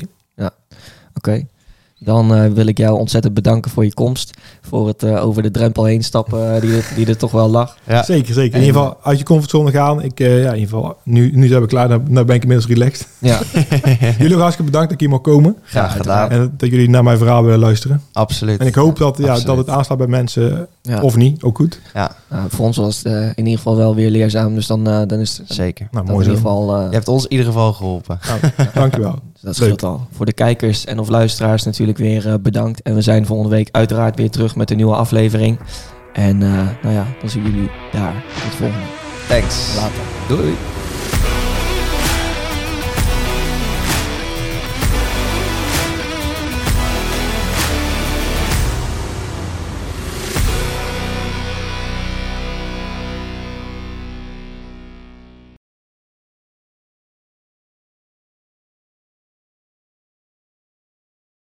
Dan eh, wil ik jou ontzettend bedanken voor je komst. Voor het eh, over de drempel heen stappen eh, die, er, die er toch wel lag. Ja. Zeker, zeker. En- In ieder geval, uit je comfortzone gaan. Ik, eh, ja, in ieder geval, nu, nu zijn we klaar. Nou, nou ben ik inmiddels relaxed. Ja, jullie ook hartstikke bedankt dat ik hier mag komen. Graag Ja, gedaan. En dat jullie naar mijn verhaal willen luisteren. Absoluut. En ik hoop dat, ja, Absoluut. dat het aanslaat bij mensen. ja. Of niet, ook goed. Ja, Nou, voor ons was het eh, in ieder geval wel weer leerzaam. Dus dan, eh, dan is het zeker. Nou, mooi in ieder geval... eh, Je hebt ons in ieder geval geholpen. Nou, dankjewel. Dus dat scheelt al. Voor de kijkers en of luisteraars natuurlijk weer eh, bedankt. En we zijn volgende week uiteraard weer terug met een nieuwe aflevering. En eh, nou ja, dan zien we jullie daar. Tot volgende. Thanks. Later. Doei.